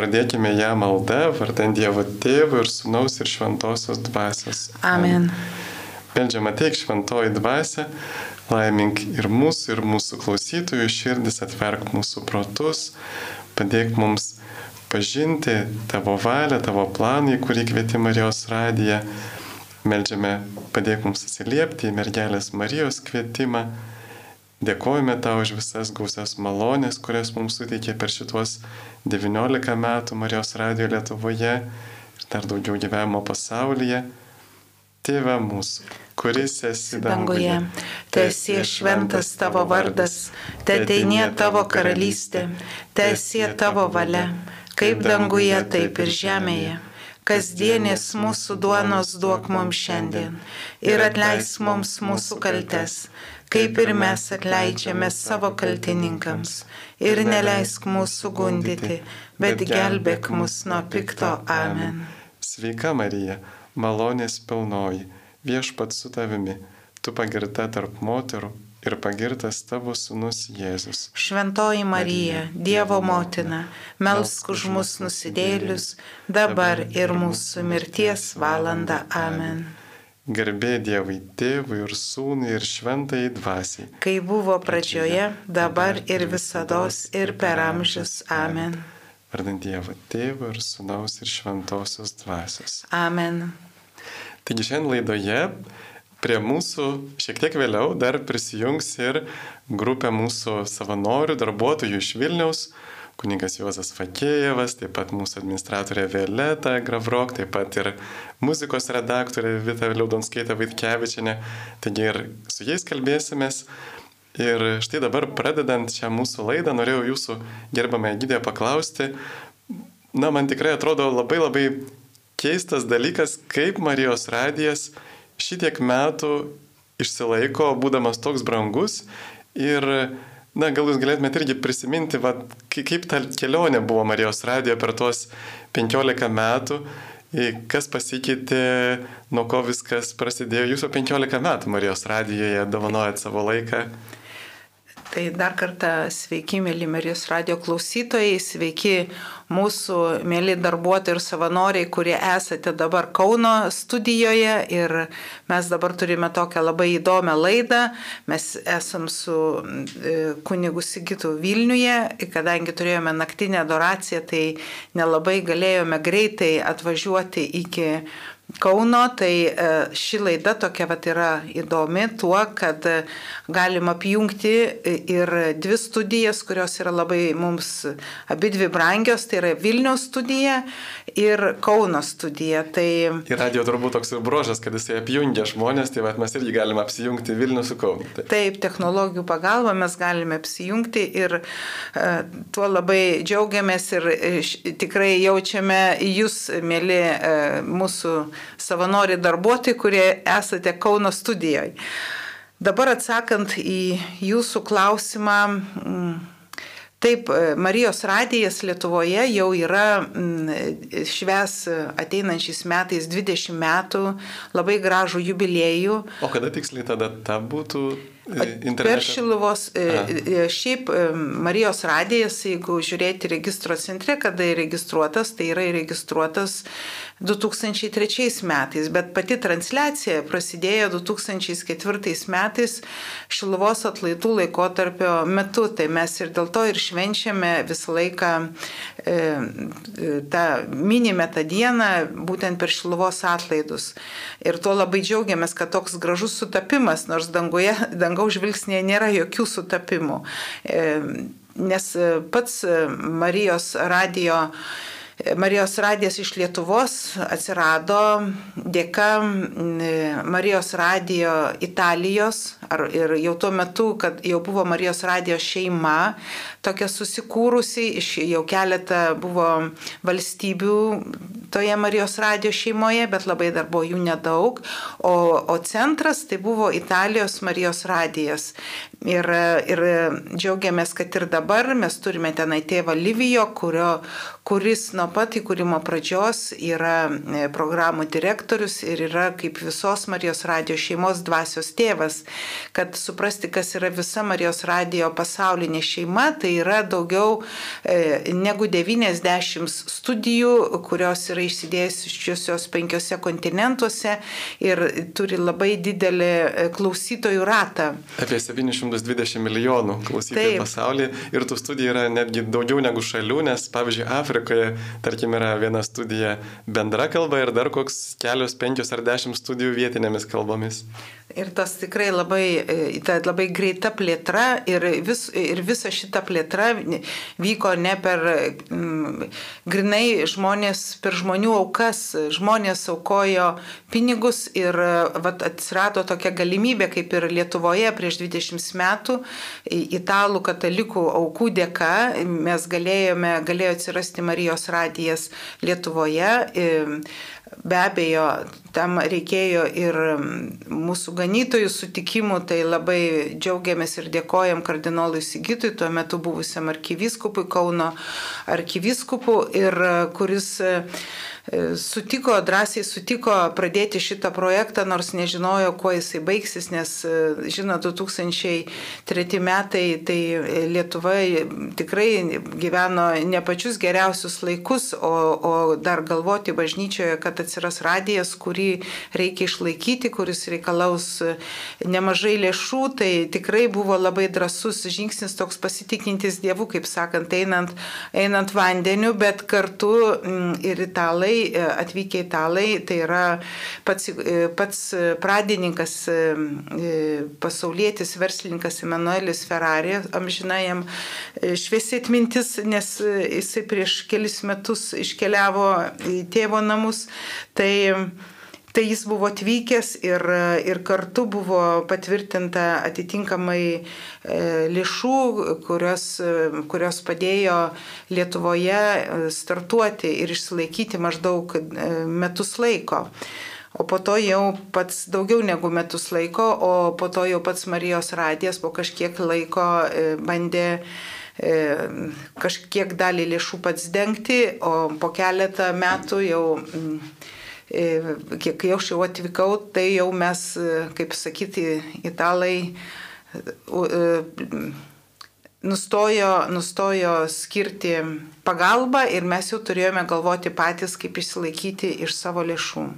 pradėkime ją maldą, vardant Dievo Tėvų ir Sūnaus ir Šventosios Dvasios. Amen. Meldžiama teik šventoji dvasia, laimink ir mūsų, ir mūsų klausytojų širdis, atverk mūsų protus, padėk mums pažinti tavo valią, tavo planą, į kurį kvieti Marijos radiją. Meldžiame, padėk mums atsiliepti į mergelės Marijos kvietimą. Dėkojame tau už visas gausias malonės, kurias mums suteikė per šituos 19 metų Marijos radijo Lietuvoje ir dar daugiau gyvenimo pasaulyje. Tėve mūsų, kuris esi Danguje, teesie šventas tavo vardas, teateinie tavo karalystė, teesie tavo valia, kaip danguje, taip ir žemėje. Kasdienės mūsų duonos duok mums šiandien. ir atleisk mums mūsų kaltes, kaip ir mes atleidžiame savo kaltininkams. Ir neleisk mūsų gundyti, bet gelbėk mus nuo pikto. Amen. Sveika Marija, malonės pilnoji, viešpat su tavimi, tu pagirta tarp moterų ir pagirtas tavo sunus Jėzus. Šventoji Marija, Dievo motina, melsk už mus nusidėlius, dabar ir mūsų mirties valanda. Amen. Garbė Dievui tėvui ir sūnui ir šventai dvasiai. Kai buvo pradžioje, dabar ir visada ir per amžius. Amen. Vardant Dievo tėvų ir sūnaus ir šventosios dvasios. Amen. Taigi šiandien laidoje prie mūsų šiek tiek vėliau dar prisijungs ir grupė mūsų savanorių, darbuotojų iš Vilniaus, kuningas Juozas Fakėjevas, taip pat mūsų administratorė Violeta Gravrok, taip pat ir muzikos redaktorė Vita Liaudonskaitė Vaitkevičinė. Taigi ir su jais kalbėsimės. Ir štai dabar pradedant šią mūsų laidą, norėjau jūsų gerbamą gydėją paklausti, na, man tikrai atrodo labai labai keistas dalykas, kaip Marijos radijas šitiek metų išsilaiko, būdamas toks brangus ir Na, gal jūs galėtumėte irgi prisiminti, va, kaip ta kelionė buvo Marijos radijo per tuos 15 metų, kas pasikeitė, nuo ko viskas prasidėjo. Jūs jau 15 metų Marijos radijoje dovanojat savo laiką. Tai dar kartą sveiki, mėly Marijos radio klausytojai, sveiki mūsų mėly darbuotojai ir savanoriai, kurie esate dabar Kauno studijoje ir mes dabar turime tokią labai įdomią laidą. Mes esam su e, kunigu Sigitu Vilniuje, kadangi turėjome naktinę adoraciją, tai nelabai galėjome greitai atvažiuoti iki Kauno, tai e, ši laida tokia vat yra įdomi tuo, kad e, galim apjungti ir dvi studijas, kurios yra labai mums abi dvi brangios, tai yra Vilniaus studija ir Kauno studija. Tai... Ir radio turbūt toks ir brožas, kad jisai apjungia žmonės, tai vat, mes irgi galime apsijungti Vilnių su Kaunu. Taip. Taip, technologijų pagalba mes galime apsijungti ir tuo labai džiaugiamės ir tikrai jaučiame jūs, mėly mūsų savanoriai darbuotojai, kurie esate Kauno studijoje. Dabar atsakant į jūsų klausimą, mm, Taip, Marijos radijas Lietuvoje jau yra mm, šves ateinančiais metais 20 metų, labai gražų jubiliejų. O kada tiksliai tada ta būtų? Internete? Per Šiluvos, Aha. šiaip Marijos radijas, jeigu žiūrėti registro centre, kada įregistruotas, tai yra įregistruotas 2003 metais, bet pati transliacija prasidėjo 2004 metais Šiluvos atlaidų laikotarpio metu, tai mes ir dėl to ir švenčiame visą laiką e, tą, minime tą dieną būtent per Šiluvos atlaidus. Ir tuo labai džiaugiamės, kad toks gražus sutapimas, nors danguje, dangaus žvilgsnėje nėra jokių sutapimų. E, nes pats Marijos radio Marijos radijas iš Lietuvos atsirado dėka Marijos radijo Italijos ar, ir jau tuo metu, kad jau buvo Marijos radijo šeima, tokia susikūrusi, iš jau keletą buvo valstybių toje Marijos radijo šeimoje, bet labai dar buvo jų nedaug, o, o centras tai buvo Italijos Marijos radijas. Ir, ir džiaugiamės, kad ir dabar mes turime tenai tėvą Livijo, kurio, kuris nuo pat įkūrimo pradžios yra e, programų direktorius ir yra kaip visos Marijos radio šeimos dvasios tėvas. Kad suprasti, kas yra visa Marijos radio pasaulinė šeima, tai yra daugiau e, negu 90 studijų, kurios yra išsidėjusios penkiose kontinentuose ir turi labai didelį e, klausytojų ratą. Apie 700 120 milijonų klausytojų pasaulyje ir tų studijų yra netgi daugiau negu šalių, nes pavyzdžiui Afrikoje, tarkim, yra viena studija bendra kalba ir dar koks kelios, penkios ar dešimt studijų vietinėmis kalbomis. Ir tas tikrai labai, e, ta labai greita plėtra ir, vis, ir visa šita plėtra vyko ne per mm, grinai žmonės, per žmonių aukas. Žmonės aukojo pinigus ir vat, atsirado tokia galimybė, kaip ir Lietuvoje prieš 20 metų, italų katalikų aukų dėka mes galėjome, galėjo atsirasti Marijos radijas Lietuvoje. Be abejo, tam reikėjo ir mūsų ganytojų sutikimų, tai labai džiaugiamės ir dėkojam kardinolui Sigitui, tuo metu buvusiam arkivyskupui Kauno arkivyskupų, ir kuris E, sutiko, drąsiai sutiko pradėti šitą projektą, nors nežinojo, kuo jisai baigsis, nes, e, žinot, 2003 metai, tai Lietuva tikrai gyveno ne pačius geriausius laikus, o, o dar galvoti bažnyčioje, kad atsiras radijas, kurį reikia išlaikyti, kuris reikalaus nemažai lėšų, tai tikrai buvo labai drasus žingsnis toks pasitikintis Dievu, kaip sakant, einant, einant vandeniu, bet kartu ir italai italai, e, atvykę italai, tai yra pats, e, pats pradininkas, e, pasaulietis, verslininkas Emanuelis Ferrari, amžinai jam šviesiai atmintis, nes jisai prieš kelis metus iškeliavo į tėvo namus. Tai Tai jis buvo atvykęs ir, ir kartu buvo patvirtinta atitinkamai e, lėšų, kurios, kurios padėjo Lietuvoje e, startuoti ir išsilaikyti maždaug e, metus laiko. O po to jau pats daugiau negu metus laiko, o po to jau pats Marijos radijas po kažkiek laiko bandė kažkiek dalį lėšų pats dengti, o po keletą metų jau E, kai aš jau atvykau, tai jau mes, e, kaip sakyti, italai e, nustojo, nustojo skirti pagalbą ir mes jau turėjome galvoti patys, kaip išsilaikyti iš savo lėšų.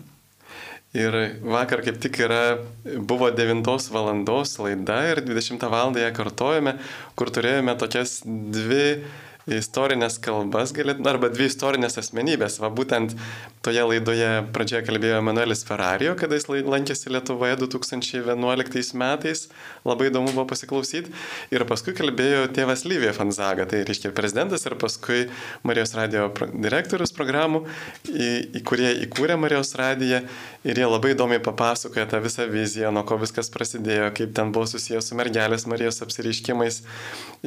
Ir vakar kaip tik yra, buvo 9 valandos laida ir 20 val. ją kartojame, kur turėjome tokias dvi istorinės kalbas, galėt, arba dvi istorinės asmenybės. Va būtent toje laidoje pradžioje kalbėjo Emanuelis Ferrario, kada jis lankėsi Lietuvoje 2011 metais, labai įdomu buvo pasiklausyti. Ir paskui kalbėjo tėvas Lyvija Fanzaga, tai reiškia prezidentas ir paskui Marijos radio direktorius programų, į, į kurie įkūrė Marijos radiją ir jie labai įdomiai papasakoja tą visą viziją, nuo ko viskas prasidėjo, kaip ten buvo susijęs su mergelės Marijos apsireiškimais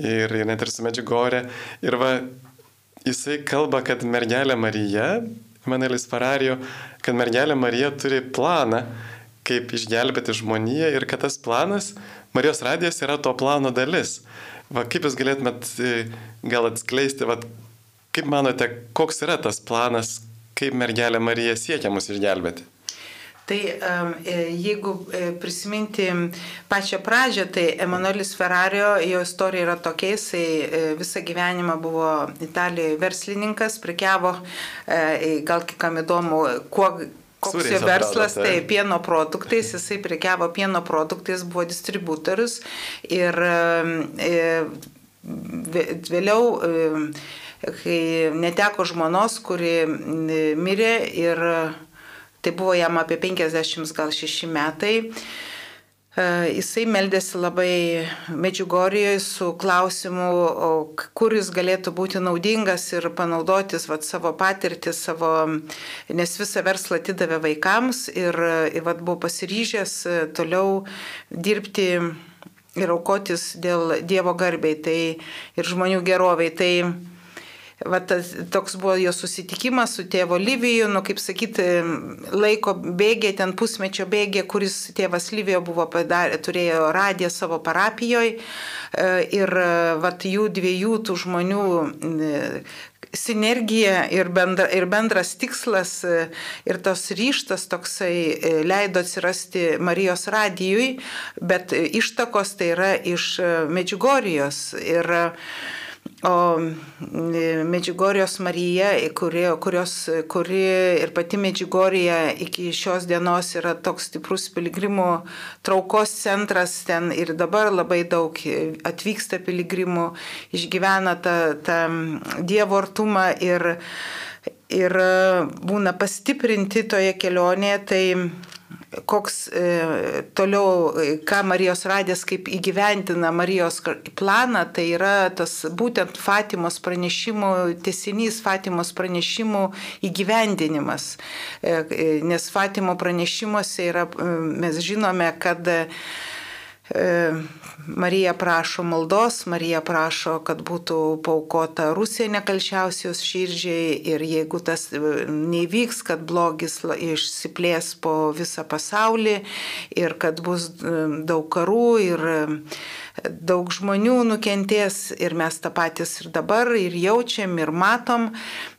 ir, ir net ir su Medžiugorė. Ir va, jisai kalba, kad mergelė Marija, Manelis Farario, kad mergelė Marija turi planą, kaip išgelbėti žmoniją ir kad tas planas, Marijos radijas yra to plano dalis. Va, kaip jūs galėtumėt e, gal atskleisti, va, kaip manote, koks yra tas planas, kaip mergelė Marija siekia mus išgelbėti? Tai e, jeigu e, prisiminti pačią pradžią, tai Emanuelis Ferrario, jo istorija yra tokia, jisai e, visą gyvenimą buvo Italijoje verslininkas, prekiavo, gal kam įdomu, kuo koks jo verslas, tai. tai pieno produktais, jisai prekiavo pieno produktais, buvo distributorius ir vėliau, kai neteko žmonos, kuri mirė ir Tai buvo jam apie 50 gal 6 metai. E, jisai meldėsi labai Medžiugorijoje su klausimu, kur jis galėtų būti naudingas ir panaudotis vat, savo patirtį, savo, nes visą verslą atidavė vaikams ir, vat, buvo pasiryžęs toliau dirbti ir aukotis dėl Dievo garbiai tai, ir žmonių geroviai. Tai va, tas, toks buvo jo susitikimas su tėvo Liviju, nu, kaip sakyti, laiko bėgė, ten pusmečio bėgė, kuris tėvas Livijo buvo padarė, turėjo radiją savo parapijoje ir va, jų dviejų tų žmonių sinergija ir, bendra, ir bendras tikslas ir tas ryštas toksai leido atsirasti Marijos radijui, bet ištakos tai yra iš Medžiugorijos. Ir O e, Medžigorijos Marija, kuri, kurios, kuri ir pati Medžigorija iki šios dienos yra toks stiprus piligrimų traukos centras, ten ir dabar labai daug atvyksta piligrimų, išgyvena tą, tą Dievo artumą ir, ir būna pastiprinti toje kelionėje. Tai koks e, toliau, e, ką Marijos radės, kaip įgyventina Marijos planą, tai yra tas būtent Fatimos pranešimų, tesinys Fatimos pranešimų įgyvendinimas. E, nes Fatimo pranešimuose yra, mes žinome, kad Marija prašo maldos, Marija prašo, kad būtų paukota Rusija nekalčiausios širdžiai ir jeigu tas e, nevyks, kad blogis išsiplės po visą pasaulį ir kad bus e, daug karų ir daug žmonių nukentės ir mes tą patys ir dabar ir jaučiam ir matom.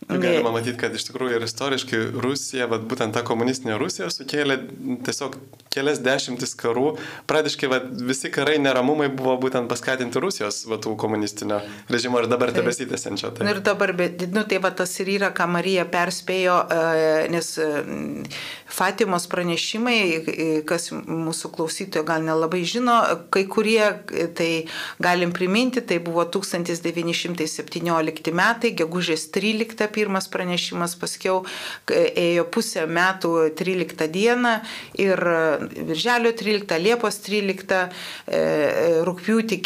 Galima matyti, kad iš tikrųjų ir istoriškai Rusija, vat, būtent ta komunistinė Rusija sukėlė tiesiog kelias dešimtis karų. Pradiškai vat, visi karai neramumai buvo būtent paskatinti Rusijos vat, komunistinio režimo ir dabar tebesitęsiančio. Tai. Ir dabar, bet, nu, tai va tas ir yra, ką Marija perspėjo, e, nes e, Fatimos pranešimai, e, kas mūsų klausytojo gal nelabai žino, kai kurie tai galim priminti, tai buvo 1917 metai, gegužės 13 pirmas pranešimas, paskiau ėjo pusę metų 13 dieną ir virželio 13, Liepos 13, rūpjūtį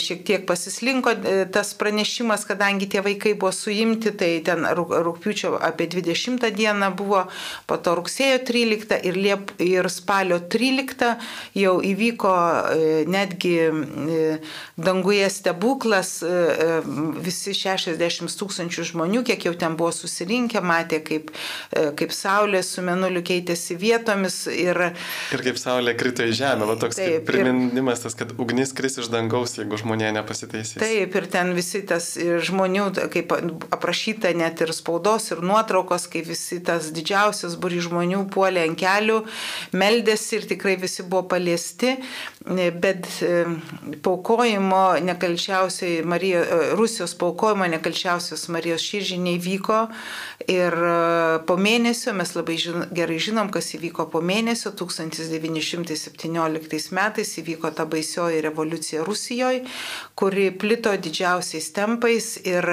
šiek tiek pasislinko tas pranešimas, kadangi tie vaikai buvo suimti, tai ten rūpjūčio apie 20 dieną buvo, po to rugsėjo 13 ir, Liep, ir spalio 13 jau įvyko netgi danguje stebuklas, e, e, visi 60 tūkstančių žmonių, kiek jau ten buvo susirinkę, matė, kaip, e, kaip Saulė su Menuliu keitėsi vietomis. Ir, ir kaip Saulė krito į žemę, va toks taip, priminimas tas, kad ugnis kris iš dangaus, jeigu žmonė nepasitaisys. Taip, ir ten visi tas žmonių, kaip aprašyta net ir spaudos, ir nuotraukos, kai visi tas didžiausias būri žmonių puolė ant kelių, meldėsi ir tikrai visi buvo paliesti, bet paukojimo nekalčiausiai Marijos, e, Rusijos paukojimo nekalčiausios Marijos širdžiai neįvyko. Ir e, po mėnesio, mes labai žin, gerai žinom, kas įvyko po mėnesio, 1917 metais įvyko ta baisioji revoliucija Rusijoje, kuri plito didžiausiais tempais ir,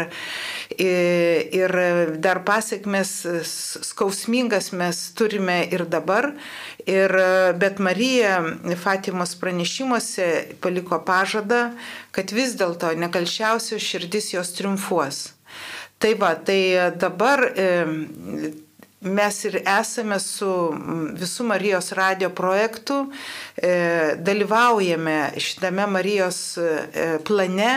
ir, ir dar pasiekmes skausmingas mes turime ir dabar. Ir, bet Marija Fatimos pranešimuose paliko pažadą, kad vis dėlto nekalčiausios širdis jos triumfuos. Tai va, tai dabar mes ir esame su visų Marijos radio projektu, e, dalyvaujame šitame Marijos e, plane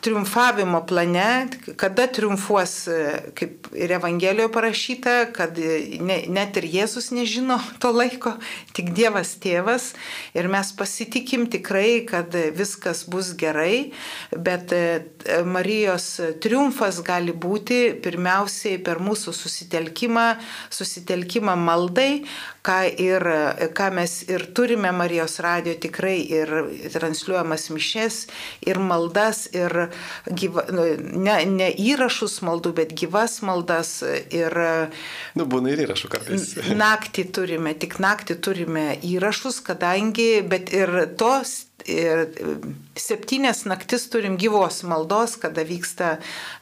triumfavimo plane, kada triumfuos, e, kaip ir Evangelijoje parašyta, kad ne, net ir Jėzus nežino to laiko, tik Dievas tėvas. Ir mes pasitikim tikrai, kad viskas bus gerai, bet e, Marijos triumfas gali būti pirmiausiai per mūsų susitelkimą, susitelkimą maldai, ką, ir, ką mes ir turime Marijos radio tikrai ir transliuojamas mišes, ir maldas, ir gyva, nu, ne, ne įrašus maldų, bet gyvas maldas. Ir, nu, būna ir įrašų kartais. Naktį turime, tik naktį turime įrašus, kadangi, bet ir tos ir septynės naktis turim gyvos maldos, kada vyksta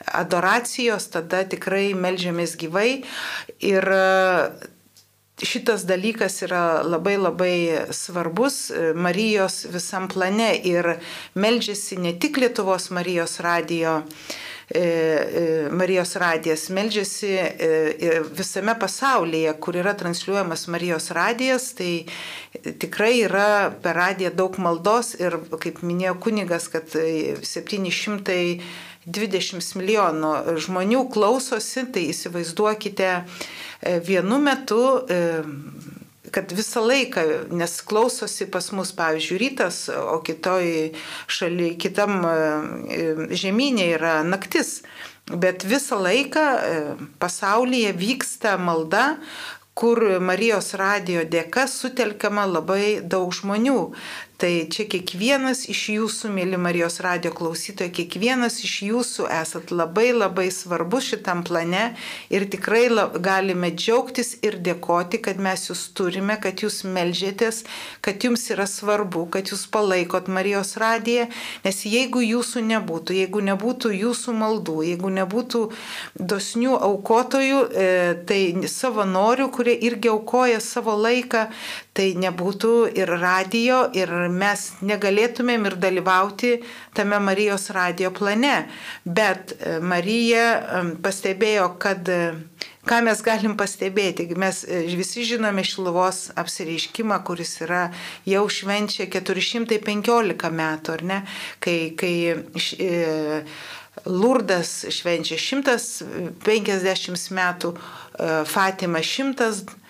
adoracijos, tada tikrai melžiamės gyvai. Ir šitas dalykas yra labai labai svarbus e, Marijos visam plane ir meldžiasi ne tik Lietuvos Marijos radijo, e, e, Marijos radijas meldžiasi visame pasaulyje, kur yra transliuojamas Marijos radijas, tai tikrai yra per radiją daug maldos ir, kaip minėjo kunigas, kad 700 20 milijonų žmonių klausosi, tai įsivaizduokite vienu metu kad visą laiką, nes klausosi pas mus, pavyzdžiui, rytas, o kitoj šaly, kitam žemynė yra naktis. Bet visą laiką pasaulyje vyksta malda, kur Marijos radio dėka sutelkiama labai daug žmonių. Tai čia kiekvienas iš jūsų, mėly Marijos radio klausytojai, kiekvienas iš jūsų esat labai labai svarbus šitam plane ir tikrai galime džiaugtis ir dėkoti, kad mes jūs turime, kad jūs melžėtės, kad jums yra svarbu, kad jūs palaikot Marijos radiją, nes jeigu jūsų nebūtų, jeigu nebūtų jūsų maldų, jeigu nebūtų dosnių aukotojų, e, tai savanorių, kurie irgi aukoja savo laiką, tai nebūtų ir radio, ir mes negalėtumėm ir dalyvauti tame Marijos radio plane. Bet e, Marija pastebėjo, kad e, ką mes galim pastebėti. Mes e, visi žinome Šiluvos apsireiškimą, kuris yra jau švenčia 415 metų, ar ne? Kai, kai e, Lurdas švenčia 150 metų, Fatima 100 metų,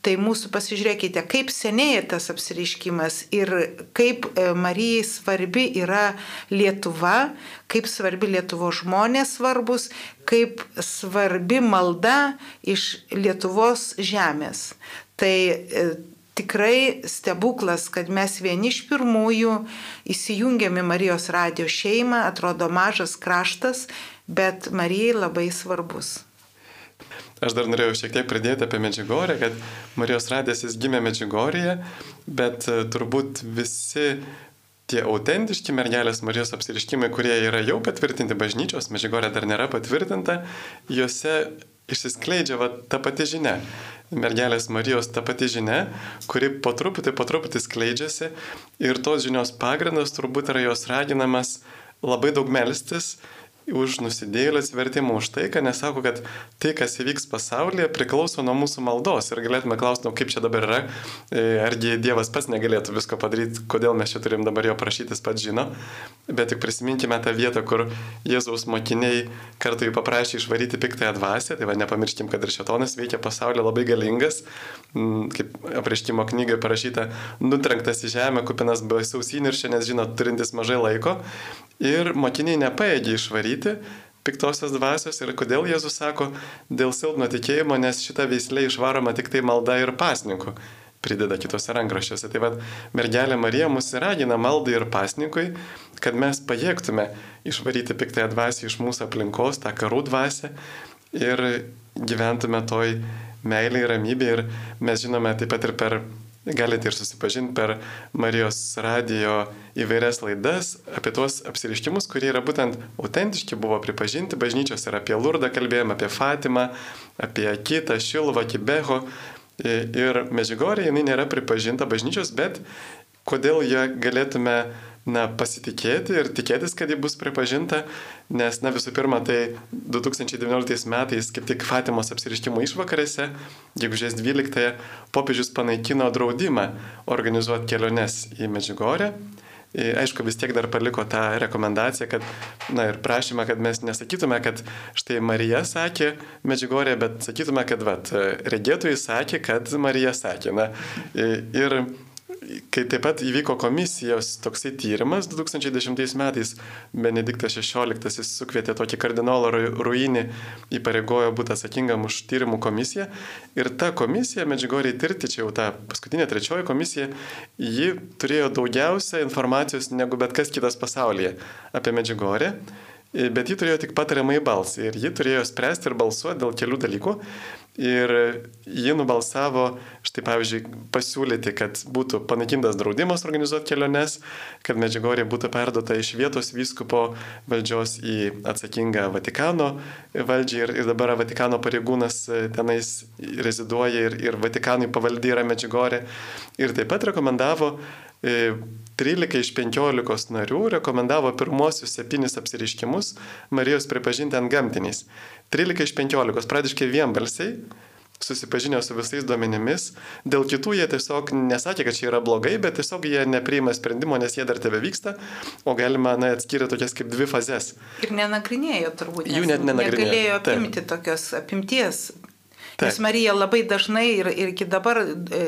tai mūsų pasižiūrėkite, kaip senėja tas apsiriškimas ir kaip e, Marijai svarbi yra Lietuva, kaip svarbi Lietuvo žmonės svarbus, kaip svarbi malda iš Lietuvos žemės. Tai e, tikrai stebuklas, kad mes vieni iš pirmųjų įsijungiam į Marijos radio šeimą, atrodo mažas kraštas, bet Marijai labai svarbus. Aš dar norėjau šiek tiek pridėti apie Medžiugorę, kad Marijos radijas jis gimė Medžiugorėje, bet e, turbūt visi tie autentiški mergelės Marijos apsiriškimai, kurie yra jau patvirtinti bažnyčios, Medžiugorė dar nėra patvirtinta, juose išsiskleidžia va, ta pati žinia. Mergelės Marijos ta pati žinia, kuri po truputį, po truputį skleidžiasi ir tos žinios pagrindas turbūt yra jos raginamas labai daug melstis už nusidėlį atsivertimą už tai, kad nesako, kad tai, kas įvyks pasaulyje, priklauso nuo mūsų maldos. Ir galėtume klausti, nu, kaip čia dabar yra, e, argi Dievas pats negalėtų visko padaryti, kodėl mes čia turim dabar jo prašytis pats žino. Bet tik prisiminkime tą vietą, kur Jėzaus mokiniai kartu jį paprašė išvaryti piktąją dvasę. Tai va, nepamirškim, kad ir šetonas veikia pasaulyje labai galingas, mm, kaip apriškimo knygai parašyta, nutrenktas į žemę, kupinas baisaus įniršė, nes žino, turintis mažai laiko. Ir mokiniai nepaėgė išvaryti piktosios dvasios ir kodėl Jėzus sako dėl silpno tikėjimo, nes šita veislė išvaroma tik tai malda ir pasninku, prideda kitose rankraščiuose. Tai vad, mergelė Marija mus ragina maldai ir pasninkui, kad mes pajėgtume išvaryti piktąją dvasę iš mūsų aplinkos, tą karų dvasę ir gyventume toj meiliai ramybė ir mes žinome taip pat ir per Galite ir susipažinti per Marijos radijo įvairias laidas apie tuos apsiriškimus, kurie yra būtent autentiški, buvo pripažinti bažnyčios ir apie Lurdą kalbėjome, apie Fatimą, apie Kitą, Šiluvą, Kibeho. Ir Mežigorė jinai nėra pripažinta bažnyčios, bet kodėl ją galėtume na, pasitikėti ir tikėtis, kad ji bus pripažinta, nes, na, visų pirma, tai 2019 metais, kaip tik Fatimos apsiriškimo išvakarėse, gegužės 12-ąją, popiežius panaikino draudimą organizuoti keliones į Medžiugorę. Aišku, vis tiek dar paliko tą rekomendaciją, kad, na ir prašymą, kad mes nesakytume, kad štai Marija sakė Medžiugorė, bet sakytume, kad, vat, regėtojai sakė, kad Marija sakė. Na, ir kai taip pat įvyko komisijos toksai tyrimas 2010 metais, Benediktas XVI sukvietė tokį kardinolą Ruinį, įpareigojo būti atsakingam už tyrimų komisiją ir ta komisija, Medžigoriai tirti, čia jau ta paskutinė trečioji komisija, ji turėjo daugiausia informacijos negu bet kas kitas pasaulyje apie Medžigorę. Bet ji turėjo tik patariamai balsą ir ji turėjo spręsti ir balsuoti dėl kelių dalykų. Ir ji nubalsavo, štai pavyzdžiui, pasiūlyti, kad būtų panaikintas draudimas organizuoti keliones, kad Medžiugorė būtų perduota iš vietos vyskupo valdžios į atsakingą Vatikano valdžią ir, ir dabar Vatikano pareigūnas tenais reziduoja ir, ir Vatikanui pavaldy yra Medžiugorė. Ir taip pat rekomendavo 13 iš 15 narių rekomendavo pirmosius septynis apsiriškimus Marijos pripažinti ant gamtiniais. 13 iš 15, pradiškai vienbalsiai, susipažinę su visais duomenimis. Dėl kitų jie tiesiog nesakė, kad čia yra blogai, bet tiesiog jie nepriima sprendimo, nes jie dar tebe vyksta, o galima na, atskirti tokias kaip dvi fazes. Ir nenagrinėjo turbūt. Jų net nenagrinėjo. Negalėjo apimti Taip. tokios apimties Taip. Nes Marija labai dažnai ir, ir iki dabar e,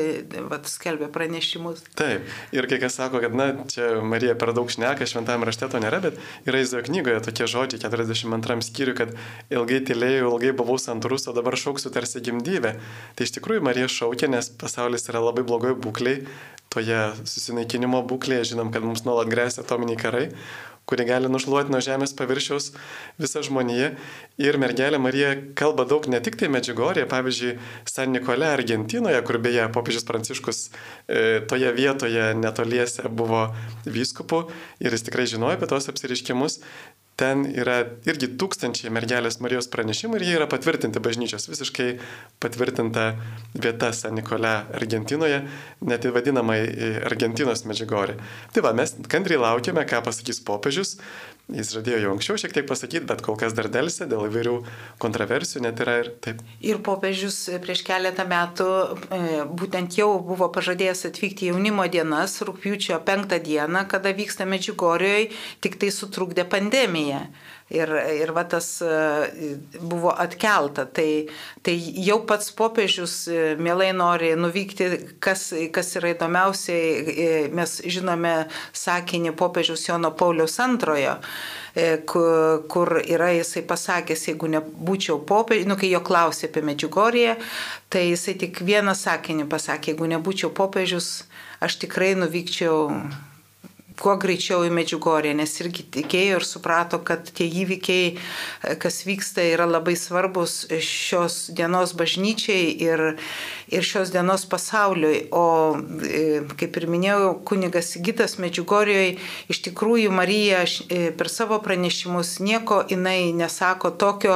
vat, skelbia pranešimus. Taip. Ir kai kas sako, kad, na, čia Marija per daug šneka, šventame rašte to nėra, bet yra Izraelio knygoje tokie žodžiai 42 skyriui, kad ilgai tylėjau, ilgai buvau santurus, o dabar šauksiu tarsi gimdyvę. Tai iš tikrųjų Marija šaukia, nes pasaulis yra labai blogoje būklėje, toje susinaikinimo būklėje, žinom, kad mums nuolat grėsia atominiai karai kuri gali nušluoti nuo žemės paviršiaus visą žmoniją. Ir mergelė Marija kalba daug ne tik tai Medžiugorėje, pavyzdžiui, San Nikole Argentinoje, kur beje popiežius Pranciškus e, toje vietoje netoliese buvo vyskupu ir jis tikrai žinojo apie tos apsiriškimus. Ten yra irgi tūkstančiai mergelės Marijos pranešimų ir jie yra patvirtinti bažnyčios, visiškai patvirtinta vieta San Nikole Argentinoje, net vadinamai Argentinos medžiugorė. Tai va, mes kantriai laukiame, ką pasakys popiežius. Jis žadėjo jau anksčiau šiek tiek pasakyti, bet kol kas dar dėlse dėl įvairių kontroversijų net yra ir taip. Ir popiežius prieš keletą metų e, būtent jau buvo pažadėjęs atvykti jaunimo dienas, rūpiučio penktą dieną, kada vyksta Medžiugorioje, tik tai sutrukdė pandemija ir, ir va tas e, buvo atkelta. Tai, tai jau pats popiežius e, mielai nori nuvykti, kas, kas yra įdomiausiai, e, mes žinome sakinį popiežius Jono Paulius kur, kur yra jisai pasakęs, jeigu nebūčiau popiežius, nu kai jo klausė apie Medžiugoriją, tai jisai tik vieną sakinį pasakė, jeigu nebūčiau popiežius, aš tikrai nuvykčiau kuo greičiau į Medžiugorję, nes irgi tikėjo ir suprato, kad tie įvykiai, kas vyksta, yra labai svarbus šios dienos bažnyčiai ir, ir šios dienos pasauliui. O, e, kaip ir minėjau, kunigas Gitas Medžiugorjoje, iš tikrųjų Marija e, per savo pranešimus nieko jinai nesako tokio,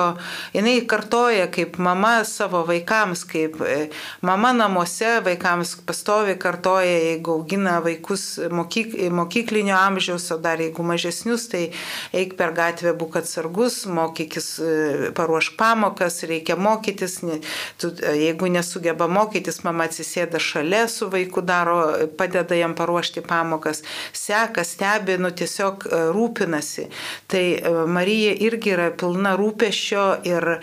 jinai kartoja kaip mama savo vaikams, kaip e, mama namuose vaikams pastovi kartoja, jeigu augina vaikus mokyk, mokyklinio amžiaus, o dar jeigu mažesnius, tai eik per gatvę, būk atsargus, mokykis, paruošk pamokas, reikia mokytis, tu, jeigu nesugeba mokytis, mama atsisėda šalia su vaiku, daro, padeda jam paruošti pamokas, seka, stebi, nu tiesiog e, rūpinasi. Tai Marija irgi yra pilna rūpešio ir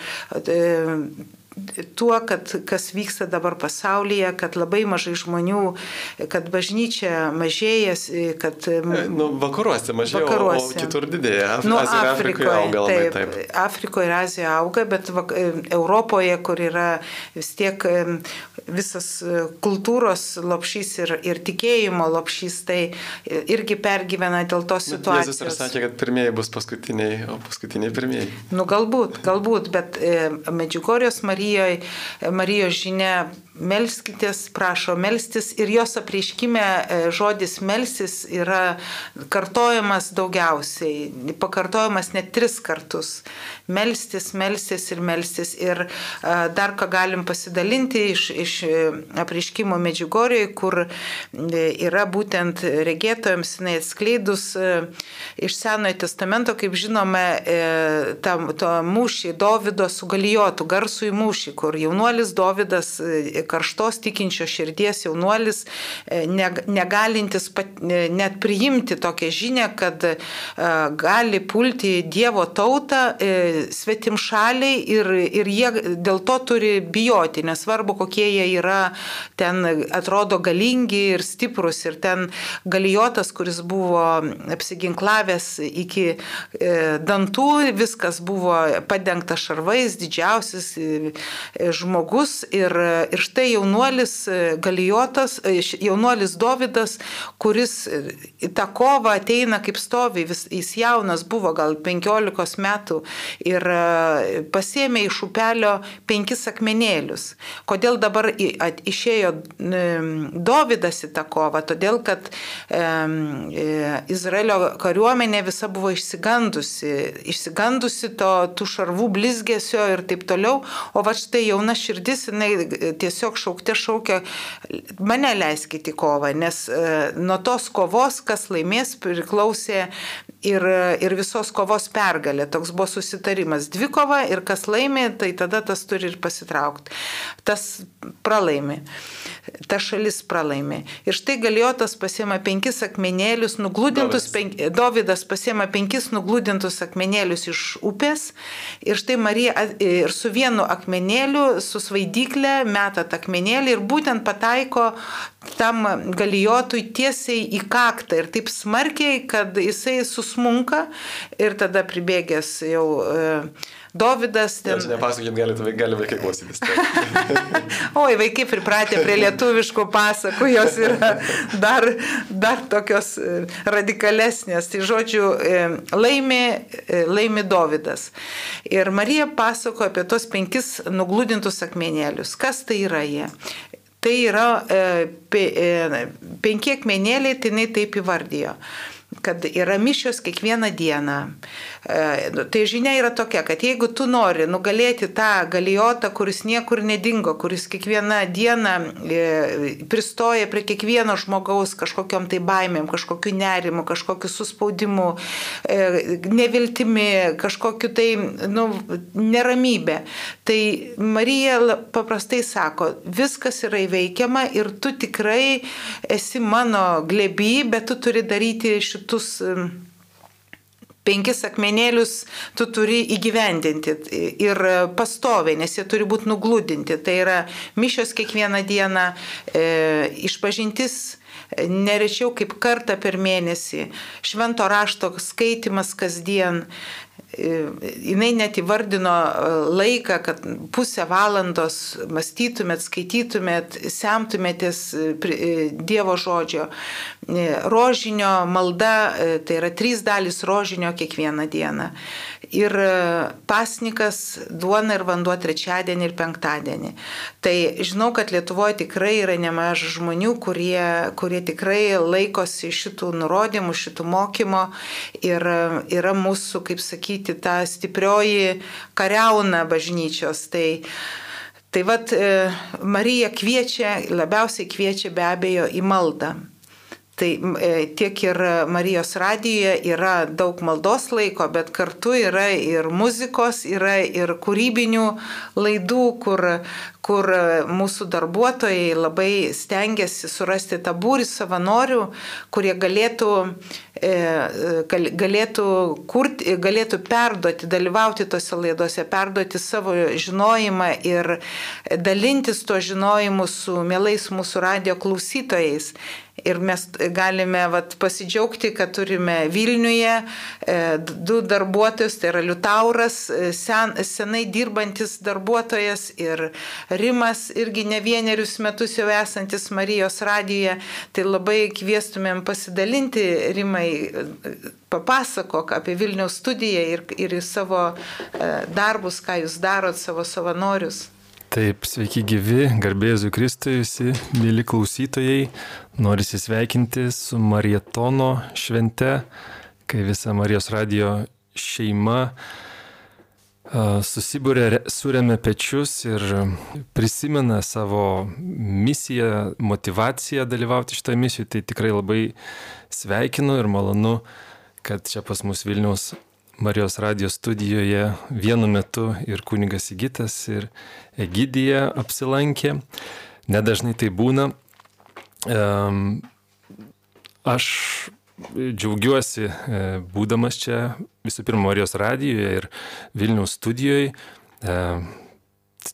tuo, kad kas vyksta dabar pasaulyje, kad labai mažai žmonių, kad bažnyčia mažėja, kad... Nu, vakaruose mažėja, vakaruose. o kitur didėja. Nu, Afrikoje, Afrikoje auga labai taip. taip. Afrikoje ir Azijoje auga, bet vak, Europoje, kur yra vis tiek visas kultūros lopšys ir, ir tikėjimo lopšys, tai irgi pergyvena dėl tos situacijos. Jėzus ir sakė, kad pirmieji bus paskutiniai, o paskutiniai pirmieji. Nu, galbūt, galbūt, bet e, Medžiugorjos Marija Marijoje, Marijos žinia melskitės, prašo melstis ir jos apreiškime e, žodis melsis yra kartojamas daugiausiai, pakartojamas net tris kartus. Melstis, melstis ir melstis. Ir e, dar ką galim pasidalinti iš, iš e, apreiškimo Medžiugorijoje, kur yra būtent regėtojams jinai atskleidus iš Senojo testamento, kaip žinome, tą, tą mūšį Davido su Galijotu, garsų į mūšį, kur jaunuolis Davidas karštos tikinčio širdies jaunuolis, e, negalintis pat, e, net priimti tokią žinę, kad e, gali pulti Dievo tautą svetim šaliai ir, ir jie dėl to turi bijoti, nesvarbu kokie jie yra, ten atrodo galingi ir stiprus ir ten galijotas, kuris buvo apsiginklavęs iki dantų, viskas buvo padengta šarvais, didžiausias žmogus ir, ir štai jaunuolis e, Galijotas, e, jaunuolis Dovydas, kuris e, į tą kovą ateina kaip stovi, vis, jis jaunas buvo gal 15 metų ir pasėmė iš upelio penkis akmenėlius. Kodėl dabar išėjo Dovydas į tą kovą? Todėl, kad e, Izraelio kariuomenė visa buvo išsigandusi, išsigandusi to, tų šarvų blizgesio ir taip toliau, o va štai jauna širdis, jinai tiesiog tiesiog šaukte šaukia, mane leiskite į kovą, nes e, nuo tos kovos, kas laimės, priklausė ir, ir visos kovos pergalė. Toks buvo susitarimas. Dvi kova ir kas laimė, tai tada tas turi ir pasitraukti. Tas pralaimi. Ta šalis pralaimi. Ir štai Galiotas pasiema penkis akmenėlius, nuglūdintus, penk, Dovydas pasiema penkis nuglūdintus akmenėlius iš upės. Ir štai Marija ir su vienu akmenėliu, su svaidyklė meta tą akmenėlį ir būtent pataiko tam Galijotui tiesiai į kaktą ir taip smarkiai, kad jisai susmunka ir tada pribėgęs jau e, Dovydas. Ten... Ja, nepasakykit, gali, gali vaikai klausytis. Oi, vaikai pripratę prie lietuviškų pasakų, jos yra dar, dar tokios e, radikalesnės. Tai žodžiu, e, laimi, laimi Dovydas. Ir Marija pasako apie tos penkis nuglūdintus akmenėlius. Kas tai yra jie? Tai yra e, pe, e, penki akmenėliai, tai jinai taip įvardijo kad yra mišios kiekvieną dieną. E, tai žinia yra tokia, kad jeigu tu nori nugalėti tą galijotą, kuris niekur nedingo, kuris kiekvieną dieną e, pristoja prie kiekvieno žmogaus kažkokiam tai baimėm, kažkokiu nerimu, kažkokiu suspaudimu, e, neviltimi, kažkokiu tai nu, neramybė, tai Marija paprastai sako, viskas yra įveikiama ir tu tikrai esi mano gleby, bet tu turi daryti šitų kitus penkis akmenėlius tu turi įgyvendinti ir pastoviai, nes jie turi būti nuglūdinti. Tai yra mišios kiekvieną dieną, e, išpažintis nerečiau kaip kartą per mėnesį, švento rašto skaitimas kasdien, jinai net įvardino e, laiką, kad pusę valandos mąstytumėt, skaitytumėt, semtumėtės e, e, Dievo žodžio. Rožinio malda, tai yra trys dalys rožinio kiekvieną dieną. Ir pasnikas duona ir vanduo trečiadienį ir penktadienį. Tai žinau, kad Lietuvoje tikrai yra nemažai žmonių, kurie, kurie tikrai laikosi šitų nurodymų, šitų mokymo ir yra mūsų, kaip sakyti, sakyti, ta stiprioji kariauna bažnyčios. Tai, tai vad e, Marija kviečia, labiausiai kviečia be abejo į maldą. Tai e, tiek ir Marijos radijoje yra daug maldos laiko, bet kartu yra ir muzikos, yra ir kūrybinių laidų, kur, kur mūsų darbuotojai labai stengiasi surasti tą būrį savanorių, kurie galėtų E, galėtų, kurti, galėtų perduoti, dalyvauti tose laidose, perduoti savo žinojimą ir dalintis tuo žinojimu su mielais mūsų radio klausytojais. Ir mes galime vat, pasidžiaugti, kad turime Vilniuje e, du darbuotojus, tai yra Liutauras, e, sen, senai dirbantis darbuotojas ir Rimas, irgi ne vienerius metus jau esantis Marijos radijoje. Tai labai kvieštumėm pasidalinti Rimai Rimai, papasakok apie Vilniaus studiją ir, ir savo e, darbus, ką jūs darot, savo savanorius. Taip, sveiki gyvi, garbėsiu Kristui, visi mėly klausytojai. Noriu įsveikinti su Marietono švente, kai visa Marijos radio šeima susibūrė, surėmė pečius ir prisimena savo misiją, motivaciją dalyvauti šitoje misijoje. Tai tikrai labai sveikinu ir malonu, kad čia pas mus Vilniaus Marijos radijos studijoje vienu metu ir kunigas Įgytas, ir Egidija apsilankė. Nedažnai tai būna. Aš džiaugiuosi, e, būdamas čia visų pirma Marijos radijoje ir Vilniaus studijoje.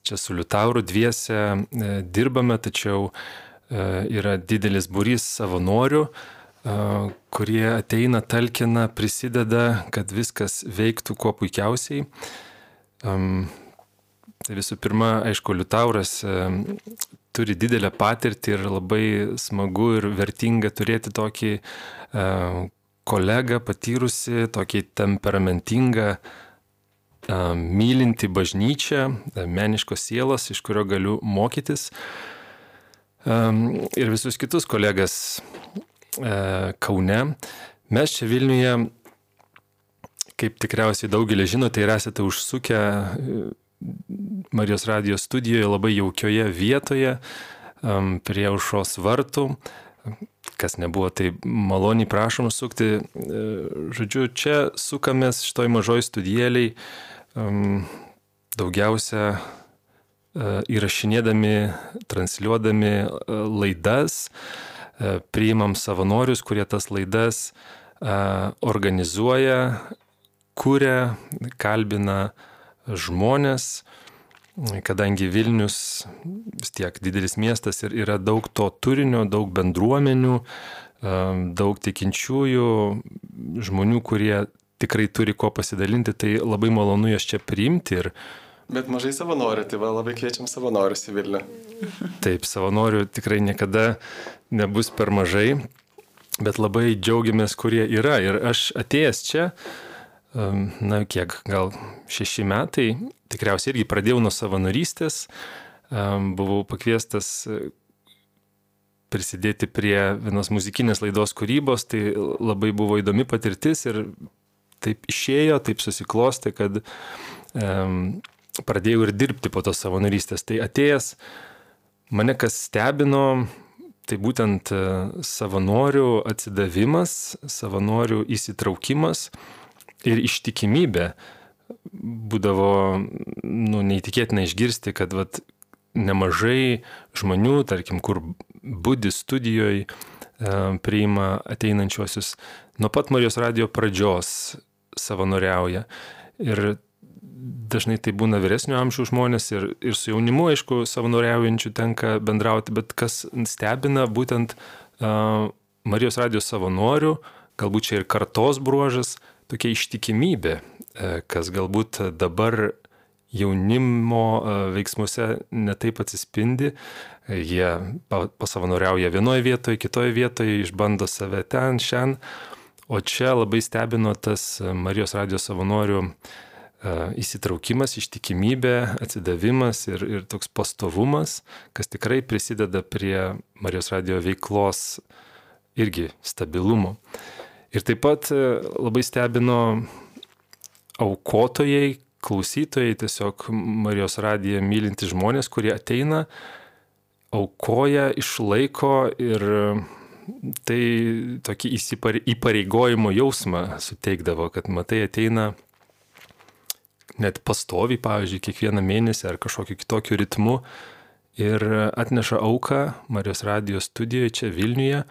Čia su Liutauru dviese e, dirbame, tačiau e, yra didelis būrys savanorių, kurie ateina, talkina, prisideda, kad viskas veiktų kuo puikiausiai. Tai visų pirma, aišku, Liutauras turi didelę patirtį ir labai smagu ir vertinga turėti tokį uh, kolegą patyrusi, tokį temperamentingą, uh, mylinti bažnyčią, meniškos sielos, iš kurio galiu mokytis. Um, ir visus kitus kolegas uh, Kaune. Mes čia Vilniuje, kaip tikriausiai daugelį žinote ir esate užsukę Marijos radijos studijoje labai jaukioje vietoje prie aušos vartų. kas nebuvo, tai maloniai prašom sukti. Žodžiu, čia sukamės šitoj mažoj studijėliai daugiausia įrašinėdami, transliuodami laidas, priimam savanorius, kurie tas laidas organizuoja, kuria, kalbina žmonės, kadangi Vilnius vis tiek didelis miestas ir yra daug to turinio, daug bendruomenių, daug tikinčiųjų, žmonių, kurie tikrai turi ko pasidalinti, tai labai malonu jas čia priimti ir Bet mažai savanorių, tai va labai kviečiam savanorius į Vilnių. Taip, savanorių tikrai niekada nebus per mažai bet labai džiaugiamės, kurie yra. Ir aš atėjęs čia, na kiek, gal šeši metai, tikriausiai irgi pradėjau nuo savanorystės, buvau pakviestas e, prisidėti prie vienos muzikinės laidos kūrybos, tai labai buvo įdomi patirtis ir taip išėjo, taip susiklosti, kad um, pradėjau ir dirbti po tos savanorystės. Tai atėjęs mane kas stebino, tai būtent e, savanorių atsidavimas, savanorių įsitraukimas ir ištikimybė būdavo nu, neįtikėtina išgirsti, kad vat, nemažai žmonių, tarkim, kur būdi studijoje, priima ateinančiuosius nuo pat Marijos radio pradžios savanoriauja. Ir dažnai tai būna vyresnio amžiaus žmonės ir, ir su jaunimu, aišku, savanoriaujančių tenka bendrauti, bet kas stebina būtent uh, Marijos radijos savanorių, galbūt čia ir kartos bruožas, tokia ištikimybė, uh, kas galbūt dabar jaunimo veiksmuose netaip atsispindi, jie pasavanoriauja vienoje vietoje, kitoje vietoje, išbando save ten, šiandien, o čia labai stebino tas Marijos radijos savanorių uh, įsitraukimas, ištikimybė, atsidavimas ir, ir toks pastovumas, kas tikrai prisideda prie Marijos radio veiklos irgi stabilumo. Ir taip pat labai stebino aukotojai, klausytojai, tiesiog Marijos radiją mylinti žmonės, kurie ateina, aukoja, išlaiko ir tai tokį įpareigojimo jausmą suteikdavo, kad matai ateina net pastoviai, pavyzdžiui, kiekvieną mėnesį ar kažkokiu kitokiu ritmu ir atneša auką Marijos radijos studijoje čia Vilniuje.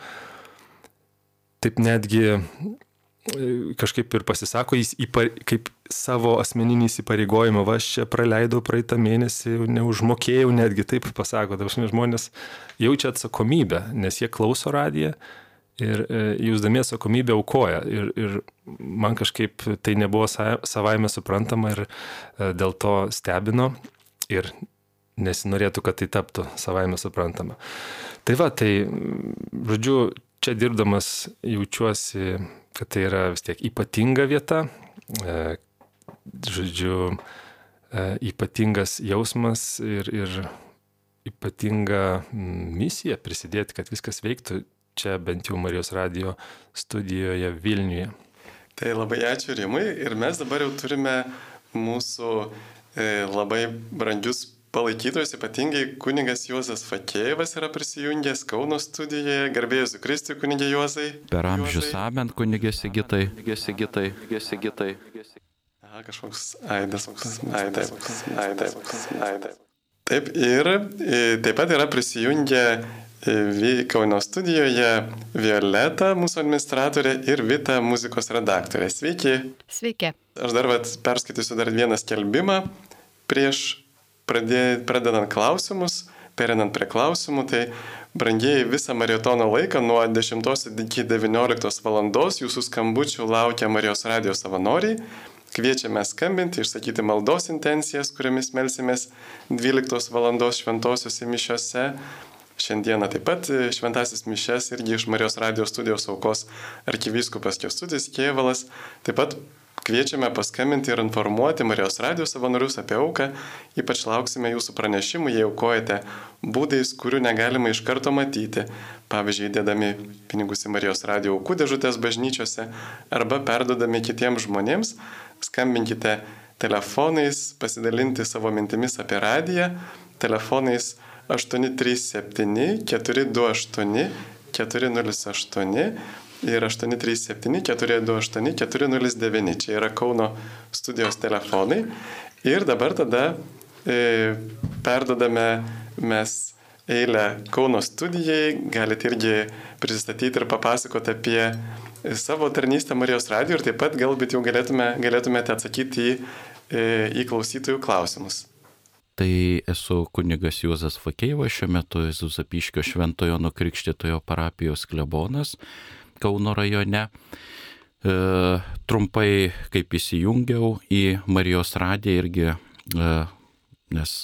Taip netgi e, kažkaip ir pasisako, jis įpar, kaip savo asmeninį įsipareigojimą, va, aš čia praleidau praeitą mėnesį, neužmokėjau, netgi taip pasako, dabar žmonės jaučia atsakomybę, nes jie klauso radiją ir e, jausdami atsakomybę aukoja. Ir, ir man kažkaip tai nebuvo savaime suprantama ir e, dėl to stebino ir nesinorėtų, kad tai taptų savaime suprantama. Tai va, tai, žodžiu, čia dirbdamas jaučiuosi, kad tai yra vis tiek ypatinga vieta, e, žodžiu, ypatingas jausmas ir, ir ypatinga misija prisidėti, kad viskas veiktų čia bent jau Marijos radio studijoje Vilniuje. Tai labai ačiū Rimui ir mes dabar jau turime mūsų e, labai brandžius palaikytojus, ypatingai kuningas Juozas Fakėjevas yra prisijungęs Kauno studijoje, garbėjus Kristui kunigė Juozai. Per amžius abent kunigė Sigitai, Sigitai, Sigitai. Aha, kažkoks aidas, aidas, aidas, aidas. Taip ir e, taip pat yra prisijungę Kauno studijoje Violeta, mūsų administratorė, ir Vita, muzikos redaktorė. Sveiki. Sveiki. Aš dar vat, perskaitysiu dar vieną skelbimą prieš pradė, pradedant klausimus, perinant prie klausimų. Tai brangieji visą maratono laiką nuo 10 iki 19 val. jūsų skambučių laukia Marijos radijos savanoriai. Kviečiame skambinti, išsakyti maldos intencijas, kuriamis melsimės 12 val. šventosiuose mišiuose Šiandieną taip pat e, šventasis mišes irgi iš Marijos radijos studijos aukos arkivyskupas Kestudis Kievalas. Taip pat kviečiame paskambinti ir informuoti Marijos radijos savanorius apie auką. Ypač lauksime jūsų pranešimų, jei aukojate būdais, kurių negalima iš karto matyti. Pavyzdžiui, dėdami pinigus į Marijos radijo aukų dėžutės bažnyčiose arba perdodami kitiems žmonėms. Skambinkite telefonais, pasidalinti savo mintimis apie radiją, telefonais 837 428 408 ir 837 428 409. Čia yra Kauno studijos telefonai. Ir dabar tada e, perdodame mes eilę Kauno studijai, galite irgi pristatyti ir papasakoti apie savo tarnystę Marijos radijo ir taip pat galbūt jau galėtume, galėtumėte atsakyti į, e, į klausytojų klausimus. Tai esu kunigas Juozas Fakeiva, šiuo metu esu Zapiškio Šventojo nukrikštitojo parapijos klebonas Kauno rajone. E, trumpai, kaip įsijungiau į Marijos radiją irgi, e, nes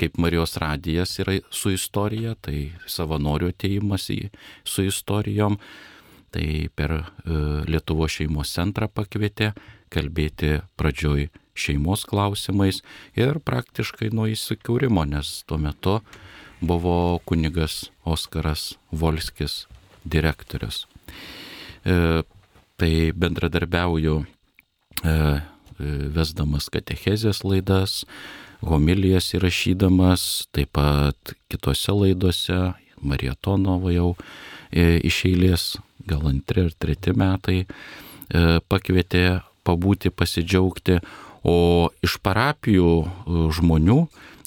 kaip Marijos radijas yra su istorija, tai savanorių ateimas į, su istorijom, tai per e, Lietuvo šeimos centrą pakvietė kalbėti pradžioj šeimos klausimais ir praktiškai nuo įsikūrimo, nes tuo metu buvo kunigas Oskaras Volskis direktorius. E, tai bendradarbiauju e, vesdamas katechezės laidas, homilijas įrašydamas, taip pat kitose laidose, Marietonovo jau e, iš eilės, gal antri ar treti metai, e, pakvietė pabūti, pasidžiaugti, o iš parapijų e, žmonių,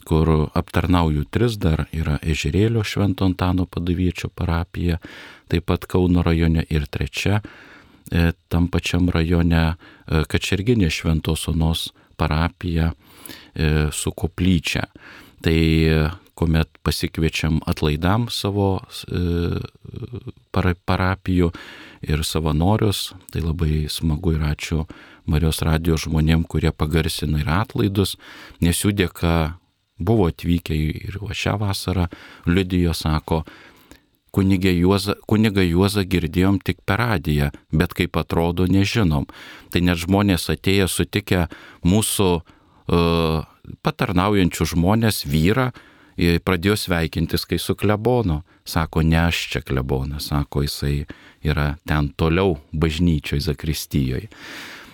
kur aptarnauju tris dar yra Ežerėlio Švento Antano padaviečio parapija, taip pat Kauno rajone ir trečia, tam pačiam rajone Kačerginė Šventos Onos parapija E, su koplyčia. Tai kuomet pasikviečiam atlaidam savo e, parapijų ir savanorius, tai labai smagu ir ačiū Marijos radijos žmonėm, kurie pagarsina ir atlaidus, nes jų dėka buvo atvykę ir šią vasarą, liudijo, sako, kunigą Juozą, kunigą Juozą girdėjom tik per radiją, bet kaip atrodo nežinom. Tai net žmonės atėję sutikę mūsų E, patarnaujančių žmonės vyrą pradėjo sveikintis, kai su klebonu. Sako, ne aš čia klebonas, sako, jisai yra ten toliau bažnyčioje, Zakristijoje.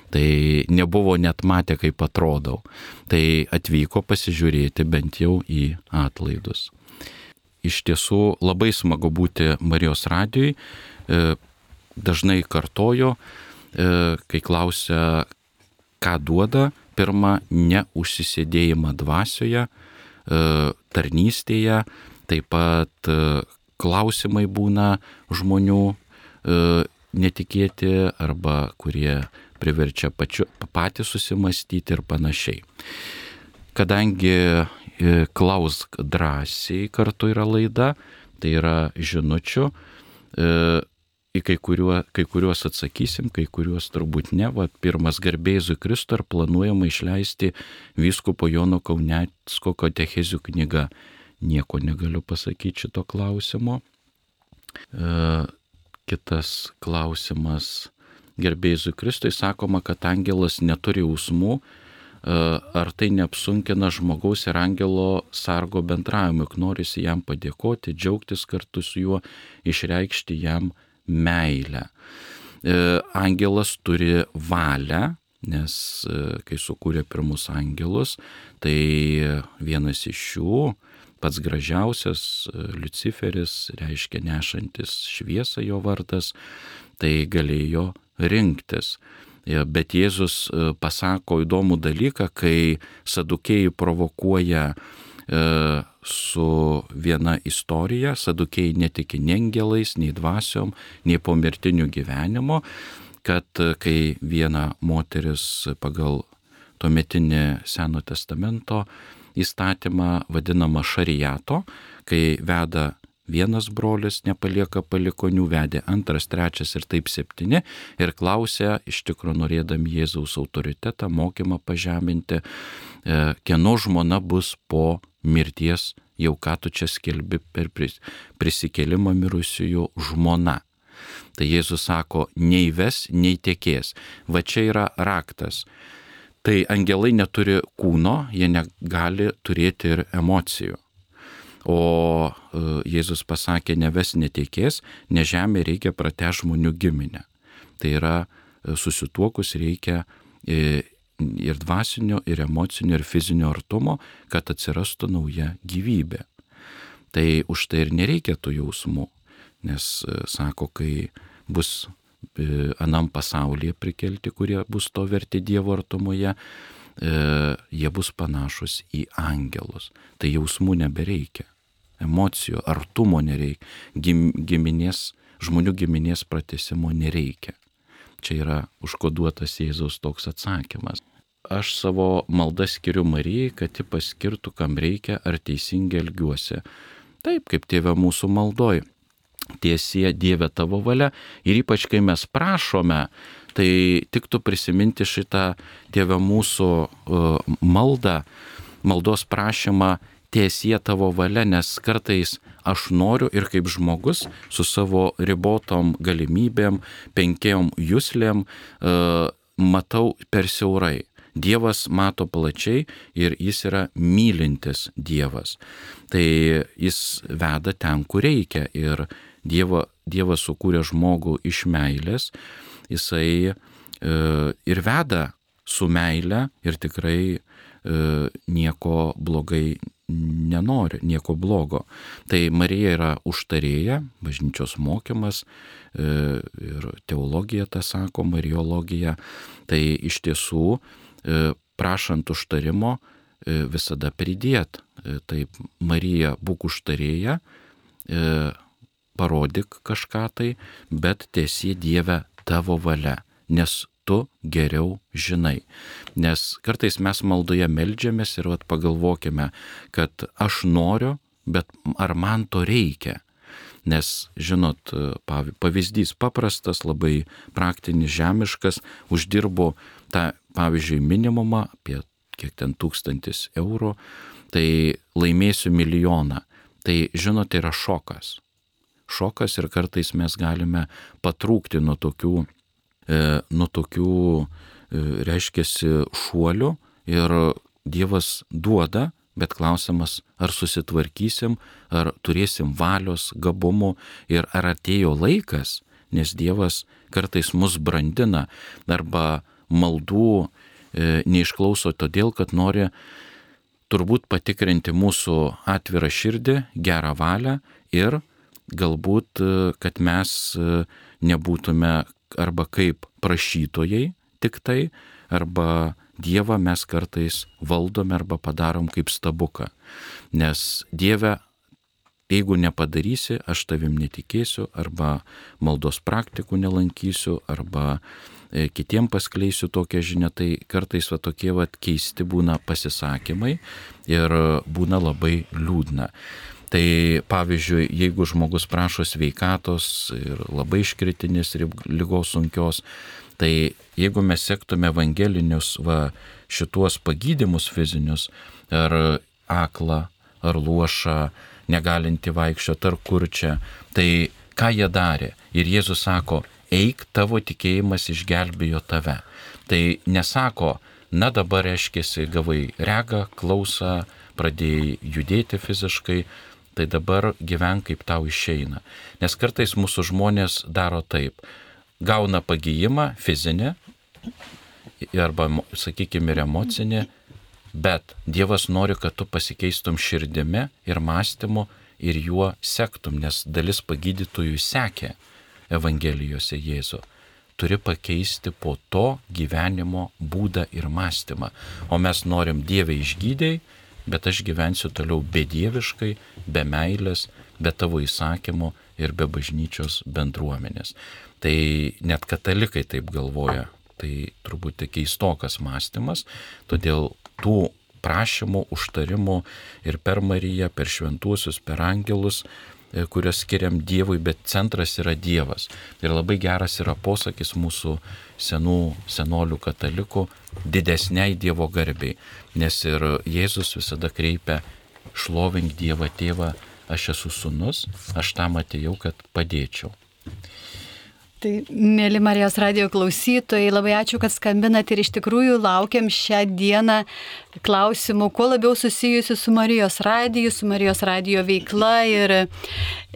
Tai nebuvo net matę, kaip atrodau. Tai atvyko pasižiūrėti bent jau į atlaidus. Iš tiesų labai smagu būti Marijos radijui. E, dažnai kartoju, e, kai klausia, ką duoda, pirma, neužsisėdėjimą dvasioje, e, tarnystėje, taip pat klausimai būna žmonių netikėti arba kurie priverčia pačiu, patys susimastyti ir panašiai. Kadangi klausk drąsiai kartu yra laida, tai yra žinučių, į kai, kuriuo, kai kuriuos atsakysim, kai kuriuos turbūt ne. Va, pirmas garbėzui Kristų ar planuojama išleisti vyskupo Jono Kaunetsko katechezių knygą. Nieko negaliu pasakyti šito klausimo. E, kitas klausimas. Gerbėjai Kristui sakoma, kad angelas neturi jausmų, e, ar tai neapsunkina žmogaus ir angelo sargo bendravimui, juk norisi jam padėkoti, džiaugtis kartu su juo, išreikšti jam meilę. E, angelas turi valią, nes e, kai sukūrė pirmus angelus, tai vienas iš jų, pats gražiausias, Luciferis, reiškia nešantis šviesą jo vardas, tai galėjo rinktis. Bet Jėzus pasako įdomų dalyką, kai sadukėjai provokuoja E, su viena istorija, sadukiai netiki nei angelais, nei dvasiom, nei pomirtiniu gyvenimu, kad e, kai viena moteris pagal tuometinį Seno testamento įstatymą vadinama šariato, kai veda vienas brolis nepalieka palikonių, vedė antras, trečias ir taip septyni ir klausė, iš tikrųjų norėdami Jėzaus autoritetą, mokymą pažeminti, e, kieno žmona bus po mirties, jau ką tu čia skelbi per prisikėlimą mirusiųjų žmona. Tai Jėzus sako, nei ves, nei tiekės. Va čia yra raktas. Tai angelai neturi kūno, jie negali turėti ir emocijų. O e, Jėzus pasakė, neves netikės, ne žemė reikia prate žmonių giminę. Tai yra e, susituokus reikia e, ir dvasinio, ir emocinio, ir fizinio artumo, kad atsirastų nauja gyvybė. Tai už tai ir nereikia tų jausmų. nes sako, kai bus anam pasaulyje prikelti, kurie bus to verti Dievo artumoje, jie bus panašus į angelus. Tai jausmų nebereikia, emocijų, artumo nereikia, Gim, giminės, žmonių giminės pratesimo nereikia. Čia yra užkoduotas Jėzaus toks atsakymas. Aš savo maldą skiriu Marijai, kad ji paskirtų, kam reikia, ar teisingai elgiuosi. Taip, kaip tėvė mūsų maldoj. Tiesie Dieve tavo valia ir ypač kai mes prašome, tai tiktų prisiminti šitą tėvę mūsų uh, maldą, maldos prašymą tiesie tavo valia, nes kartais aš noriu ir kaip žmogus su savo ribotom galimybėm, penkiom jūslėm uh, matau per siaurai. Dievas mato plačiai ir jis yra mylintis Dievas. Tai jis veda ten, kur reikia. Ir Dievo, Dievas sukūrė žmogų iš meilės, jisai e, ir veda su meile ir tikrai e, nieko blogai nenori, nieko blogo. Tai Marija yra užtarėja, bažnyčios mokymas e, ir teologija tą sako, mariologija. Tai iš tiesų e, prašant užtarimo e, visada pridėt. Taip, Marija būk užtarėja, parodyk kažką tai, bet tiesie Dieve tavo valia, nes tu geriau žinai. Nes kartais mes maldoje melžiamės ir vat pagalvokime, kad aš noriu, bet ar man to reikia. Nes, žinot, pavyzdys paprastas, labai praktinis, žemiškas, uždirbu tą, pavyzdžiui, minimumą apie kiek ten tūkstantis eurų, tai laimėsiu milijoną. Tai, žinot, yra šokas. Šokas ir kartais mes galime patrūkti nuo tokių nuo tokių, e, reiškia, šuolių ir Dievas duoda, bet klausimas, ar susitvarkysim, ar turėsim valios, gabumų ir ar atėjo laikas, nes Dievas kartais mus brandina arba maldų e, neišklauso todėl, kad nori turbūt patikrinti mūsų atvirą širdį, gerą valią ir galbūt, kad mes nebūtume arba kaip prašytojai tik tai, arba Dievą mes kartais valdome arba padarom kaip stabuką. Nes Dieve, jeigu nepadarysi, aš tavim netikėsiu, arba maldos praktikų nelankysiu, arba e, kitiem paskleisiu tokią žinią, tai kartais va tokie va keisti būna pasisakymai ir būna labai liūdna. Tai pavyzdžiui, jeigu žmogus prašo sveikatos ir labai iškritinės lygos sunkios, tai jeigu mes sektume evangelinius va, šituos pagydimus fizinius, ar aklą, ar luošą, negalinti vaikščioti, ar kurčią, tai ką jie darė? Ir Jėzus sako, eik, tavo tikėjimas išgelbėjo tave. Tai nesako, na dabar reiškia, gavai regą, klausą, pradėjai judėti fiziškai, tai dabar gyvenk kaip tau išeina. Nes kartais mūsų žmonės daro taip. Gauna pagyjimą fizinį arba, sakykime, ir emocinį, bet Dievas nori, kad tu pasikeistum širdimi ir mąstymu ir juo sektum, nes dalis pagydytojų sekė Evangelijose Jėzų turi pakeisti po to gyvenimo būdą ir mąstymą. O mes norim Dievę išgydėjai, bet aš gyvensiu toliau bedieviškai, be meilės, be tavo įsakymų ir be bažnyčios bendruomenės. Tai net katalikai taip galvoja, tai turbūt keistokas mąstymas, todėl tų prašymų, užtarimų ir per Mariją, per šventuosius, per angelus E, kurias skiriam Dievui, bet centras yra Dievas. Ir labai geras yra posakis mūsų senų senolių katalikų didesniai Dievo garbiai, nes ir Jėzus visada kreipia šlovink Dievą tėvą, aš esu sunus, aš tam atėjau, kad padėčiau. Tai, mėly Marijos radio klausytojai, labai ačiū, kad skambinat ir iš tikrųjų laukiam šią dieną klausimų, kuo labiau susijusių su Marijos radiju, su Marijos radio veikla. Ir,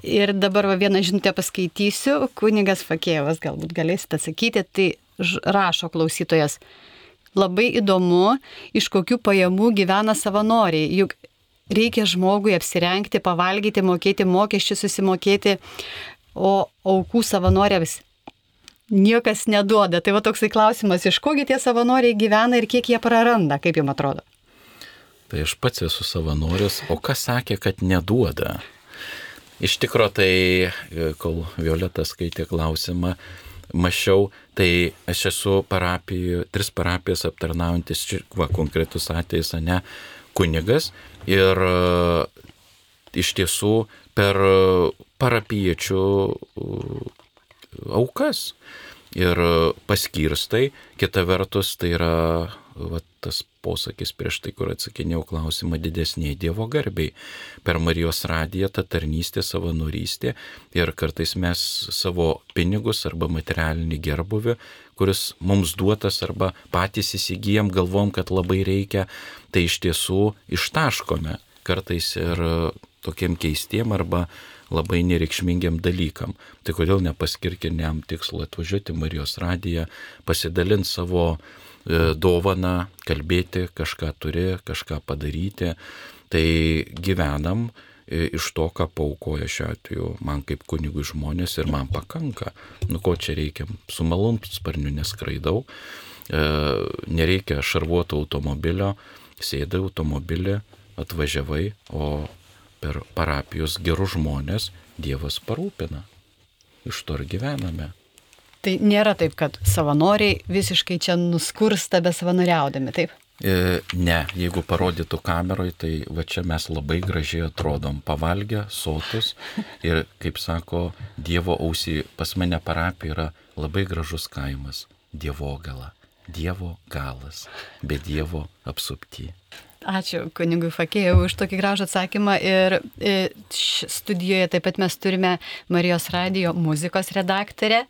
ir dabar va, vieną žinutę paskaitysiu, kunigas Fakėjovas galbūt galėsite atsakyti, tai rašo klausytojas. Labai įdomu, iš kokių pajamų gyvena savanoriai, juk reikia žmogui apsirengti, pavalgyti, mokėti mokesčius, susimokėti o aukų savanoriams niekas neduoda. Tai va toksai klausimas, iš kogi tie savanoriai gyvena ir kiek jie praranda, kaip jums atrodo? Tai aš pats esu savanoris, o kas sakė, kad neduoda? Iš tikrųjų, tai kol Violeta skaitė klausimą, mačiau, tai aš esu parapijų, tris parapijas aptarnaujantis, va, konkretus atvejis, ne, kunigas ir iš tiesų per parapiečių aukas ir paskirstai, kita vertus tai yra va, tas posakis prieš tai, kur atsakinėjau klausimą didesniai Dievo garbiai. Per Marijos radiją ta tarnystė, savanorystė ir kartais mes savo pinigus arba materialinį gerbuvį, kuris mums duotas arba patys įsigijom, galvom, kad labai reikia, tai iš tiesų ištaškome kartais ir tokiem keistiem arba labai nereikšmingiam dalykam. Tai kodėl nepaskirkiniam tikslu atvažiuoti Marijos radiją, pasidalinti savo e, dovaną, kalbėti, kažką turi, kažką padaryti. Tai gyvenam e, iš to, ką paukoja šiuo atveju man kaip kunigui žmonės ir man pakanka. Nu ko čia reikia, su malum sparniu neskraidau, e, nereikia šarvuoto automobilio, sėdai automobilį, atvažiavai, o per parapijos gerus žmonės Dievas parūpina. Iš to ir gyvename. Tai nėra taip, kad savanoriai visiškai čia nuskursta be savanoriaudami, taip? E, ne, jeigu parodytų kameroj, tai va čia mes labai gražiai atrodom, pavalgę, sotus ir, kaip sako, Dievo ausį, pas mane parapija yra labai gražus kaimas, Dievo gala, Dievo galas, be Dievo apsupti. Ačiū kunigui Fakėjau už tokį gražų atsakymą. Ir e, studijoje taip pat mes turime Marijos radio muzikos redaktorę.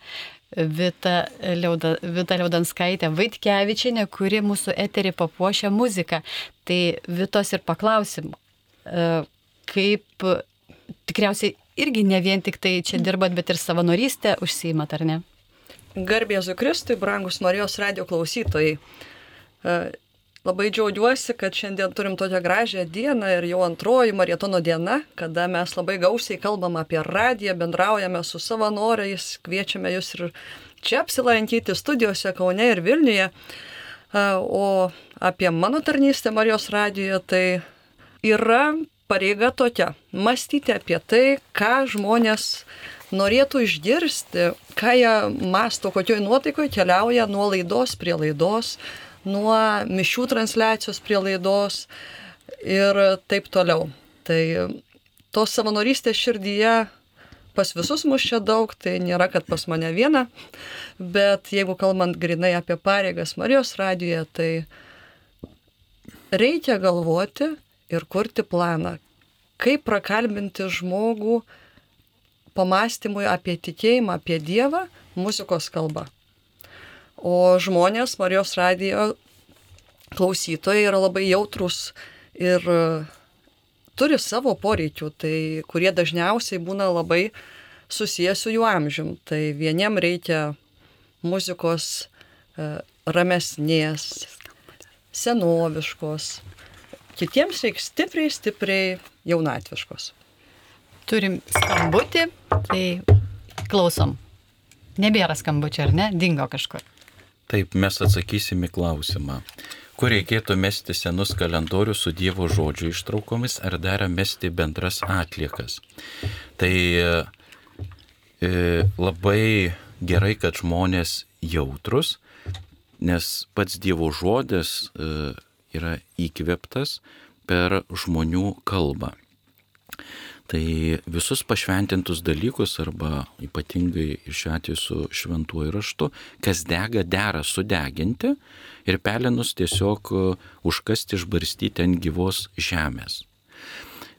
Vita, Liauda, Vita Liaudanskaitė Vaitkevičinė, kuri mūsų eterį papuošia muziką. Tai Vitos ir paklausim, e, kaip tikriausiai irgi ne vien tik tai čia dirbat, bet ir savanorystę užsiimat, ar ne? Garbėzu Kristui, brangus Marijos radio klausytojai. Labai džiaugiuosi, kad šiandien turim tokią gražią dieną ir jau antroji marietono diena, kada mes labai gausiai kalbam apie radiją, bendraujame su savanoriais, kviečiame jūs ir čia apsilankyti studijose Kaune ir Vilniuje. O apie mano tarnystę Marijos radijoje tai yra pareiga tokia - mąstyti apie tai, ką žmonės norėtų išgirsti, ką jie masto, kokioj nuotaikoje keliauja nuo laidos prie laidos, nuo mišių transliacijos prie laidos ir taip toliau. Tai tos savanorystės širdyje pas visus mus čia daug, tai nėra, kad pas mane viena, bet jeigu kalbant grinai apie pareigas Marijos radijoje, tai reikia galvoti ir kurti planą, kaip prakalbinti žmogų pamastymui apie tikėjimą, apie Dievą muzikos kalba. O žmonės Marijos radijo klausytojai yra labai jautrus ir e, turi savo poreikių, tai kurie dažniausiai būna labai susijęs su jų amžium. Tai vieniem reikia muzikos e, ramesnės, senoviškos, kitiems reikia stipriai, stipriai jaunatviškos. Turim skambutį, tai klausom. Nebėra skambučio, ar ne? Dingo kažkur. Taip, mes atsakysim į klausimą. Kur reikėtų mesti senus kalendorius su Dievo žodžio ištraukomis ar dar mesti bendras atliekas? Tai e, labai gerai, kad žmonės jautrus, nes pats Dievo žodis e, yra įkveptas per žmonių kalbą. Tai visus pašventintus dalykus arba ypatingai šiuo atveju su šventuoju raštu, kas dega, dera sudeginti ir pelenus tiesiog e, užkasti išbarstyti ant gyvos žemės.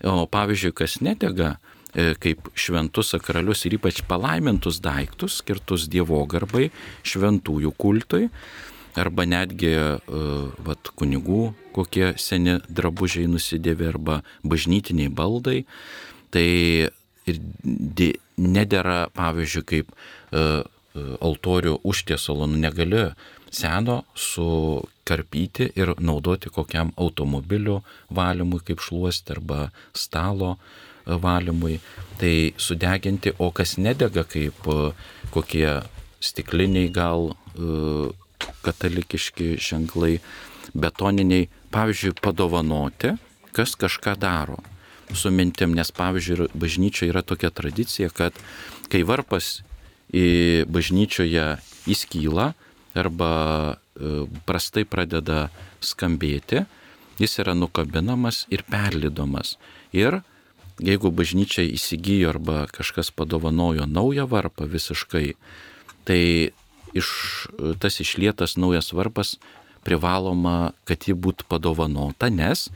O pavyzdžiui, kas nedega, e, kaip šventus sakralius ir ypač palaimintus daiktus, skirtus Dievo garbai, šventųjų kultui, arba netgi uh, vat, kunigų kokie seni drabužiai nusidėvi arba bažnytiniai baldai, tai ir nedėra, pavyzdžiui, kaip uh, altorių užtiesalo, nu negali seno su karpyti ir naudoti kokiam automobilių valymui kaip šluosti arba stalo e, valymui. Tai sudeginti, o kas nedega kaip kokie stikliniai gal katalikiški ženklai, betoniniai, pavyzdžiui, padovanoti, kas kažką daro su mintim, nes pavyzdžiui, bažnyčioje yra tokia tradicija, kad kai varpas į bažnyčioje įskyla arba e, prastai pradeda skambėti, jis yra nukabinamas ir perlidomas. Ir jeigu bažnyčia įsigijo arba kažkas padovanojo naują varpą visiškai, tai iš, tas išlietas naujas varpas privaloma, kad ji būtų padovanota, nes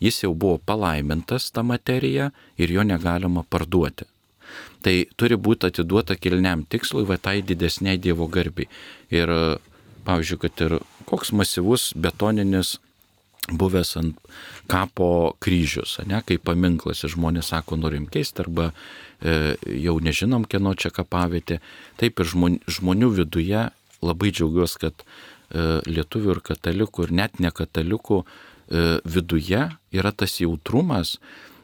jis jau buvo palaimintas tą materiją ir jo negalima parduoti. Tai turi būti atiduota kilniam tikslui, va tai didesniai Dievo garbiai. Ir, pavyzdžiui, kad ir koks masyvus betoninis buvęs ant kapo kryžius, ne, kaip paminklas ir žmonės sako, norim keisti arba e, jau nežinom, kieno čia kapavietė. Taip ir žmonių, žmonių viduje labai džiaugiuosi, kad e, lietuvių ir katalikų ir net nekatalikų E, viduje yra tas jautrumas,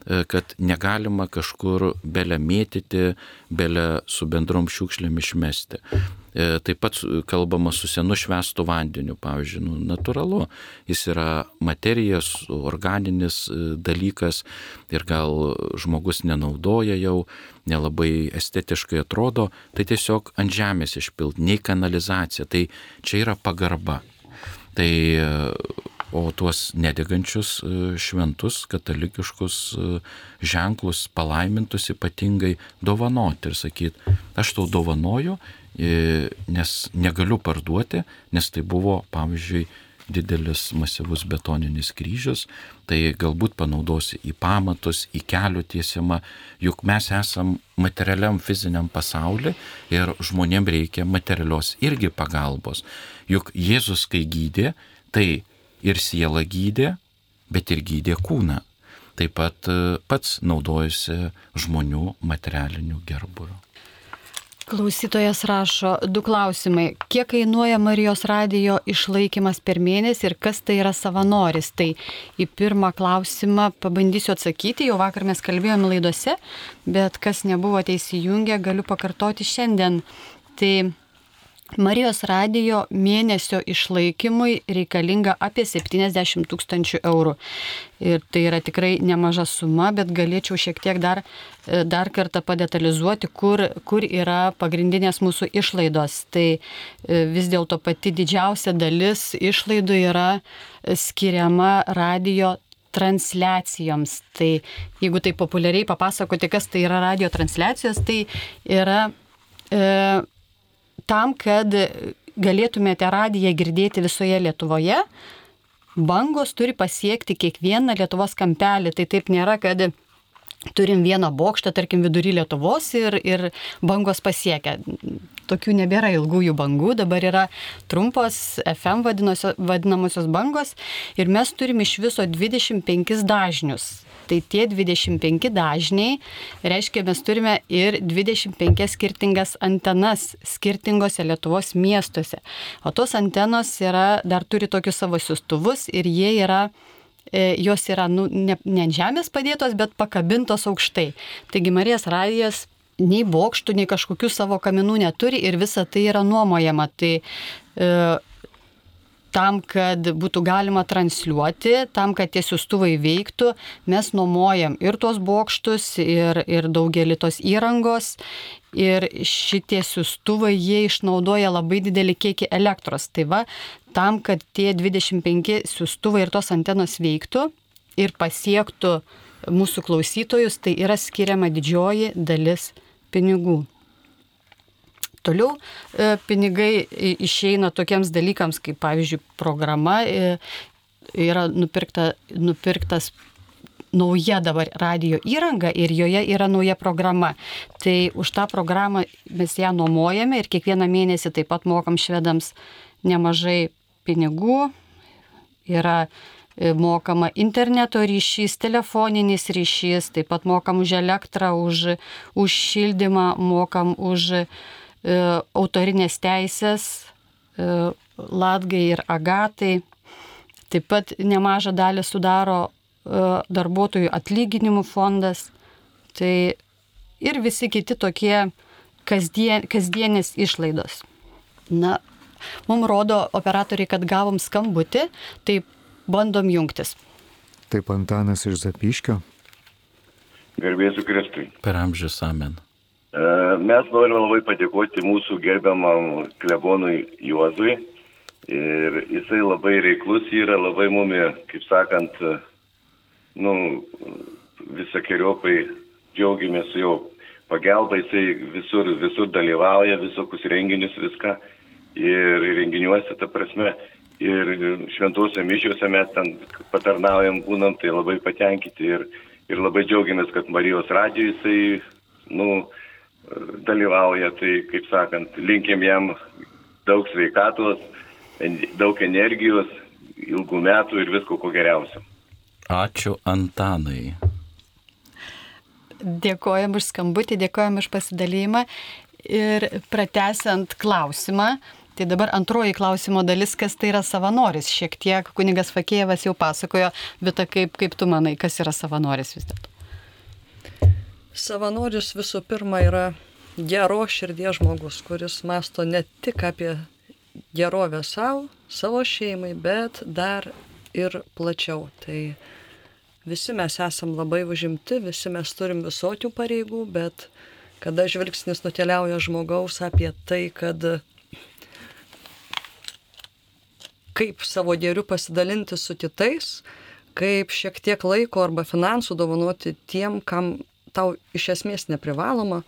e, kad negalima kažkur belę mėtyti, belę su bendrom šiukšlėm išmesti. E, taip pat kalbama su senu švestu vandeniu, pavyzdžiui, nu, natūralu, jis yra materijas, organinis dalykas ir gal žmogus nenaudoja jau, nelabai estetiškai atrodo, tai tiesiog ant žemės išpilt, nei kanalizacija, tai čia yra pagarba. Tai o tuos nedegančius e, šventus katalikiškus e, ženklus palaimintus ypatingai dovanoti ir sakyti, aš tau dovanoju, e, nes negaliu parduoti, nes tai buvo, pavyzdžiui, didelis masyvus betoninis kryžius, tai galbūt panaudosi į pamatus, į kelių tiesimą, juk mes esam materialiam fiziniam pasauliu ir žmonėm reikia materialios irgi pagalbos. Juk Jėzus, kai gydė, tai ir sielą gydė, bet ir gydė kūną. Taip pat e, pats naudojasi žmonių materialiniu gerburiu. Klausytojas rašo du klausimai. Kiek kainuoja Marijos radijo išlaikymas per mėnesį ir kas tai yra savanoris? Tai į pirmą klausimą pabandysiu atsakyti, jau vakar mes kalbėjome laidose, bet kas nebuvo įsijungę, galiu pakartoti šiandien. Tai Marijos radijo mėnesio išlaikymui reikalinga apie 70 tūkstančių eurų. Ir tai yra tikrai nemaža suma, bet galėčiau šiek tiek dar, e, dar kartą padetalizuoti, kur, kur yra pagrindinės mūsų išlaidos. Tai e, vis dėlto pati didžiausia dalis išlaidų yra skiriama radijo transliacijoms. Tai jeigu tai populiariai papasakoti, kas tai yra radio transliacijos, tai yra e, tam, kad galėtumėte radiją girdėti visoje Lietuvoje, bangos turi pasiekti kiekvieną Lietuvos kampelį. Tai taip nėra, kad turim vieną bokštą, tarkim, vidury Lietuvos ir, ir bangos pasiekia. Tokių nebėra ilgųjų bangų, dabar yra trumpos FM vadinamosios bangos ir mes turim iš viso 25 dažnius. Tai tie 25 dažniai reiškia, mes turime ir 25 skirtingas antenas skirtingose Lietuvos miestuose. O tos antenos yra, dar turi tokius savo siustuvus ir jie yra e, jos yra nu, ne, ne ant žemės padėtos, bet pakabintos aukštai. Taigi Marijas radijas nei bokštų, nei kažkokių savo kaminų neturi ir visa tai yra nuomojama. Tai e, tam, kad būtų galima transliuoti, tam, kad tie siūstuvai veiktų, mes nuomojam ir tuos bokštus, ir, ir daugelį tos įrangos. Ir šitie siūstuvai, jie išnaudoja labai didelį kiekį elektros. Tai va, tam, kad tie 25 siūstuvai ir tos antenos veiktų ir pasiektų mūsų klausytojus, tai yra skiriama didžioji dalis pinigų. Toliau e, pinigai išeina tokiems dalykams, kaip pavyzdžiui programa e, yra nupirkta, nupirktas nauja dabar radio įranga ir joje yra nauja programa. Tai už tą programą mes ją nuomojame ir kiekvieną mėnesį taip pat mokam švedams nemažai pinigų. Yra mokama interneto ryšys, telefoninis ryšys, taip pat mokam už elektrą, už, už šildymą, mokam už E, autorinės teisės e, Latgai ir Agatai. taip pat nemažą dalį sudaro darbuotojų atlyginimų fondas. Tai ir visi kiti tokie kasdien, kasdienės išlaidos. Na, mums rodo operatoriai, kad gavom skambutį, tai bandom jungtis. Taip Antanas iš Zapiškio. Gerbėsiu Kristui. Per amžius amen. E, mes norime labai padėkoti mūsų gerbiamam klebonui Juozui. Ir jisai labai reiklus yra, labai mumi, kaip sakant, nu, visokiojopai džiaugiamės jo pagalba, jisai visur, visur dalyvauja, visokius renginius, viską. Ir renginiuose, ta prasme, ir šventosiuose mišiuose mes ten patarnaujam, būnam, tai labai patenkinti ir, ir labai džiaugiamės, kad Marijos radijo jisai, nu, dalyvauja, tai, kaip sakant, linkim jam daug sveikatos, daug energijos, ilgų metų ir visko ko geriausio. Ačiū Antanai. Dėkojom už skambutį, dėkojom už pasidalymą ir pratesiant klausimą. Tai dabar antroji klausimo dalis, kas tai yra savanoris. Šiek tiek kunigas Fakėjevas jau pasakojo, bet kaip, kaip tu manai, kas yra savanoris vis dėlto? Savanoris visų pirma yra gero širdies žmogus, kuris masto ne tik apie gerovę savo, savo šeimai, bet dar ir plačiau. Tai visi mes esam labai užimti, visi mes turim visokių pareigų, bet kada žvilgsnis nukeliauja žmogaus apie tai, kad kaip savo gėriu pasidalinti su kitais, kaip šiek tiek laiko arba finansų dovanoti tiem, kam tau iš esmės neprivaloma,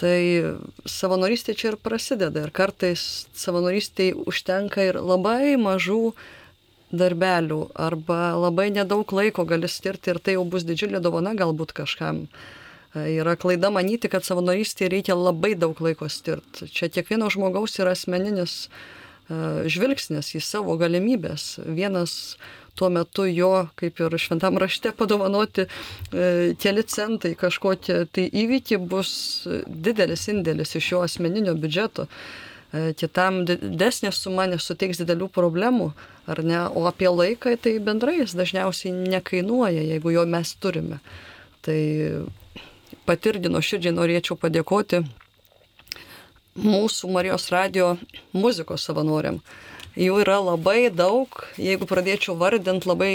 tai savanorystė čia ir prasideda. Ir kartais savanorystėje užtenka ir labai mažų darbelių arba labai nedaug laiko gali skirti ir tai jau bus didžiulė dovana galbūt kažkam. Yra klaida manyti, kad savanorystėje reikia labai daug laiko skirti. Čia kiekvieno žmogaus yra asmeninis žvilgsnis į savo galimybės. Vienas tuo metu jo, kaip ir šventam rašte, padovanoti e, keli centai kažkokie, tai įvykį bus didelis indėlis iš jo asmeninio biudžeto. E, kitam didesnė suma nesuteiks didelių problemų, ar ne, o apie laiką tai bendrai jis dažniausiai nekainuoja, jeigu jo mes turime. Tai patirdino širdžiai norėčiau padėkoti mūsų Marijos radio muzikos savanoriam. Jų yra labai daug, jeigu pradėčiau vardinti, labai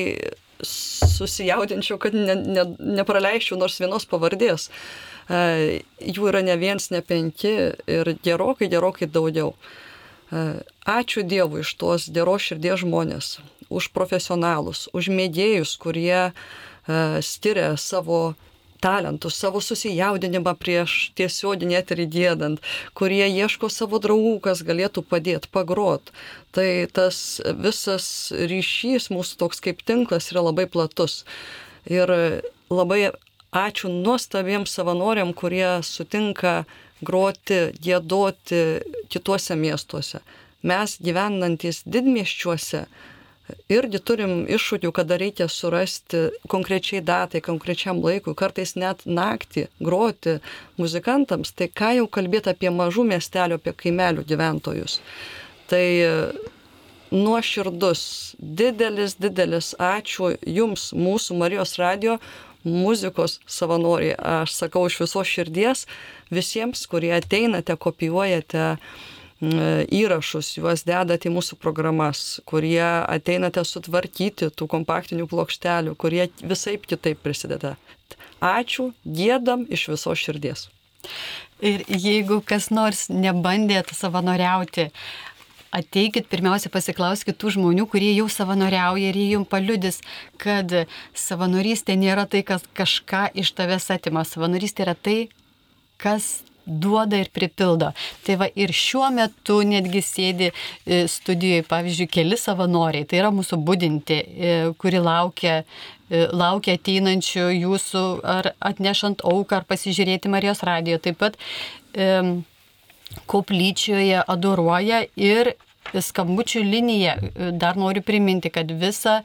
susijaudinčiau, kad ne, ne, nepraleisčiau nors vienos pavardės. E, jų yra ne viens, ne penki ir gerokai, gerokai daugiau. E, ačiū Dievui iš tos geros širdies žmonės, už profesionalus, už mėgėjus, kurie e, skiria savo talentus, savo susijaudinimą prieš tiesioginį eterį dėdant, kurie ieško savo draugų, kas galėtų padėti, pagrot. Tai tas visas ryšys mūsų toks kaip tinklas yra labai platus. Ir labai ačiū nuostabiems savanoriam, kurie sutinka groti, gėdoti kituose miestuose. Mes gyvenantis didmieščiuose irgi turim iššūkių, kada reikia surasti konkrečiai datai, konkrečiam laikui, kartais net naktį groti muzikantams, tai ką jau kalbėti apie mažų miestelio, apie kaimelių gyventojus. Tai nuoširdus, didelis, didelis ačiū Jums, mūsų Marijos radio muzikos savanoriai. Aš sakau iš visos širdies visiems, kurie ateinate, kopijuojate įrašus, juos dedate į mūsų programas, kurie ateinate sutvarkyti tų kompaktinių plokštelių, kurie visai kitaip prisideda. Ačiū, gėdam iš viso širdies. Ir jeigu kas nors nebandėt savanoriauti, ateikit pirmiausia pasiklauskit tų žmonių, kurie jau savanoriauja ir jie jums paliudys, kad savanorystė nėra tai, kas kažką iš tavęs atima. Savanorystė yra tai, kas duoda ir pripildo. Tai va ir šiuo metu netgi sėdi e, studijoje, pavyzdžiui, keli savanoriai, tai yra mūsų būdinti, e, kuri laukia e, laukia ateinančių jūsų ar atnešant auką ar pasižiūrėti Marijos radijo. Taip pat koplyčioje adoruoja ir skambučių linija. Dar noriu priminti, kad visa,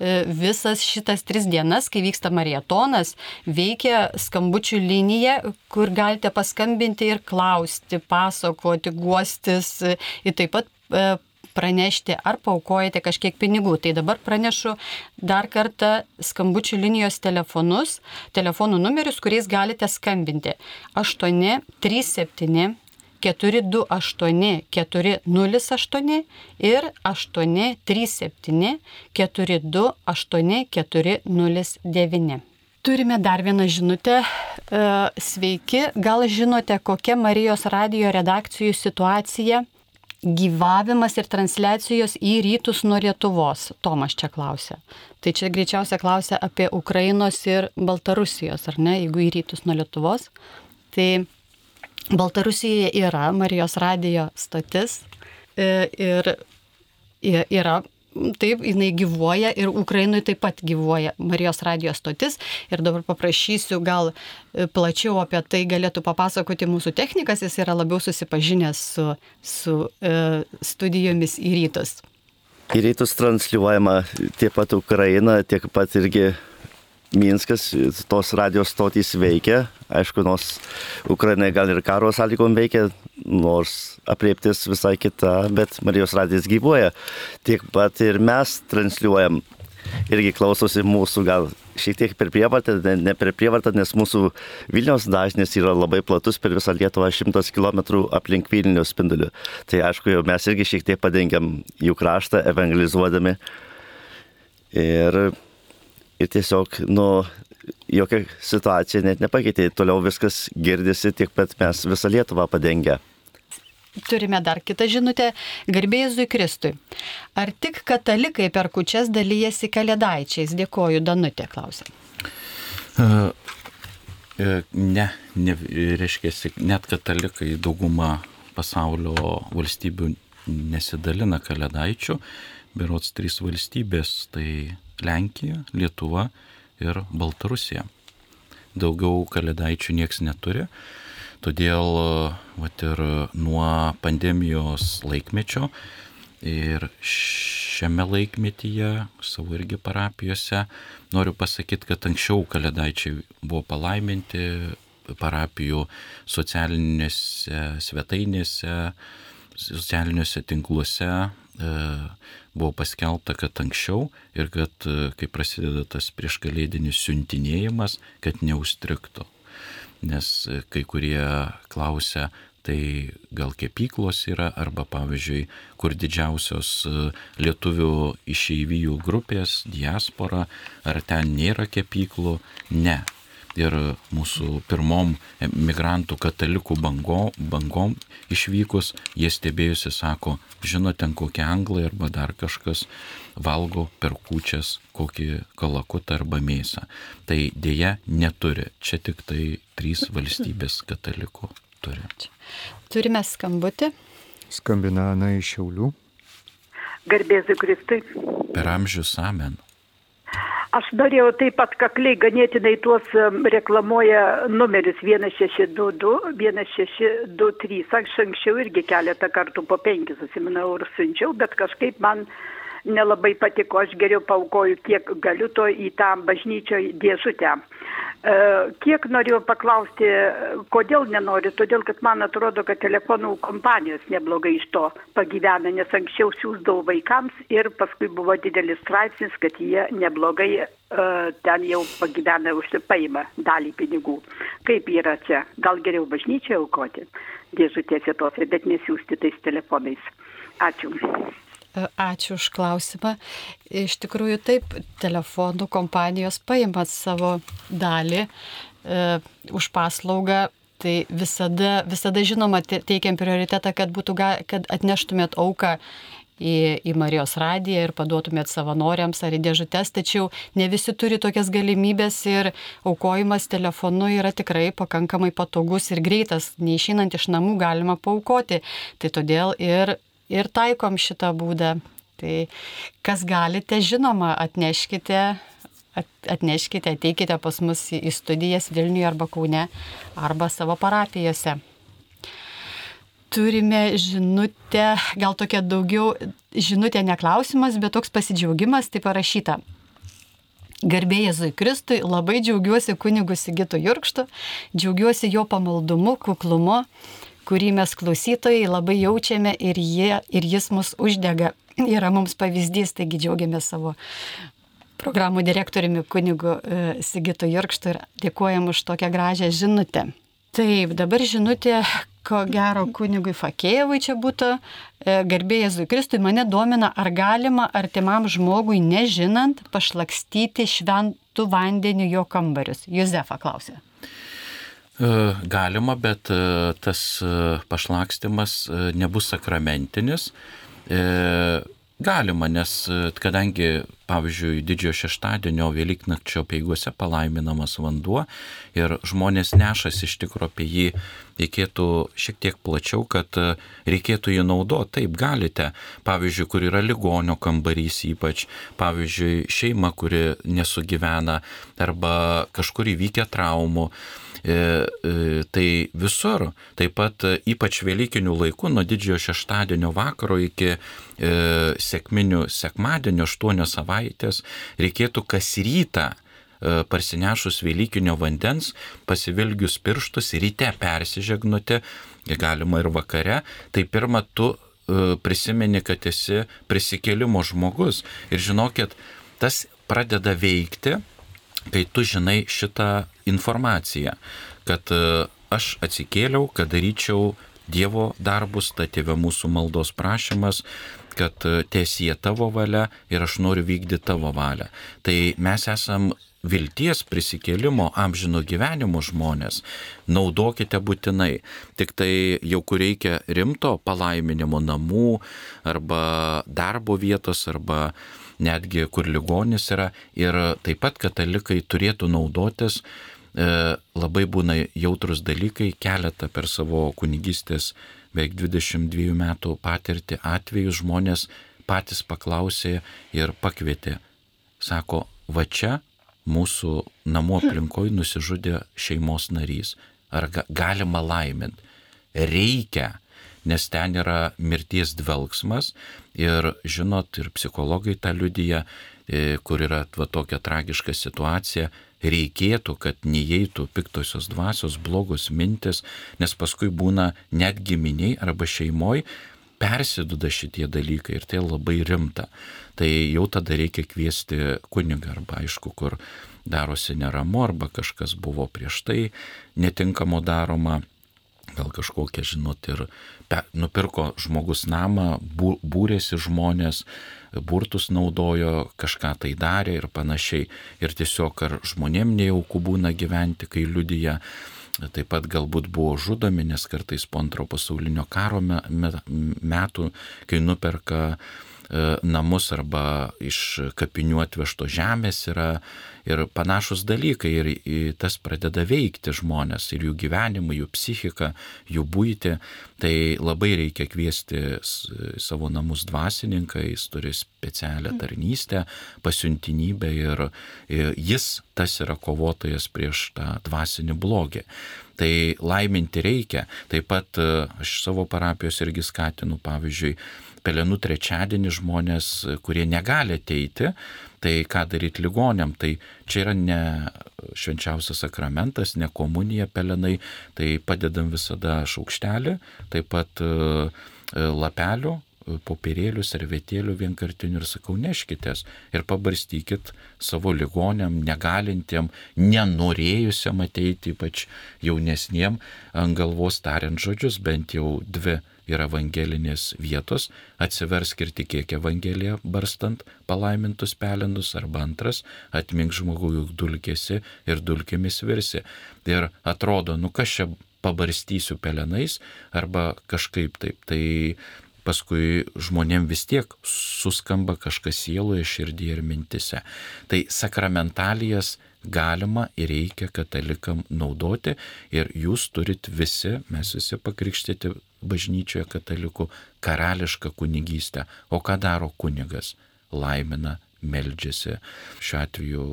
e, visas šitas tris dienas, kai vyksta marietonas, veikia skambučių linija, kur galite paskambinti ir klausti, pasakoti, guostis ir taip pat e, pranešti ar paukojate kažkiek pinigų. Tai dabar pranešu dar kartą skambučių linijos telefonus, telefonų numerius, kuriais galite skambinti. 837 428 408 ir 837 428 409. Turime dar vieną žinutę. E, sveiki, gal žinote, kokia Marijos radio redakcijų situacija gyvavimas ir transliacijos į rytus nuo Lietuvos? Tomas čia klausia. Tai čia greičiausia klausia apie Ukrainos ir Baltarusijos, ar ne, jeigu į rytus nuo Lietuvos. Tai Baltarusijoje yra Marijos radijo stotis e, ir yra taip, jinai gyvuoja ir Ukrainoje taip pat gyvuoja Marijos radijos stotis. Ir dabar paprašysiu, gal e, plačiau apie tai galėtų papasakoti mūsų technikas, jis yra labiau susipažinęs su, su e, studijomis į rytus. Į rytus transliuojama tiek pat Ukraina, tiek pat irgi Minskas, tos radijos stotys veikia, aišku, nors Ukrainai gal ir karo sąlygom veikia, nors aprieptis visai kita, bet Marijos radijas gyvuoja. Tiek pat ir mes transliuojam, irgi klausosi mūsų gal šiek tiek per prievartą, ne, ne per prievartą, nes mūsų Vilniaus dažnis yra labai platus per visą Lietuvą 100 km aplink Vilnius spinduliu. Tai aišku, jau mes irgi šiek tiek padengiam jų kraštą, evangelizuodami. Ir ir tiesiog, nu, jokia situacija net nepakeitė, toliau viskas girdisi, tik pat mes visą Lietuvą padengę. Turime dar kitą žinutę. Garbėjai Kristui. Ar tik katalikai per kučias dalyjasi kalėdaičiais? Dėkoju, Danutė klausė. Uh, ne, ne, reiškia, net katalikai dauguma pasaulio valstybių nesidalina kalėdaičių, berots trys valstybės, tai Lenkija, Lietuva ir Baltarusija. Daugiau kalėdaičių nieks neturi, todėl vat, ir nuo pandemijos laikmečio ir šiame laikmetyje savo irgi parapijose noriu pasakyti, kad anksčiau kalėdaičiai buvo palaiminti parapijų socialinėse svetainėse, socialiniuose tinkluose buvo paskelbta, kad anksčiau ir kad, e, kai prasideda tas prieškalėdinis siuntinėjimas, kad neustriktų. Nes e, kai kurie klausia, tai gal kepyklos yra, arba pavyzdžiui, kur didžiausios lietuvių išeivijų grupės, diaspora, ar ten nėra kepyklų. Ne, ir mūsų pirmom migrantų katalikų bango, bangom išvykus, jie stebėjusi sako, žinot, ten kokie anglai arba dar kažkas valgo per kučias kokį kalakutą arba mėsą. Tai dėja neturi. Čia tik tai trys valstybės katalikų turi. Turime skambutį. Skambina Ana iš Šiaulių. Garbėsiu Kristui. Per amžius amen. Aš norėjau taip pat kakliai ganėtinai tuos reklamuoja numeris 1622, 1623. Aš anksčiau irgi keletą kartų po penkis susiminau ir siunčiau, bet kažkaip man nelabai patiko, aš geriau paukoju kiek galiu to į tą bažnyčio dėžutę. E, kiek norėjau paklausti, kodėl nenori, todėl kad man atrodo, kad telefonų kompanijos neblogai iš to pagyvena, nes anksčiau siūsdavo vaikams ir paskui buvo didelis straipsnis, kad jie neblogai uh, ten jau pagyvena užsipaima dalį pinigų. Kaip yra čia? Gal geriau bažnyčiai aukoti dėžutėse tose, bet nesiųsti tais telefonais. Ačiū. Ačiū už klausimą. Iš tikrųjų taip, telefonų kompanijos paima savo dalį e, už paslaugą. Tai visada, visada žinoma, teikiam prioritetą, kad, būtų, kad atneštumėt auką į, į Marijos radiją ir paduotumėt savanoriams ar į dėžutės, tačiau ne visi turi tokias galimybės ir aukojimas telefonu yra tikrai pakankamai patogus ir greitas, neišinant iš namų galima paukoti. Tai todėl ir ir taikom šitą būdą. Tai kas galite, žinoma, atneškite, atneškite, ateikite pas mus į studijas Vilniuje arba Kaune arba savo parapijose. Turime žinutę, gal tokia daugiau žinutė neklausimas, bet toks pasidžiaugimas, tai parašyta. Garbėjai Jėzui Kristui, labai džiaugiuosi kunigu Sigitu Jurkštu, džiaugiuosi jo pamaldumu, kuklumu, kurį mes klausytojai labai jaučiame ir, jie, ir jis mus uždega. Yra mums pavyzdys, taigi džiaugiamės savo programų direktoriumi kunigu e, Sigitu Jurkštu ir dėkojam už tokią gražią žinutę. Taip, dabar žinutė, ko gero kunigui Fakėjevui čia būtų, e, garbėjai Jėzui Kristui, mane domina, ar galima artimam žmogui nežinant pašlakstyti šventų vandeniu jo kambarius. Jozefa klausė. E, galima, bet tas pašlakstimas nebus sakramentinis Galima, nes e, kadangi, pavyzdžiui, didžiojo šeštadienio Velyknakčio peiguose palaiminamas vanduo ir žmonės nešas iš tikro apie jį, reikėtų šiek tiek plačiau, kad e, reikėtų jį naudoti. Taip, galite, pavyzdžiui, kur yra ligonio kambarys ypač, pavyzdžiui, šeima, kuri nesugyvena arba kažkur įvykę traumų. E, e, tai visur, taip pat e, ypač Velykinių laikų, nuo didžiojo šeštadienio vakaro iki sėkminių sekmadienio aštuonios savaitės, reikėtų kas rytą parsinešus Velykinio vandens, pasivilgius pirštus, ryte persižegnuti, galima ir vakare, tai pirmą tu prisimeni, kad esi prisikėlimo žmogus. Ir žinokit, tas pradeda veikti kai tu žinai šitą informaciją, kad e, aš atsikėliau, kad daryčiau Dievo darbus, ta tėvė mūsų maldos prašymas, kad e, tiesie tavo valia ir aš noriu vykdyti tavo valią. Tai mes esam vilties prisikėlimo amžino gyvenimo žmonės, naudokite būtinai. Tik tai jau kur reikia rimto palaiminimo namų arba darbo vietos arba netgi kur ligonis yra. Ir taip pat katalikai turėtų naudotis e, labai būna jautrus dalykai, keletą per savo kunigystės beveik 22 metų patirtį atvejus žmonės patys paklausė ir pakvietė. Sako, va čia mūsų namų aplinkoje nusižudė šeimos narys. Ar ga, galima laiminti? Reikia nes ten yra mirties dvelgsmas ir žinot, ir psichologai tą liudyja, e, kur yra va tokia tragiška situacija, reikėtų, kad neįeitų piktosios dvasios, blogos mintis, nes paskui būna net giminiai arba šeimoji persiduda šitie dalykai ir tai labai rimta. Tai jau tada reikia kviesti kunigą arba aišku, kur darosi neramu arba kažkas buvo prieš tai netinkamo daroma gal kažkokia, žinot, ir pe, nupirko žmogus namą, bū, būrėsi žmonės, burtus naudojo, kažką tai darė ir panašiai. Ir tiesiog ar žmonėm nejaukų būna gyventi, kai liudyja. Taip pat galbūt buvo žudomi, nes kartais po antro pasaulinio karo metų, kai nuperka E, namus arba iš kapinių atvežto žemės yra ir panašus dalykai ir tas pradeda veikti žmonės ir jų gyvenimą, jų psichiką, jų būti. Tai labai reikia kviesti savo namus dvasininką, jis turi specialią mm. tarnystę, pasiuntinybę ir jis tas yra kovotojas prieš tą dvasinį blogį. Tai laiminti reikia. Taip pat e, aš savo parapijos irgi skatinu, pavyzdžiui, pelenų trečiadienį žmonės, kurie negali ateiti, tai ką daryti ligonėm, tai čia yra ne švenčiausias sakramentas, ne komunija pelenai, tai padedam visada šaukštelį, taip pat e, e, lapelių, e, popierėlių, servetėlių vienkartinių ir sakau, neškitės ir pabarstykit savo ligonėm, negalintiem, nenorėjusiam ateiti, ypač jaunesniem, ant galvos tariant žodžius, bent jau dvi ir evangelinės vietos, atsiversk ir tikėk Evangeliją barstant palaimintus pelenus, arba antras, atmink žmogų, juk dulkėsi ir dulkėmis virsi. Ir atrodo, nu kas čia pabarstysiu pelenais, arba kažkaip taip. Tai paskui žmonėm vis tiek suskamba kažkas sieloje, širdyje ir mintise. Tai sakramentalijas galima ir reikia katalikam naudoti ir jūs turit visi, mes visi pakrikštyti bažnyčioje katalikų karališką kunigystę. O ką daro kunigas? Laimina, meldžiasi. Šiuo atveju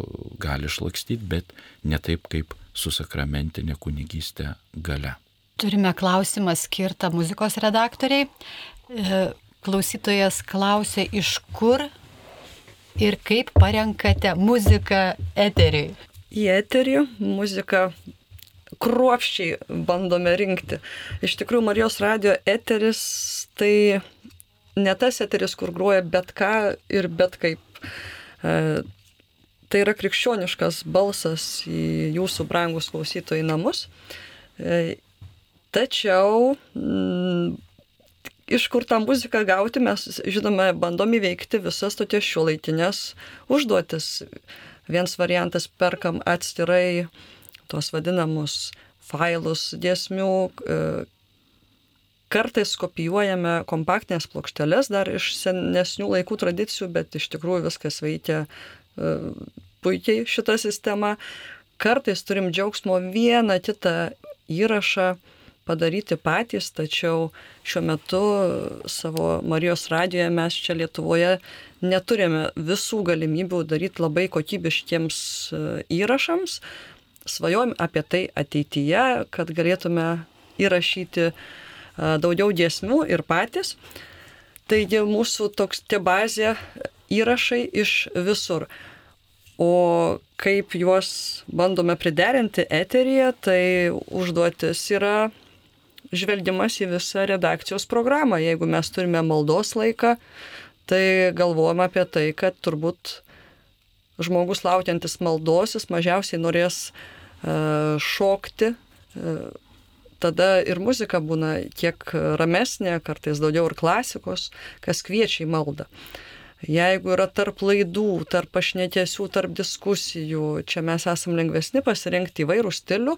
gali išlakstyti, bet ne taip kaip su sakramentinė kunigystė gale. Turime klausimą skirtą muzikos redaktoriai. E, klausytojas klausė, iš kur ir kaip parenkate muziką eteriui? Į eterį muziką kruopščiai bandome rinkti. Iš tikrųjų, Marijos radio eteris tai ne tas eteris, kur groja bet ką ir bet kaip. E, tai yra krikščioniškas balsas į jūsų brangus klausytojai namus. E, tačiau m, iš kur tą muziką gauti, mes, žinome, bandom įveikti visas tokias šiuolaikinės užduotis. Vienas variantas perkam atskirai tuos vadinamus failus dėsmių, e, kartais kopijuojame kompaktinės plokšteles dar iš senesnių laikų tradicijų, bet iš tikrųjų viskas veikia e, puikiai šitą sistemą. Kartais turim džiaugsmo vieną kitą įrašą padaryti patys, tačiau šiuo metu savo Marijos radijoje mes čia Lietuvoje neturime visų galimybių daryti labai kokybiškiems e, įrašams. Svajojom apie tai ateityje, kad galėtume įrašyti daugiau dėsmių ir patys. Taigi mūsų toks tie bazė įrašai iš visur. O kaip juos bandome priderinti eteryje, tai užduotis yra žvelgimas į visą redakcijos programą. Jeigu mes turime maldos laiką, tai galvojam apie tai, kad turbūt žmogus laukiantis maldos, jis mažiausiai norės uh, šokti. Uh, tada ir muzika būna kiek ramesnė, kartais daugiau ir klasikos, kas kviečia į maldą. Jeigu yra tarp laidų, tarp pašnekėsių, tarp diskusijų, čia mes esam lengvesni pasirinkti įvairių stilių,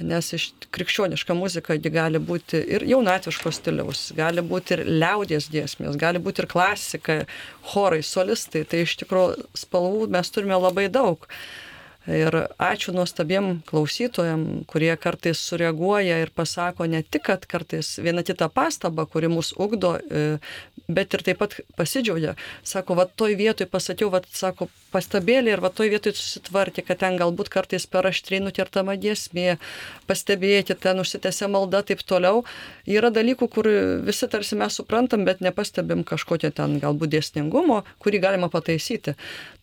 nes iš krikščioniška muzika gali būti ir jaunatviško stiliaus, gali būti ir liaudės giesmės, gali būti ir klasika, chorai, solistai, tai iš tikrųjų spalvų mes turime labai daug. Ir ačiū nuostabiem klausytojam, kurie kartais sureaguoja ir pasako ne tik, kad kartais vieną kitą pastabą, kuri mus ugdo, e, bet ir taip pat pasidžiaugia. Sako, va toj vietoj pasakiau, va sako, pastabėlė ir va toj vietoj susitvarkė, kad ten galbūt kartais per aštriai nutirtama giesmė, pastebėti, ten užsitęsia malda, taip toliau. Yra dalykų, kur visi tarsi mes suprantam, bet nepastebim kažkokio ten galbūt dėsningumo, kurį galima pataisyti.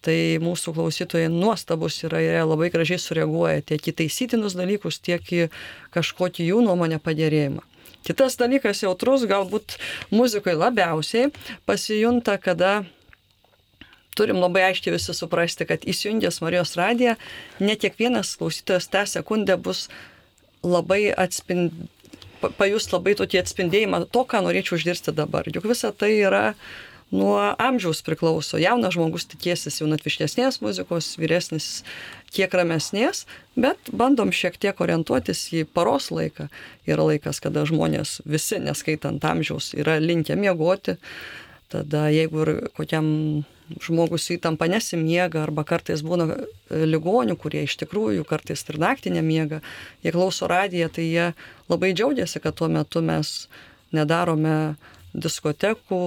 Tai mūsų klausytojai nuostabus yra ir labai gražiai sureaguoja tiek į taisytinus dalykus, tiek į kažkokį jų nuomonę pagerėjimą. Kitas dalykas jautrus, galbūt muzikoje labiausiai pasijunta, kada turim labai aiškiai visi suprasti, kad įsijungęs Marijos radiją, ne kiekvienas klausytojas tą sekundę bus labai atspindi, pajus labai tokį atspindėjimą to, ką norėčiau išgirsti dabar. Juk visa tai yra nuo amžiaus priklauso. Jaunas žmogus tikėsis jaunatviškesnės muzikos, vyresnis kiek ramesnės, bet bandom šiek tiek orientuotis į paros laiką. Yra laikas, kada žmonės visi, neskaitant amžiaus, yra linkę miegoti. Tada jeigu ir kokiam žmogus įtampa nesimiega arba kartais būna e, ligonių, kurie iš tikrųjų kartais ir naktį nemiega, jie klauso radiją, tai jie labai džiaugiasi, kad tuo metu mes nedarome diskotekų,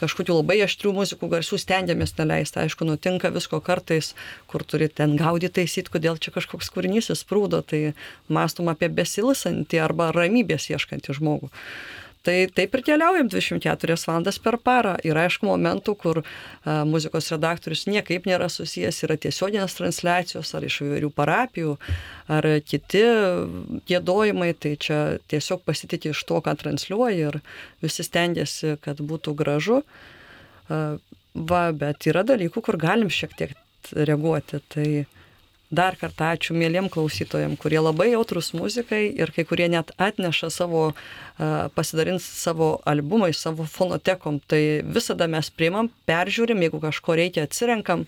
kažkokių labai aštrių muzikų garsų stengiamės neleisti. Aišku, nutinka visko kartais, kur turi ten gaudyti taisyti, kodėl čia kažkoks kūrinys įsprūdo, tai mastom apie besilisantį arba ramybės ieškantį žmogų. Tai taip ir keliaujam 24 valandas per parą. Yra aišku momentų, kur a, muzikos redaktorius niekaip nėra susijęs, yra tiesioginės transliacijos ar iš įvairių parapijų, ar kiti gėdojimai, tai čia tiesiog pasitikė iš to, ką transliuoja ir visi stengiasi, kad būtų gražu. A, va, bet yra dalykų, kur galim šiek tiek reaguoti. Tai Dar kartą ačiū mėlym klausytojim, kurie labai jautrus muzikai ir kai kurie net atneša savo, pasidalins savo albumais, savo fonotekom. Tai visada mes priimam, peržiūrim, jeigu kažko reikia atsirenkam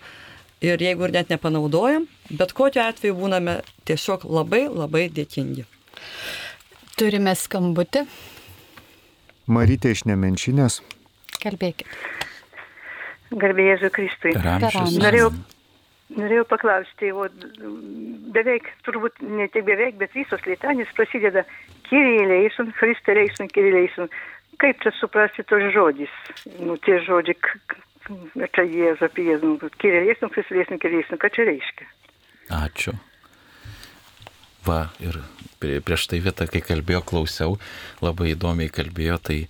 ir jeigu ir net nepanaudojam, bet kokiu atveju būname tiesiog labai labai dėkingi. Turime skambutį. Marytė iš Nemenčinės. Kalbėkit. Garbėjai Jėzui Kristui. Norėjau Norėjau paklausti, o beveik, turbūt ne tik beveik, bet visos litanės prasideda kiriliaisun, fristeleisun, kiriliaisun. Kaip čia suprasti tos žodis? Nu, tie žodžiai, čia Jėzus apie Jėzų, kiriliaisun, fristeleisun, kiriliaisun, ką čia reiškia? Ačiū. Va, ir prieš tai vietą, kai kalbėjo, klausiau, labai įdomiai kalbėjo, tai e,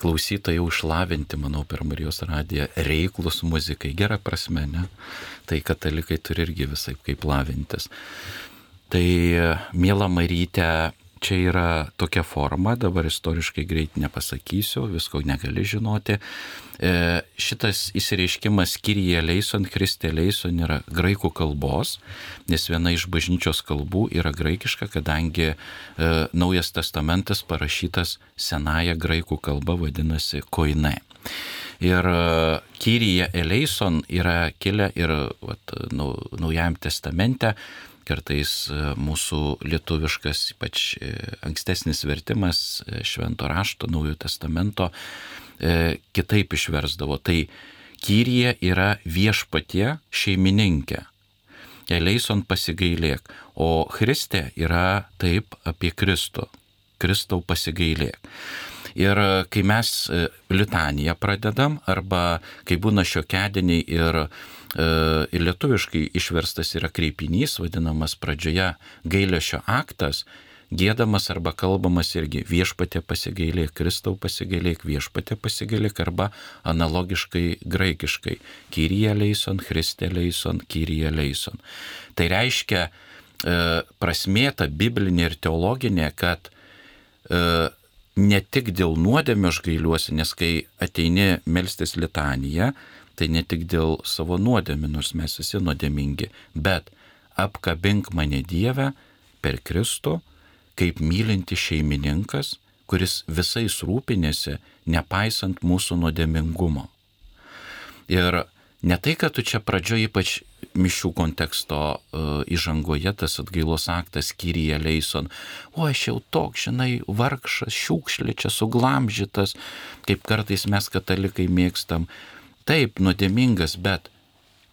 klausytojai jau išlavinti, manau, per Marijos radiją, reiklus muzikai, gera prasme, ne? Tai katalikai turi irgi visai kaip lavintis. Tai, mėla Marytė, čia yra tokia forma, dabar istoriškai greit nepasakysiu, visko negali žinoti. E, šitas įsireiškimas Kyrie Leison, Kristė Leison yra graikų kalbos, nes viena iš bažnyčios kalbų yra graikiška, kadangi e, Naujas testamentas parašytas senąją graikų kalbą vadinasi koine. Ir Kyrie Eleison yra kilę ir vat, nau, Naujajam testamente kartais e, mūsų lietuviškas, ypač e, ankstesnis vertimas e, Švento rašto, Naujojo testamento kitaip išversdavo. Tai Kyrie yra viešpatie šeimininkė. Eleison pasigailėk, o Kristė yra taip apie Kristų. Kristau pasigailėk. Ir kai mes litaniją pradedam, arba kai būna šiokediniai ir E, ir lietuviškai išverstas yra kreipinys, vadinamas pradžioje gailėšio aktas, gėdamas arba kalbamas irgi viešpatė pasigailėk, Kristau pasigailėk, viešpatė pasigailėk arba analogiškai graikiškai Kyrie leison, Kristė leison, Kyrie leison. Tai reiškia e, prasmėta biblinė ir teologinė, kad e, ne tik dėl nuodėmio aš gailiuosi, nes kai ateini melstis litaniją, tai ne tik dėl savo nuodėmių, nors mes visi nuodėmingi, bet apkabink mane Dievę per Kristų kaip mylinti šeimininkas, kuris visais rūpinėsi, nepaisant mūsų nuodėmingumo. Ir ne tai, kad tu čia pradžioje ypač mišių konteksto uh, įžangoje tas atgailos aktas Kyrie Leison, o aš jau toks, žinai, vargšas, šiukšlė čia suglamžytas, kaip kartais mes katalikai mėgstam, taip nuodėmingas, bet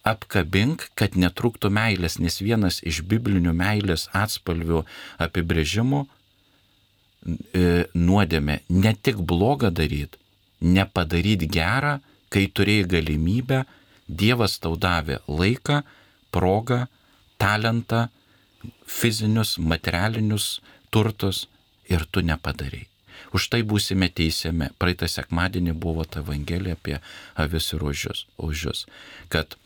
apkabink, kad netruktų meilės, nes vienas iš biblinių meilės atspalvių apibrėžimų e, nuodėmė. Ne tik blogą daryti, nepadaryti gerą, kai turėjai galimybę, Dievas tau davė laiką, progą, talentą, fizinius, materialinius turtus ir tu nepadarai už tai būsime teisiami. Praeitą sekmadienį buvo ta evangelija apie avis ir ožius, ožius. Kad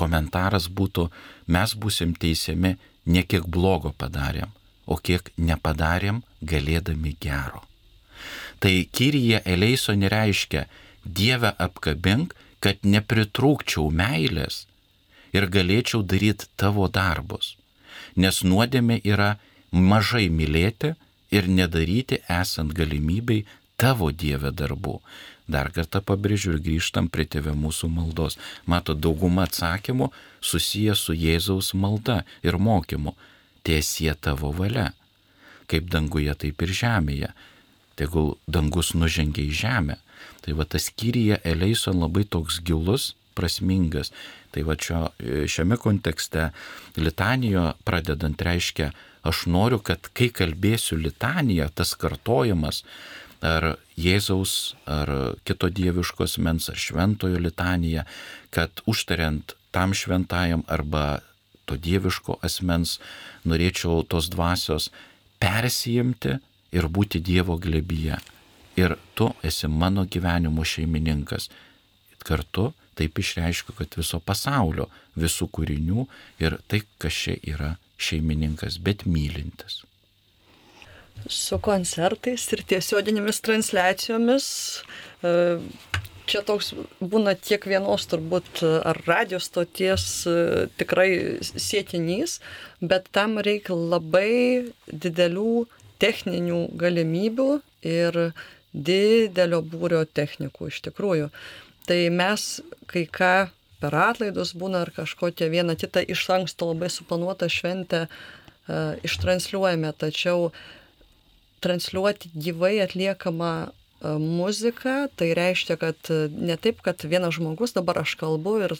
komentaras būtų, mes būsim teisiami ne kiek blogo padarėm, o kiek nepadarėm galėdami gero. Tai Kyrie Eleiso nereiškia Dievę apkabink, kad nepritrūkčiau meilės ir galėčiau daryti tavo darbus. Nes nuodėmė yra mažai mylėti ir nedaryti esant galimybei tavo Dieve darbų. Dar kartą pabrėžiu ir grįžtam prie tėvė mūsų maldos. Mato, dauguma atsakymų susiję su Jėzaus malda ir mokymu. Tiesie tavo valia. Kaip danguje, taip ir žemėje. Tegul dangus nužengia į žemę. Tai va tas kyryje Eleison labai toks gilus, prasmingas. Tai va šio, šiame kontekste litanijo pradedant reiškia Aš noriu, kad kai kalbėsiu litaniją, tas kartojimas ar Jėzaus, ar kito dieviškos mens, ar šventojo litanija, kad užtariant tam šventajam arba to dieviško asmens norėčiau tos dvasios persijimti ir būti Dievo glebyje. Ir tu esi mano gyvenimo šeimininkas. Kartu taip išreiškiu, kad viso pasaulio, visų kūrinių ir tai, kas čia yra šeimininkas, bet mylintis. Su koncertais ir tiesioginėmis transliacijomis. E, čia toks būna tiek vienos turbūt ar radijos stoties e, tikrai siekinys, bet tam reikia labai didelių techninių galimybių ir didelio būrio technikų iš tikrųjų. Tai mes kai ką per atlaidus būna ar kažkokią vieną kitą iš anksto labai suplanuotą šventę uh, ištransliuojame, tačiau transliuoti gyvai atliekamą uh, muziką, tai reiškia, kad uh, ne taip, kad vienas žmogus dabar aš kalbu ir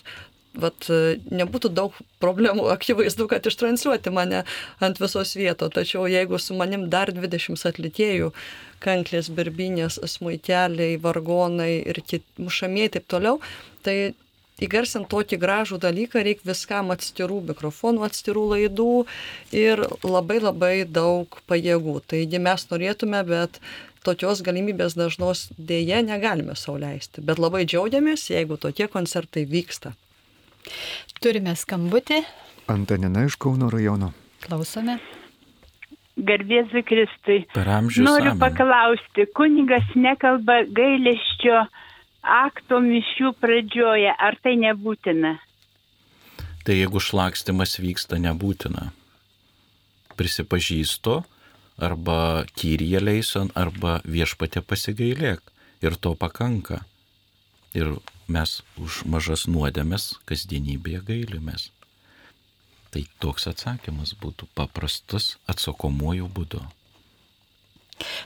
vat, nebūtų daug problemų, akivaizdu, kad ištransliuoti mane ant visos vietos, tačiau jeigu su manim dar 20 atlikėjų, kanklės, birbinės, smuiteliai, vargonai ir mušamieji taip toliau, tai įgarsint tokį gražų dalyką reikia viskam atskirų mikrofonų, atskirų laidų ir labai labai daug pajėgų. Taigi mes norėtume, bet tokios galimybės dažnos dėje negalime sauliaisti. Bet labai džiaugiamės, jeigu tokie koncertai vyksta. Turime skambutį. Antanina iš Kauno rajono. Klausome. Garbėzu Kristui. Noriu amen. paklausti, kunigas nekalba gailesčio akto mišių pradžioje, ar tai nebūtina? Tai jeigu šlakstimas vyksta nebūtina. Prisipažįstu, arba kyrie leison, arba viešpatė pasigailėk. Ir to pakanka. Ir mes už mažas nuodėmės kasdienybėje gailimės. Tai toks atsakymas būtų paprastus atsakomuoju būdu.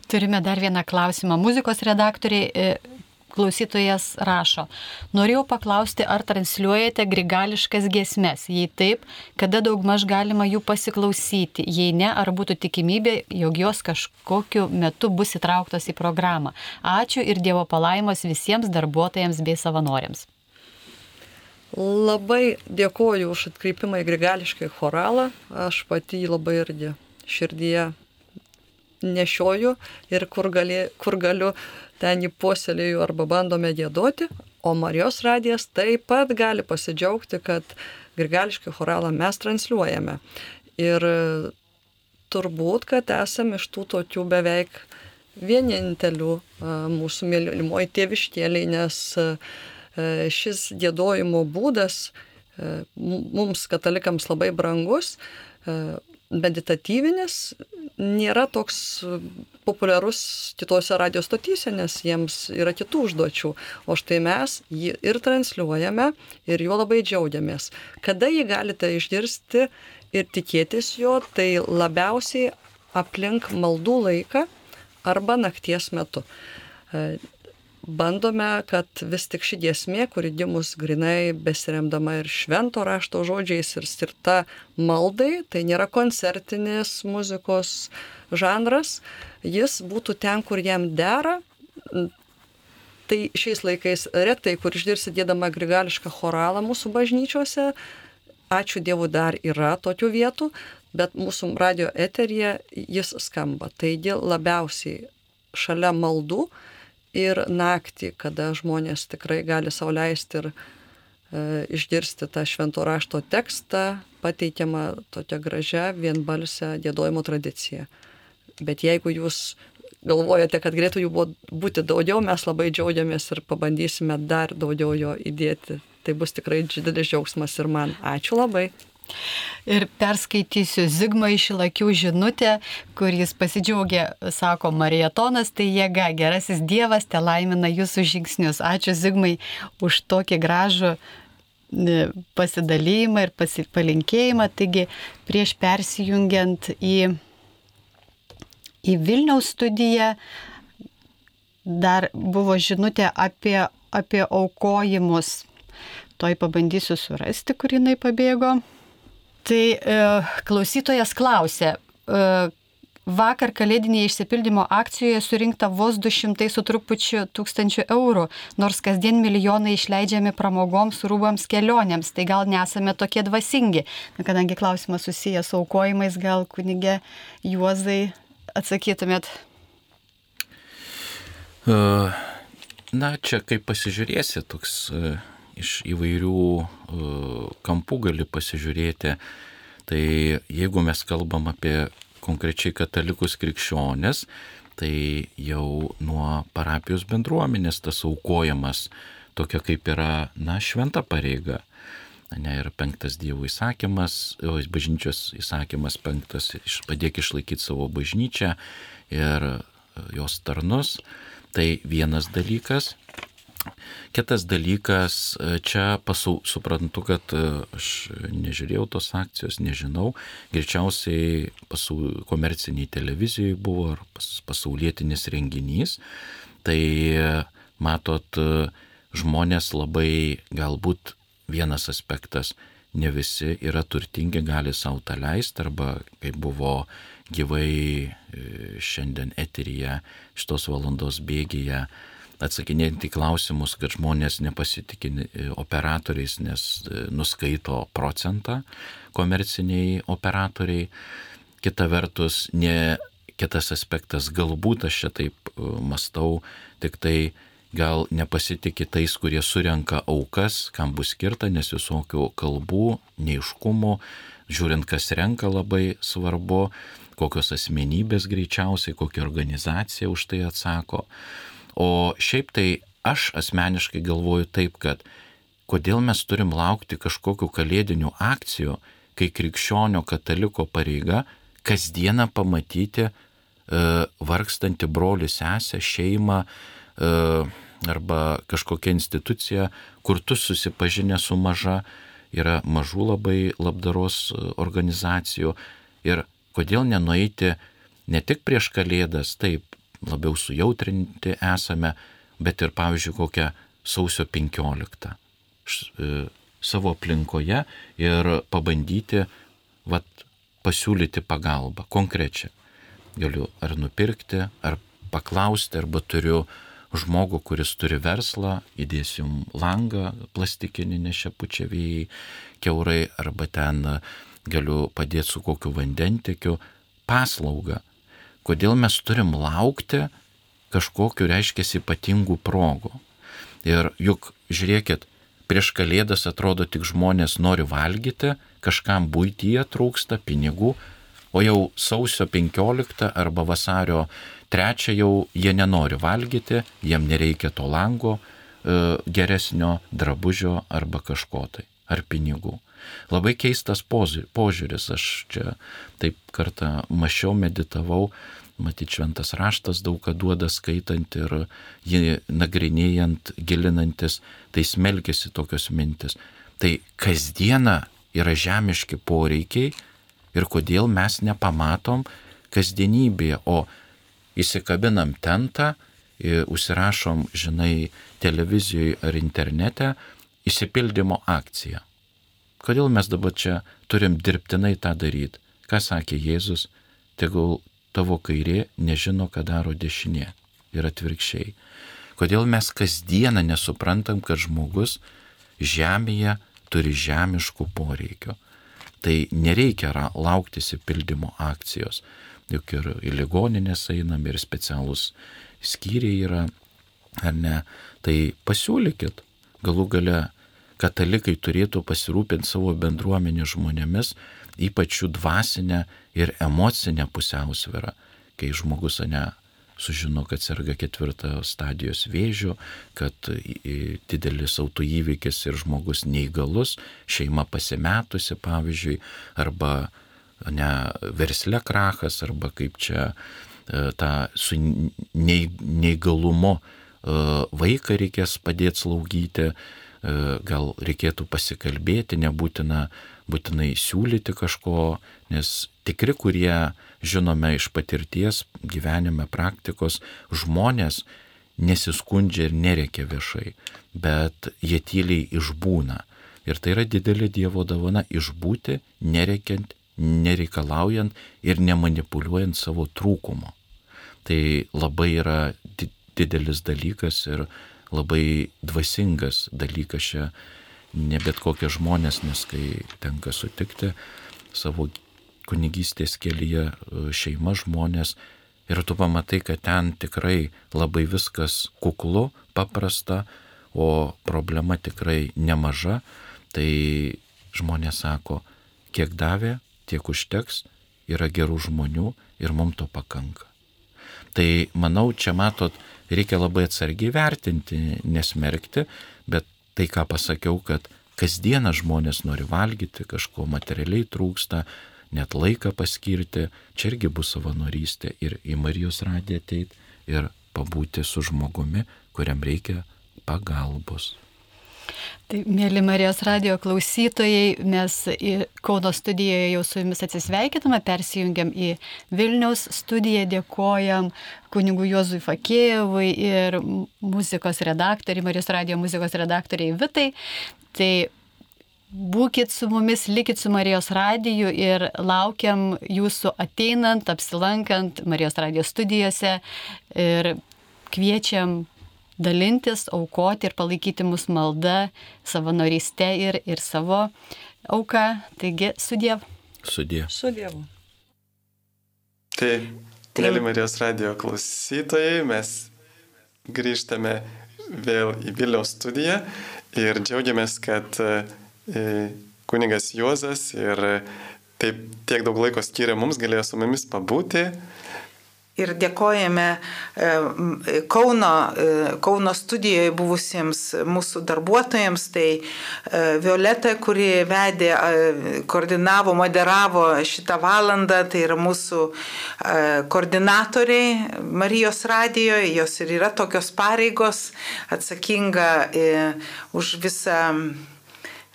Turime dar vieną klausimą. Muzikos redaktoriai e, klausytojas rašo. Norėjau paklausti, ar transliuojate grigališkas giesmes. Jei taip, kada daugmaž galima jų pasiklausyti. Jei ne, ar būtų tikimybė, jog jos kažkokiu metu bus įtrauktos į programą. Ačiū ir Dievo palaimos visiems darbuotojams bei savanoriams. Labai dėkoju už atkreipimą į grigališką choralą. Aš pati jį labai irgi širdyje nešioju ir kur, gali, kur galiu, ten jį puoselėju arba bandome gėdoti. O Marijos radijas taip pat gali pasidžiaugti, kad grigališką choralą mes transliuojame. Ir turbūt, kad esame iš tų tokių beveik vienintelių mūsų mylimoji tėviškėliai, nes šis gėdojimo būdas mums katalikams labai brangus, meditatyvinis, nėra toks populiarus kitose radio stotyse, nes jiems yra kitų užduočių. O štai mes jį ir transliuojame ir juo labai džiaugiamės. Kada jį galite išgirsti ir tikėtis jo, tai labiausiai aplink maldų laiką arba nakties metu bandome, kad vis tik ši giesmė, kuri gimus grinai besiremdama ir švento rašto žodžiais ir skirta maldai, tai nėra koncertinis muzikos žanras, jis būtų ten, kur jam dera. Tai šiais laikais retai, kur išgirsi dėdama grigališką choralą mūsų bažnyčiose, ačiū Dievui dar yra tokių vietų, bet mūsų radio eterija jis skamba. Taigi labiausiai šalia maldų ir naktį, kada žmonės tikrai gali sauliaisti ir e, išgirsti tą švento rašto tekstą, pateikiamą tokia gražia vienbalsę dėdojimo tradicija. Bet jeigu jūs galvojate, kad galėtų jų būti daugiau, mes labai džiaugiamės ir pabandysime dar daugiau jo įdėti. Tai bus tikrai didelis džiaugsmas ir man. Ačiū labai. Ir perskaitysiu Zigmo iš Ilakių žinutę, kur jis pasidžiaugia, sako Marijatonas, tai jėga, gerasis Dievas te laimina jūsų žingsnius. Ačiū Zigmai už tokį gražų e, pasidalymą ir palinkėjimą. Taigi prieš persijungiant į, į Vilniaus studiją dar buvo žinutė apie, apie aukojimus. Toj pabandysiu surasti, kur jinai pabėgo. Tai e, klausytojas klausė, e, vakar kalėdinėje išsipildymo akcijoje surinkta vos 200 su trupučiu tūkstančių eurų, nors kasdien milijonai išleidžiami pramogoms, rūbams, kelionėms, tai gal nesame tokie dvasingi. Na, kadangi klausimas susijęs su aukojimais, gal kunigė Juozai atsakytumėt. E, na, čia kaip pasižiūrėsi, toks e, iš įvairių e, kampų gali pasižiūrėti. Tai jeigu mes kalbam apie konkrečiai katalikus krikščionės, tai jau nuo parapijos bendruomenės tas aukojamas tokia kaip yra, na, šventa pareiga. Ne, ir penktas Dievo įsakymas, bažnyčios įsakymas penktas, padėk išlaikyti savo bažnyčią ir jos tarnus. Tai vienas dalykas. Kitas dalykas, e, čia pasau, suprantu, kad e, aš nežiūrėjau tos akcijos, nežinau, greičiausiai pasau, komerciniai televizijai buvo ar pas, pasaulietinis renginys, tai matot, žmonės labai galbūt vienas aspektas, ne visi yra turtingi, gali savo tą leisti, arba kaip buvo gyvai e, šiandien eteryje šitos valandos bėgyje atsakinėti klausimus, kad žmonės nepasitikė e, operatoriais, nes e, nuskaito procentą komerciniai operatoriai. Kita vertus, ne kitas aspektas, galbūt aš čia taip e, mastau, tik tai gal nepasitikė tais, kurie surenka aukas, kam bus skirta, nes visokių kalbų, neiškumų, žiūrint, kas renka labai svarbu, kokios asmenybės greičiausiai, kokia organizacija už tai atsako. O šiaip tai aš asmeniškai galvoju taip, kad kodėl mes turim laukti kažkokių kalėdinių akcijų, kai krikščionio kataliko pareiga kasdieną pamatyti e, vargstantį brolių sesę, šeimą e, arba kažkokią instituciją, kur tu susipažinę su maža, yra mažų labai labdaros e, organizacijų. Ir kodėl nenueiti ne tik prieš kalėdas, taip, labiau sujautrinti esame, bet ir, pavyzdžiui, kokią sausio 15 e, savo aplinkoje ir pabandyti vat, pasiūlyti pagalbą konkrečią. Galiu ar nupirkti, ar paklausti, arba turiu žmogų, kuris turi verslą, įdėsim langą plastikinį nešepučia vėjai, keurai, arba ten galiu padėti su kokiu vandentikiu, paslaugą. Kodėl mes turim laukti kažkokiu, reiškia, ypatingų progų. Ir juk, žiūrėkit, prieš kalėdas atrodo tik žmonės nori valgyti, kažkam būtyje trūksta pinigų, o jau sausio 15 arba vasario 3 jau jie nenori valgyti, jiem nereikia to lango e, geresnio drabužio arba kažko tai, ar pinigų. Labai keistas požiūris, aš čia taip kartą mačiau, meditavau, matyt, šventas raštas daug ką duoda skaitant ir jį nagrinėjant, gilinantis, tai smelkėsi tokios mintis. Tai kasdiena yra žemiški poreikiai ir kodėl mes nepamatom kasdienybėje, o įsikabinam tentą, užsirašom, žinai, televizijoje ar internete įsipildymo akciją. Kodėl mes dabar čia turim dirbtinai tą daryti? Ką sakė Jėzus, tegul tavo kairė nežino, ką daro dešinė. Ir atvirkščiai. Kodėl mes kasdieną nesuprantam, kad žmogus žemėje turi žemiškų poreikių. Tai nereikia laukti įsipildymo akcijos. Juk ir į ligoninės einam, ir specialūs skyriai yra, ar ne. Tai pasiūlykit. Galų gale katalikai turėtų pasirūpinti savo bendruomenė žmonėmis, ypač jų dvasinę ir emocinę pusiausvyrą, kai žmogus ne sužino, kad serga ketvirtą stadijos vėžių, kad didelis autoįvykis ir žmogus neįgalus, šeima pasimetusi, pavyzdžiui, arba ne versle krachas, arba kaip čia e, tą su neįgalumu e, vaiką reikės padėti slaugyti, gal reikėtų pasikalbėti, nebūtina būtinai siūlyti kažko, nes tikri, kurie žinome iš patirties, gyvenime, praktikos, žmonės nesiskundžia ir nereikia viešai, bet jie tyliai išbūna. Ir tai yra didelė Dievo dovana išbūti, nereikiant, nereikalaujant ir nemanipuliuojant savo trūkumo. Tai labai yra didelis dalykas ir labai dvasingas dalykas čia ne bet kokie žmonės, nes kai tenka sutikti savo kunigystės kelyje e, šeima žmonės ir tu pamatai, kad ten tikrai labai viskas kuklu, paprasta, o problema tikrai nemaža, tai žmonės sako, kiek davė, tiek užteks, yra gerų žmonių ir mums to pakanka. Tai manau, čia matot, reikia labai atsargiai vertinti, nesmerkti, bet tai, ką pasakiau, kad kasdieną žmonės nori valgyti, kažko materialiai trūksta, net laiką paskirti, čia irgi bus savanorystė ir į Marijos radiją ateit ir pabūti su žmogumi, kuriam reikia pagalbos. Tai, mėly Marijos radio klausytojai, mes Kauno studijoje jau su jumis atsisveikiname, persijungiam į Vilniaus studiją, dėkojam kunigų Juozui Fakėjevui ir muzikos redaktoriai, Marijos radio muzikos redaktoriai Vitai. Tai būkit su mumis, likit su Marijos radiju ir laukiam jūsų ateinant, apsilankant Marijos radijos studijose ir kviečiam dalintis, aukoti ir palaikyti mus malda, savanoryste ir, ir savo auką. Taigi, sudėv. Sudėv. Sudėv. Tai, mėly Marijos radio klausytojai, mes grįžtame vėl į Vilniaus studiją ir džiaugiamės, kad e, kunigas Juozas ir taip tiek daug laiko skiria mums, galėjo su mumis pabūti. Ir dėkojame e, Kauno, e, Kauno studijoje buvusiems mūsų darbuotojams, tai e, Violeta, kuri vedė, koordinavo, moderavo šitą valandą, tai yra mūsų koordinatoriai Marijos radijoje, jos ir yra tokios pareigos, atsakinga už visą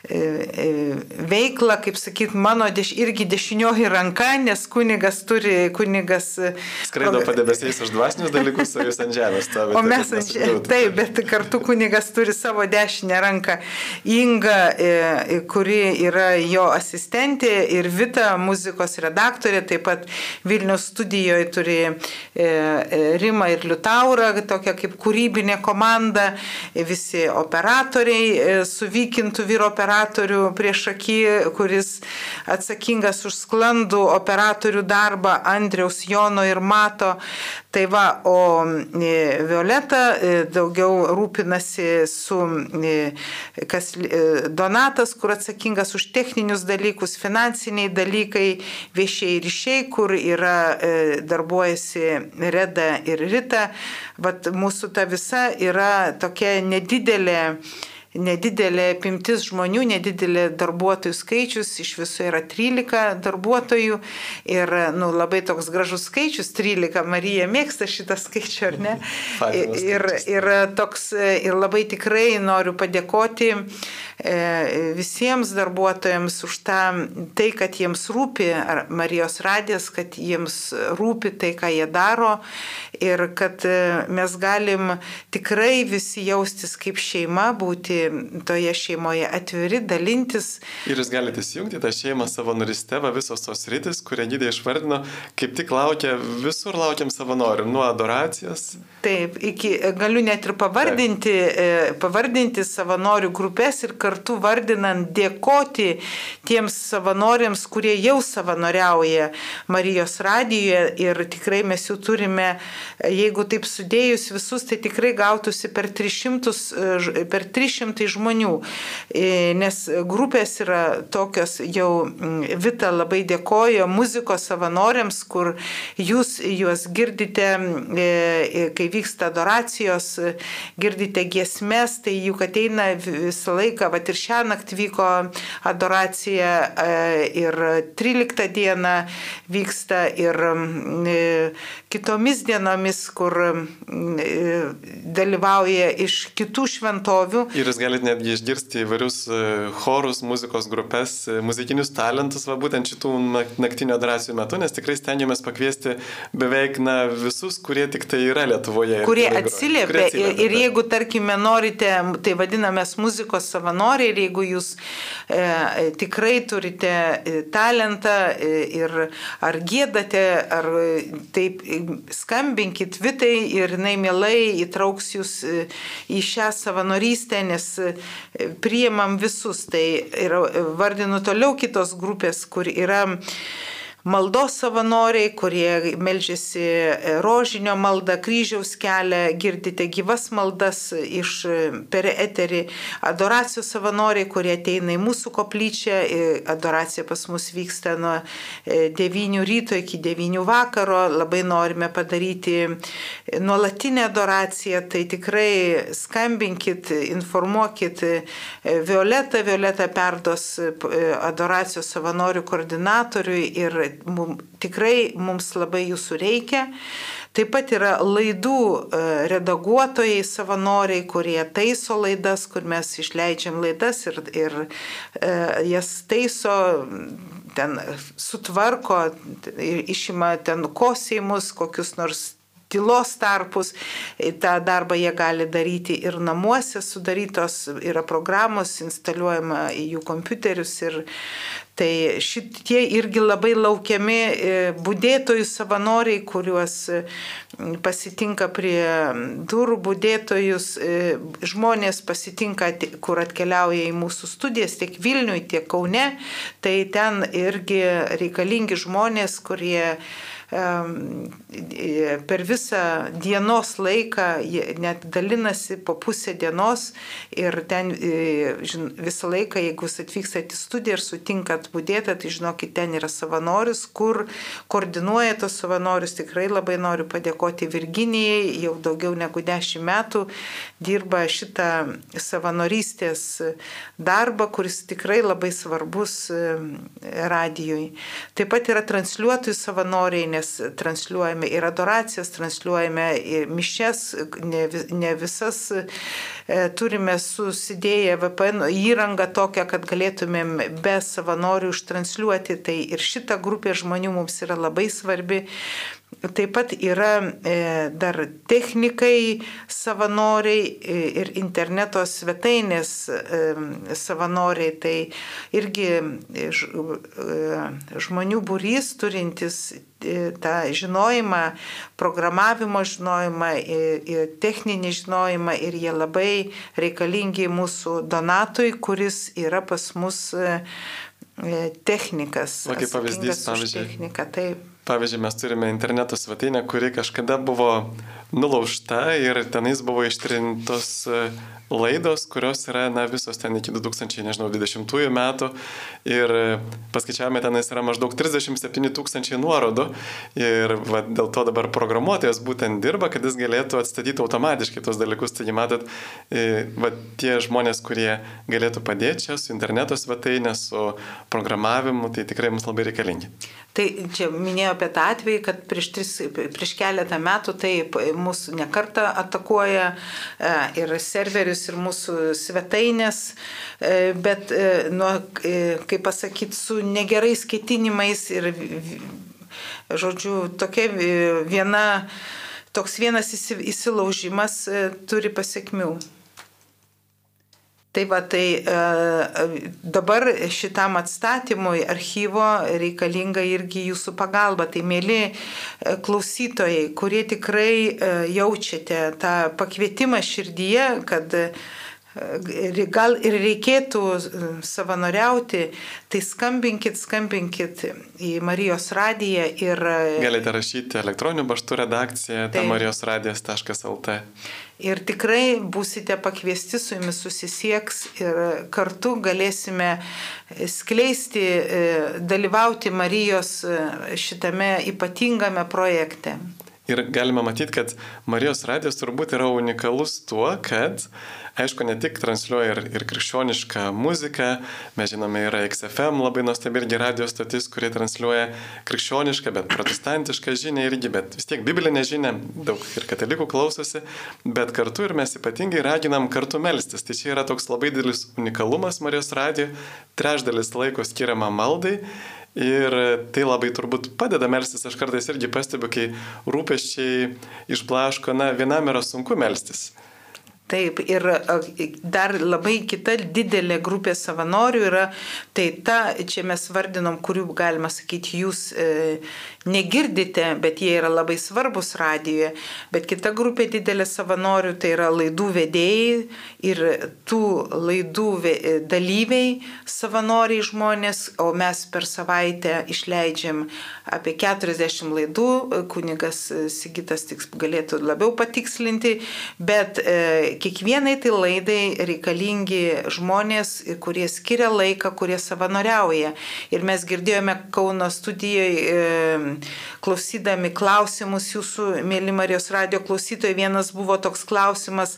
veiklą, kaip sakyt, mano deš, irgi dešinioji ranka, nes kunigas turi, kunigas... E, Skraido padebesiais už dvasinius dalykus, o jūs ant žemės stovite. O mes ant žemės. Taip, bet kartu kunigas turi savo dešinę ranką. Inga, kuri yra jo asistentė ir Vita, muzikos redaktorė, taip pat Vilnius studijoje turi Rima ir Liutaura, tokia kaip kūrybinė komanda, visi operatoriai suvykintų vyro operatoriai operatorių prieš akį, kuris atsakingas už sklandų operatorių darbą Andriaus Jono ir Mato. Tai va, o e, Violeta e, daugiau rūpinasi su e, kas, Donatas, kur atsakingas už techninius dalykus, finansiniai dalykai, viešiai ryšiai, kur yra darbuojasi Reda ir Rita. Vat mūsų ta visa yra tokia nedidelė nedidelė apimtis žmonių, nedidelė darbuotojų skaičius, iš viso yra 13 darbuotojų ir nu, labai toks gražus skaičius, 13, Marija mėgsta šitą skaičių, ar ne? ir, ir, toks, ir labai tikrai noriu padėkoti E, visiems darbuotojams už tą, tai, kad jiems rūpi Marijos radijas, kad jiems rūpi tai, ką jie daro. Ir kad e, mes galim tikrai visi jaustis kaip šeima, būti toje šeimoje atviri, dalintis. Ir jūs galite įsijungti tą šeimą va visos tos rytis, kurią gydė išvardino, kaip tik laukia, visur laukiam savanorių, nuo adoracijos. Taip, iki, galiu net ir pavardinti, Taip. E, pavardinti savanorių grupės ir kartu kartu vardinant dėkoti tiems savanoriams, kurie jau savanoriauja Marijos radijoje ir tikrai mes jų turime, jeigu taip sudėjus visus, tai tikrai gautųsi per 300, per 300 žmonių, e, nes grupės yra tokios, jau Vita labai dėkojo muzikos savanoriams, kur jūs juos girdite, e, e, kai vyksta adoracijos, girdite giesmės, tai juk ateina visą laiką, va, ir šią naktį vyko adoracija ir 13 dieną vyksta ir kitomis dienomis, kur dalyvauja iš kitų šventovių. Ir galite netgi išgirsti įvairius chorus, muzikos grupės, muzikinius talentus, va būtent šitų naktinio adoracijų metu, nes tikrai stengiamės pakviesti beveik na, visus, kurie tik tai yra Lietuvoje. Kurie atsiliepia. Atsiliepia ir jeigu, tarkime, norite, tai vadinamės muzikos savanoriai, ir jeigu jūs e, tikrai turite e, talentą e, ir ar gėdate, ar e, taip skambinkit Vitai ir jinai mielai įtrauks jūs į šią savanorystę, nes priimam visus. Tai yra, vardinu toliau kitos grupės, kur yra maldos savanoriai, kurie melžiasi e, rožinio maldą, kryžiaus kelią, girdite gyvas maldas iš e, per eterį, adoracijos savanoriai, kurie ateina į mūsų koplyčią, adoracija pas mus vyksta nuo 9 e, ryto iki 9 vakaro, labai norime padaryti nuolatinę adoraciją, tai tikrai skambinkit, informuokit Violetą, Violeta perdos adoracijos savanorių koordinatoriui ir mum, tikrai mums labai jūsų reikia. Taip pat yra laidų e, redaguotojai, savanoriai, kurie taiso laidas, kur mes išleidžiam laidas ir, ir e, jas taiso, ten sutvarko, išima ten kosėjimus, kokius nors tylos tarpus. Ta darbą jie gali daryti ir namuose, sudarytos yra programos, instaliuojama į jų kompiuterius ir Tai šitie irgi labai laukiami e, būdėtojų savanoriai, kuriuos pasitinka prie durų būdėtojus, e, žmonės pasitinka, kur atkeliauja į mūsų studijas, tiek Vilniui, tiek Kaune. Tai ten irgi reikalingi žmonės, kurie per visą dienos laiką, net dalinasi po pusę dienos ir ten visą laiką, jeigu jūs atvykstate į studiją ir sutinkat būdėti, tai žinokit, ten yra savanoris, kur koordinuoja tos savanorius. Tikrai labai noriu padėkoti Virginijai, jau daugiau negu dešimt metų dirba šitą savanorystės darbą, kuris tikrai labai svarbus radijui. Taip pat yra transliuotojų savanoriai, nes transliuojame ir adoracijas, transliuojame ir mišes, ne, ne visas e, turime susidėję VPN įrangą tokią, kad galėtumėm be savanorių užtransliuoti. Tai ir šita grupė žmonių mums yra labai svarbi. Taip pat yra e, dar technikai, savanoriai e, ir interneto svetainės e, savanoriai. Tai irgi žmonių būrys turintis tą žinojimą, programavimo žinojimą, techninį žinojimą ir jie labai reikalingi mūsų donatui, kuris yra pas mus technikas. O kaip pavyzdys, pavyzdžiui. Technika, taip. Pavyzdžiui, mes turime interneto svetainę, kuri kažkada buvo nulaužta ir tenais buvo ištrintos laidos, kurios yra, na, visos ten iki 2020 metų. Ir paskaičiavome, tenais yra maždaug 37 tūkstančiai nuorodų. Ir va, dėl to dabar programuotojas būtent dirba, kad jis galėtų atstatyti automatiškai tos dalykus. Taigi, matot, va, tie žmonės, kurie galėtų padėti čia su interneto svetainė, su programavimu, tai tikrai mums labai reikalingi. Tai čia minėjau apie tą atvejį, kad prieš, tris, prieš keletą metų taip mūsų nekarta atakuoja ir serverius, ir mūsų svetainės, bet, nu, kaip pasakyti, su negerais ketinimais ir, žodžiu, tokia viena, toks vienas įsilaužimas turi pasiekmių. Tai va, tai e, dabar šitam atstatymui archyvo reikalinga irgi jūsų pagalba. Tai mėly e, klausytojai, kurie tikrai e, jaučiate tą pakvietimą širdyje, kad e, gal ir reikėtų e, savanoriauti, tai skambinkit, skambinkit į Marijos radiją ir... E, Galite rašyti elektroniniu paštu redakciją tai marijosradijas.lt ir tikrai būsite pakviesti su jumis susisieks ir kartu galėsime skleisti, e, dalyvauti Marijos e, šitame ypatingame projekte. Ir galime matyti, kad Marijos radijas turbūt yra unikalus tuo, kad aišku, ne tik transliuoja ir, ir krikščionišką muziką, mes žinome, yra XFM labai nuostabi irgi radijos stotis, kurie transliuoja krikščionišką, bet protestantišką žinią irgi, bet vis tiek biblinę žinią, daug ir katalikų klausosi, bet kartu ir mes ypatingai raginam kartu melstis. Tai čia yra toks labai didelis unikalumas Marijos radijo, trečdalis laiko skiriama maldai. Ir tai labai turbūt padeda melstis. Aš kartais irgi pastebiu, kai rūpeščiai išblaško, na, vienam yra sunku melstis. Taip, ir dar labai kita didelė grupė savanorių yra, tai ta, čia mes vardinom, kurių galima sakyti, jūs e, negirdite, bet jie yra labai svarbus radijoje, bet kita grupė didelė savanorių tai yra laidų vedėjai ir tų laidų dalyviai, savanoriai žmonės, o mes per savaitę išleidžiam apie 40 laidų, kunigas Sigitas tik galėtų labiau patikslinti, bet e, kiekvienai tai laidai reikalingi žmonės, kurie skiria laiką, kurie savanoriauja. Ir mes girdėjome Kauno studijoje, klausydami klausimus jūsų, mėly Marijos radio klausytojai, vienas buvo toks klausimas,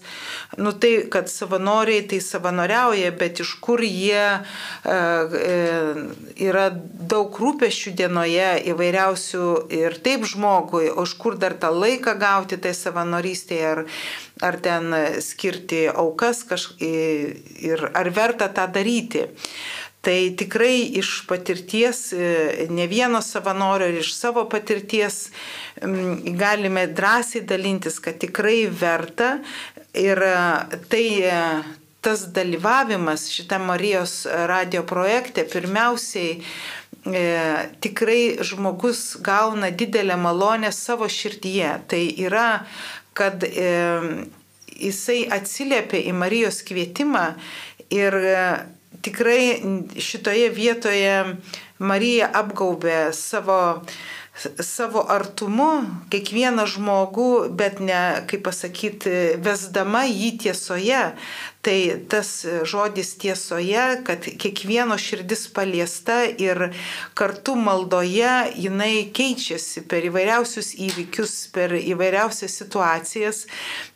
nu tai, kad savanoriai tai savanoriauja, bet iš kur jie e, e, yra daug rūpešių dienoje įvairiausių ir taip žmogui, o iš kur dar tą laiką gauti tai savanorystėje, ar, ar ten skirti aukas kaž... ir ar verta tą daryti. Tai tikrai iš patirties, e, ne vieno savanorio ir iš savo patirties galime drąsiai dalintis, kad tikrai verta ir e, tai e, tas dalyvavimas šitą Marijos radio projekte pirmiausiai e, tikrai žmogus gauna didelę malonę savo širdyje. Tai yra kad e, jisai atsiliepia į Marijos kvietimą ir e, tikrai šitoje vietoje Marija apgaubė savo savo artumu kiekvieną žmogų, bet ne, kaip pasakyti, vesdama jį tiesoje. Tai tas žodis tiesoje, kad kiekvieno širdis paliesta ir kartu maldoje jinai keičiasi per įvairiausius įvykius, per įvairiausias situacijas.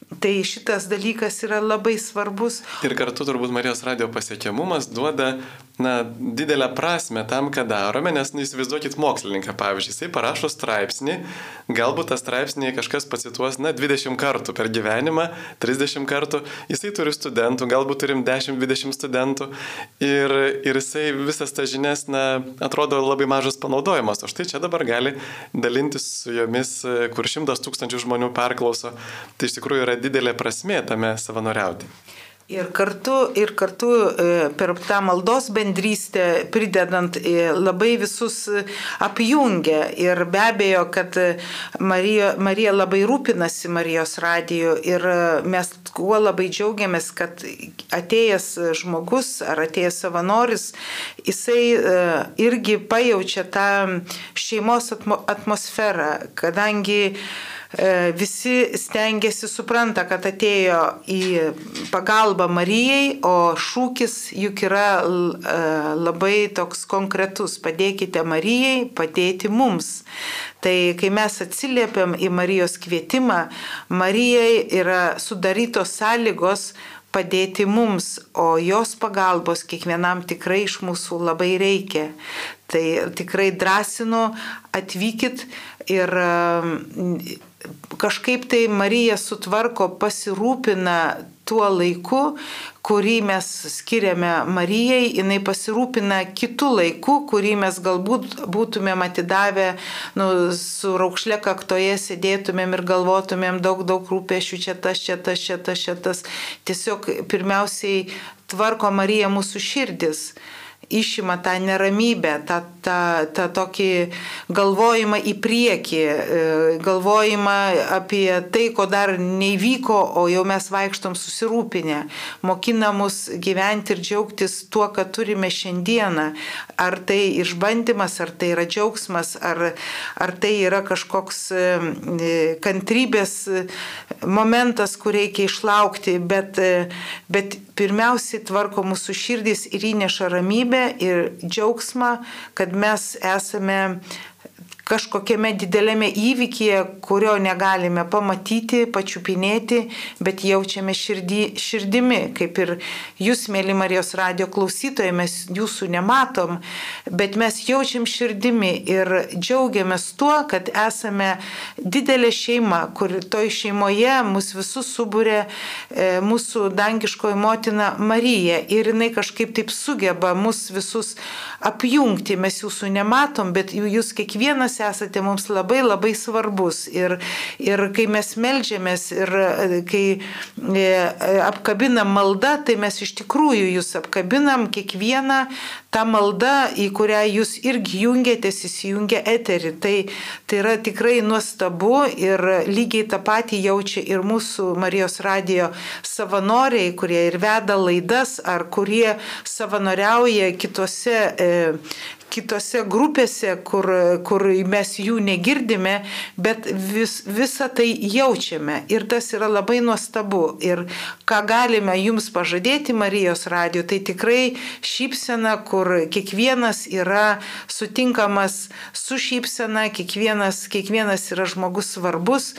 Tai šitas dalykas yra labai svarbus. Ir kartu turbūt Marijos radio pasiekiamumas duoda na, didelę prasme tam, ką darome, nes nu, įsivaizduokit mokslininką, pavyzdžiui, jisai parašo straipsnį, galbūt tą straipsnį kažkas pacituos, na, 20 kartų per gyvenimą, 30 kartų, jisai turi studentų, galbūt turim 10-20 studentų ir, ir jisai visas tas žinias, na, atrodo labai mažas panaudojimas, o štai čia dabar gali dalintis su jomis, kur šimtas tūkstančių žmonių perklauso, tai iš tikrųjų yra didelė prasmė tame savanoriauti. Ir kartu, ir kartu e, per tą maldos bendrystę pridedant e, labai visus apjungia. Ir be abejo, kad Marija, Marija labai rūpinasi Marijos radiju ir mes kuo labai džiaugiamės, kad atėjęs žmogus ar atėjęs savanoris, jisai e, irgi pajaučia tą šeimos atmosferą, kadangi E, visi stengiasi supranta, kad atėjo į pagalbą Marijai, o šūkis juk yra e, labai toks konkretus - padėkite Marijai, padėti mums. Tai kai mes atsiliepiam į Marijos kvietimą, Marijai yra sudarytos sąlygos padėti mums, o jos pagalbos kiekvienam tikrai iš mūsų labai reikia. Tai tikrai drąsinu, atvykit ir kažkaip tai Marija sutvarko, pasirūpina tuo laiku, kurį mes skiriame Marijai, jinai pasirūpina kitų laikų, kurį mes galbūt būtumėm atidavę, nu, su raukšlė kaktoje sėdėtumėm ir galvotumėm daug, daug rūpešių, čia tas, čia tas, čia tas, čia tas. Tiesiog pirmiausiai tvarko Marija mūsų širdis išima tą neramybę, tą, tą, tą tokį galvojimą į priekį, e, galvojimą apie tai, ko dar neįvyko, o jau mes vaikštom susirūpinę, mokina mus gyventi ir džiaugtis tuo, ką turime šiandieną. Ar tai išbandymas, ar tai yra džiaugsmas, ar, ar tai yra kažkoks e, kantrybės momentas, kur reikia išlaukti, bet, e, bet pirmiausiai tvarko mūsų širdis ir įneša ramybę ir džiaugsmą, kad mes esame kažkokiame didelėme įvykyje, kurio negalime pamatyti, pačiupinėti, bet jaučiame širdį, širdimi, kaip ir jūs, mėly Marijos radio klausytojai, mes jūsų nematom, bet mes jaučiam širdimi ir džiaugiamės tuo, kad esame didelė šeima, kur toj šeimoje mus visus subūrė e, mūsų dangiškoji motina Marija ir jinai kažkaip taip sugeba mus visus apjungti, mes jūsų nematom, bet jūs kiekvienas jūs esate mums labai labai svarbus. Ir, ir kai mes melžiamės ir e, kai e, apkabinam maldą, tai mes iš tikrųjų jūs apkabinam kiekvieną tą maldą, į kurią jūs irgi jungiatės, įsijungia eterį. Tai, tai yra tikrai nuostabu ir lygiai tą patį jaučia ir mūsų Marijos radijo savanoriai, kurie ir veda laidas ar kurie savanoriauja kitose e, kitose grupėse, kur, kur mes jų negirdime, bet vis, visą tai jaučiame. Ir tas yra labai nuostabu. Ir ką galime jums pažadėti Marijos radio, tai tikrai šypsena, kur kiekvienas yra sutinkamas su šypsena, kiekvienas, kiekvienas yra žmogus svarbus.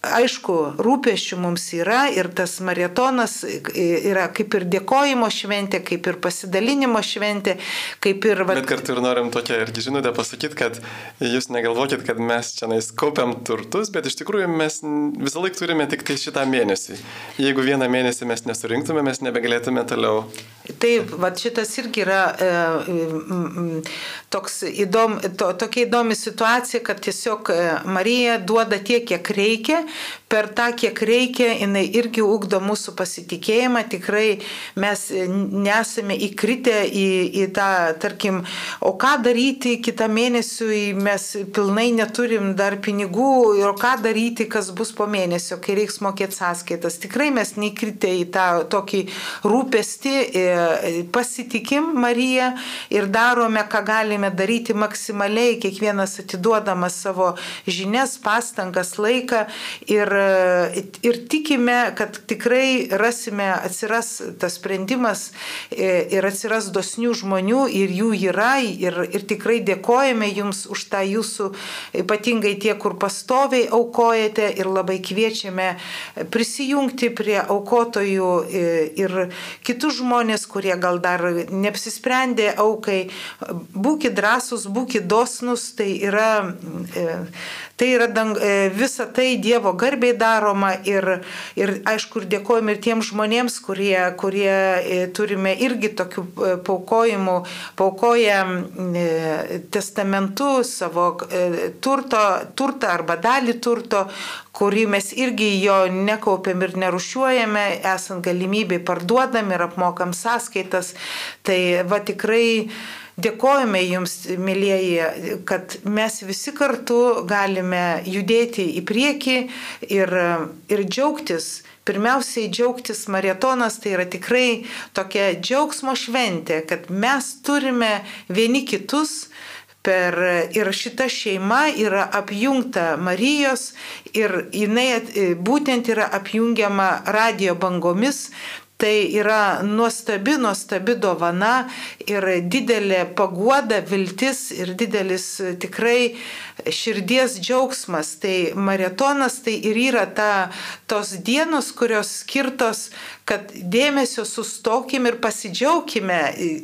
Aišku, rūpešių mums yra ir tas maratonas yra kaip ir dėkojimo šventė, kaip ir pasidalinimo šventė, kaip ir... Va... Bet kartu ir norim tokią irgi žinutę pasakyti, kad jūs negalvokit, kad mes čia kaupiam turtus, bet iš tikrųjų mes visą laiką turime tik tai šitą mėnesį. Jeigu vieną mėnesį mes nesurinktume, mes nebegalėtume toliau. Taip, va šitas irgi yra e, toks įdom, to, tokia įdomi situacija, kad tiesiog e, Marija duoda tiek, kiek reikia, per tą, kiek reikia, jinai irgi ugdo mūsų pasitikėjimą, tikrai mes nesame įkritę į, į tą, tarkim, o ką daryti kitą mėnesį, mes pilnai neturim dar pinigų, ir ką daryti, kas bus po mėnesio, kai reiks mokėti sąskaitas. Tikrai mes neįkritę į tą tokį rūpestį, e, pasitikim Mariją ir darome, ką galime daryti maksimaliai, kiekvienas atiduodamas savo žinias, pastangas, laiką ir, ir tikime, kad tikrai rasime, atsiras tas sprendimas e, ir atsiras dosnių žmonių ir jų yra ir, ir tikrai dėkojame Jums už tą Jūsų, ypatingai tie, kur pastoviai aukojate ir labai kviečiame prisijungti prie aukotojų ir kitus žmonės, kurie gal dar neapsisprendė aukai. Būkite drąsūs, būkite dosnus, tai yra, tai yra dang, visa tai Dievo garbiai daroma ir, ir aišku, ir dėkojame ir tiems žmonėms, kurie, kurie turime irgi tokių paukojimų, paukoja E, testamentu savo e, turto, turtą arba dalį turto, kurį mes irgi jo nekaupiam ir nerušiuojame, esant galimybėj parduodam ir apmokam sąskaitas. Tai va tikrai dėkojame Jums, mėlyjeji, kad mes visi kartu galime judėti į priekį ir, ir džiaugtis. Pirmiausiai džiaugtis maratonas tai yra tikrai tokia džiaugsmo šventė, kad mes turime vieni kitus per, ir šita šeima yra apjungta Marijos ir jinai būtent yra apjungiama radio bangomis, Tai yra nuostabi, nuostabi dovana ir didelė paguoda, viltis ir didelis tikrai širdies džiaugsmas. Tai maratonas tai ir yra ta, tos dienos, kurios skirtos, kad dėmesio sustokim ir pasidžiaugkime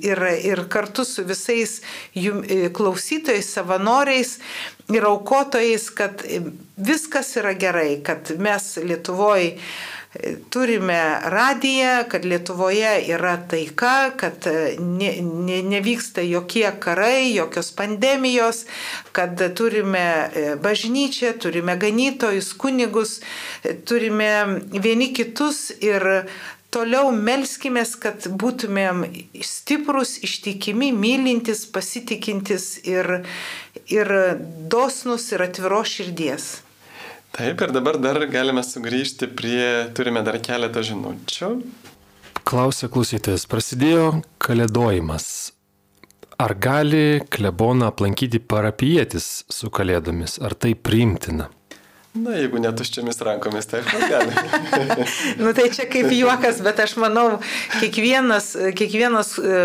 ir, ir kartu su visais jum, klausytojais, savanoriais ir aukotojais, kad viskas yra gerai, kad mes Lietuvoje turime radiją, kad Lietuvoje yra taika, kad ne, ne, nevyksta jokie karai, jokios pandemijos, kad turime e, bažnyčią, turime ganytojus, kunigus, e, turime vieni kitus ir toliau melskime, kad būtumėm stiprus, ištikimi, mylintis, pasitikintis ir, ir dosnus ir atviros širdies. Taip, ir dabar dar galime sugrįžti prie, turime dar keletą žinučių. Klausia klausytojas, prasidėjo kalėdojimas. Ar gali kleboną aplankyti parapietis su kalėdomis, ar tai priimtina? Na, jeigu netuščiamis rankomis, tai aš gali. nu, tai čia kaip juokas, bet aš manau, kiekvienas, kiekvienas e,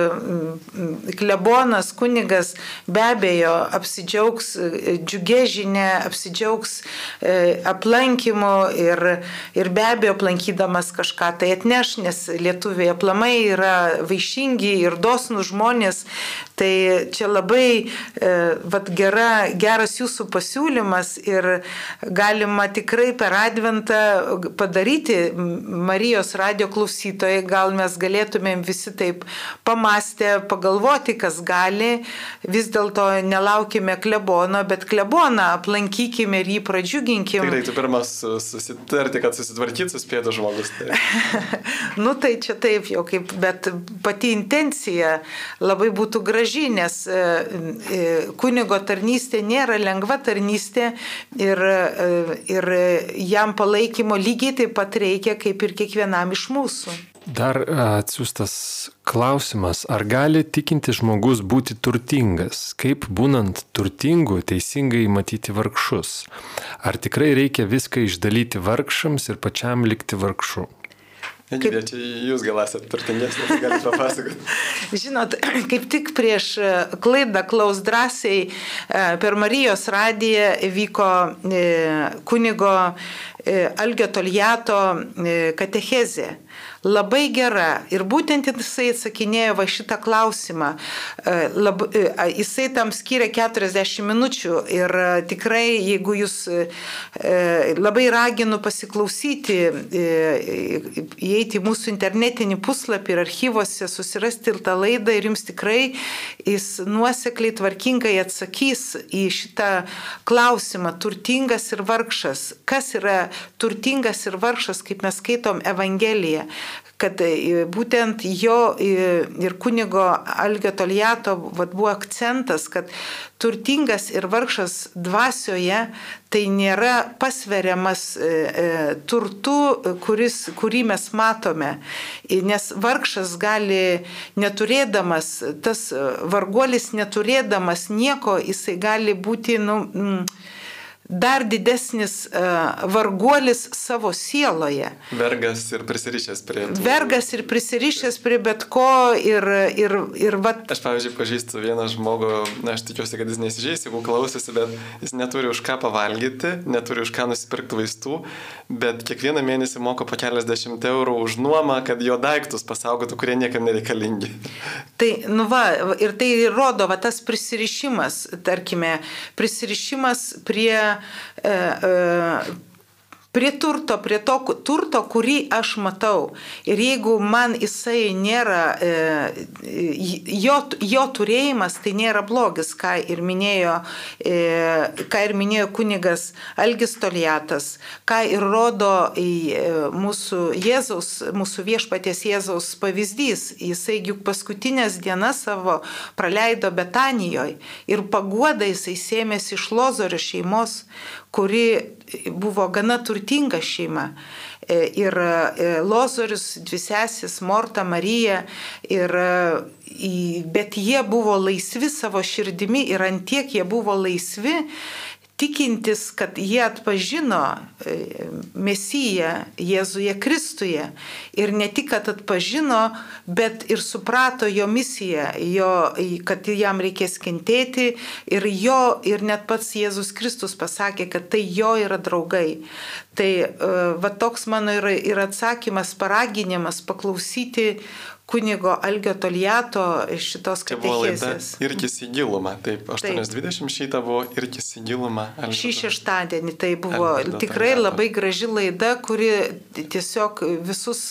klebonas, kunigas be abejo apsidžiaugs e, džiugė žinia, apsidžiaugs e, aplankymu ir, ir be abejo aplankydamas kažką tai atneš, nes lietuviai aplamai yra vaišingi ir dosnų žmonės. Tai čia labai vat, gera, geras jūsų pasiūlymas ir gali galima tikrai per adventą padaryti Marijos radio klausytojai, gal mes galėtumėm visi taip pamastę, pagalvoti, kas gali, vis dėlto nelaukime klebono, bet kleboną aplankykime ir jį pradžiuginkime. Tai reiktų pirmas susitarti, kad susitvarkytų suspėtų žmogus. Tai. nu tai čia taip jau kaip, bet pati intencija labai būtų graži, nes e, e, kunigo tarnystė nėra lengva tarnystė ir e, ir jam palaikymo lygiai taip pat reikia kaip ir kiekvienam iš mūsų. Dar atsiųstas klausimas, ar gali tikinti žmogus būti turtingas, kaip būnant turtingu teisingai matyti vargšus? Ar tikrai reikia viską išdalyti vargšams ir pačiam likti vargšu? Kaip... Čia jūs gal esate turtingesnė, tai galite papasakoti. Žinot, kaip tik prieš e, klaidą klaus drąsiai e, per Marijos radiją vyko e, kunigo Algio Toljato katechezė labai gera. Ir būtent jisai atsakinėjo va šitą klausimą. E, lab, e, jisai tam skiria 40 minučių ir e, tikrai, jeigu jūs labai raginu pasiklausyti, įeiti į mūsų internetinį puslapį ir archyvose susirasti ir tą laidą ir jums tikrai jis nuosekliai tvarkingai atsakys į šitą klausimą turtingas ir vargšas. Kas yra turtingas ir vargšas, kaip mes skaitom Evangeliją? Marija kad būtent jo ir kunigo Algio Toliato vat, buvo akcentas, kad turtingas ir vargšas dvasioje tai nėra pasveriamas e, e, turtu, kuris, kurį mes matome. Nes vargšas gali neturėdamas, tas varguolis neturėdamas nieko, jisai gali būti, nu, mm, dar didesnis uh, varguolis savo sieloje. Vergas ir prisirišęs prie. Tų... Vergas ir prisirišęs prie bet ko ir, ir, ir vat... Aš, pavyzdžiui, pažįstu vieną žmogų, na, aš tikiuosi, kad jis nesižeis, jeigu klausosi, bet jis neturi už ką pavalgyti, neturi už ką nusipirkti vaistų, bet kiekvieną mėnesį moka po keliasdešimt eurų už nuomą, kad jo daiktus pasaugotų, kurie niekam nereikalingi. Tai, nu va, ir tai rodo, va, tas prisirišimas, tarkime, prisirišimas prie E, e, prie turto, prie to turto, kurį aš matau. Ir jeigu man jisai nėra, e, jo, jo turėjimas tai nėra blogis, ką ir minėjo, e, ką ir minėjo kunigas Algis Toliatas, ką ir rodo e, mūsų Jėzaus, mūsų viešpaties Jėzaus pavyzdys. Jisai juk paskutinės dienas savo praleido Betanijoje ir paguoda jisai sėmėsi iš Lozorio šeimos, kuri buvo gana turtinga šeima. E, ir e, Lozorius, dvi sesis, Morta, Marija. Ir, e, bet jie buvo laisvi savo širdimi ir antiek jie buvo laisvi, tikintis, kad jie atpažino e, Mesiją Jėzuje Kristuje. Ir ne tik, kad atpažino, bet ir suprato jo misiją, jo, kad jam reikės kentėti. Ir, jo, ir net pats Jėzus Kristus pasakė, kad tai jo yra draugai. Tai e, va toks mano yra ir atsakymas, paraginimas paklausyti kunigo Algio Toliato šitos katechezės. Irkis į gilumą, taip, 8.20 šitą buvo Irkis į gilumą. Šį šeštadienį tai buvo Algio tikrai Toliato. labai graži laida, kuri tiesiog visus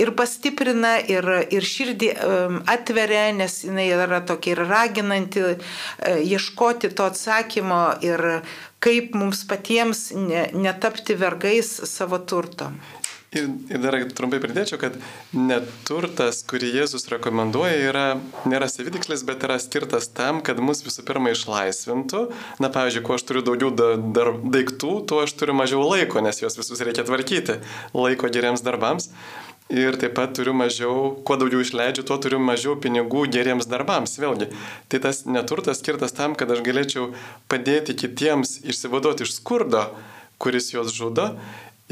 ir pastiprina, ir, ir širdį atveria, nes jinai yra tokia ir raginanti e, ieškoti to atsakymo ir kaip mums patiems ne, netapti vergais savo turto. Ir, ir dar trumpai pridėčiau, kad neturtas, kurį Jėzus rekomenduoja, yra, nėra savitikslis, bet yra skirtas tam, kad mus visų pirma išlaisvintų. Na, pavyzdžiui, kuo aš turiu daugiau da, dar, daiktų, tuo aš turiu mažiau laiko, nes juos visus reikia tvarkyti. Laiko geriems darbams. Ir taip pat turiu mažiau, kuo daugiau išleidžiu, tuo turiu mažiau pinigų geriems darbams. Vėlgi, tai tas neturtas skirtas tam, kad aš galėčiau padėti kitiems išsivaduoti iš skurdo, kuris juos žudo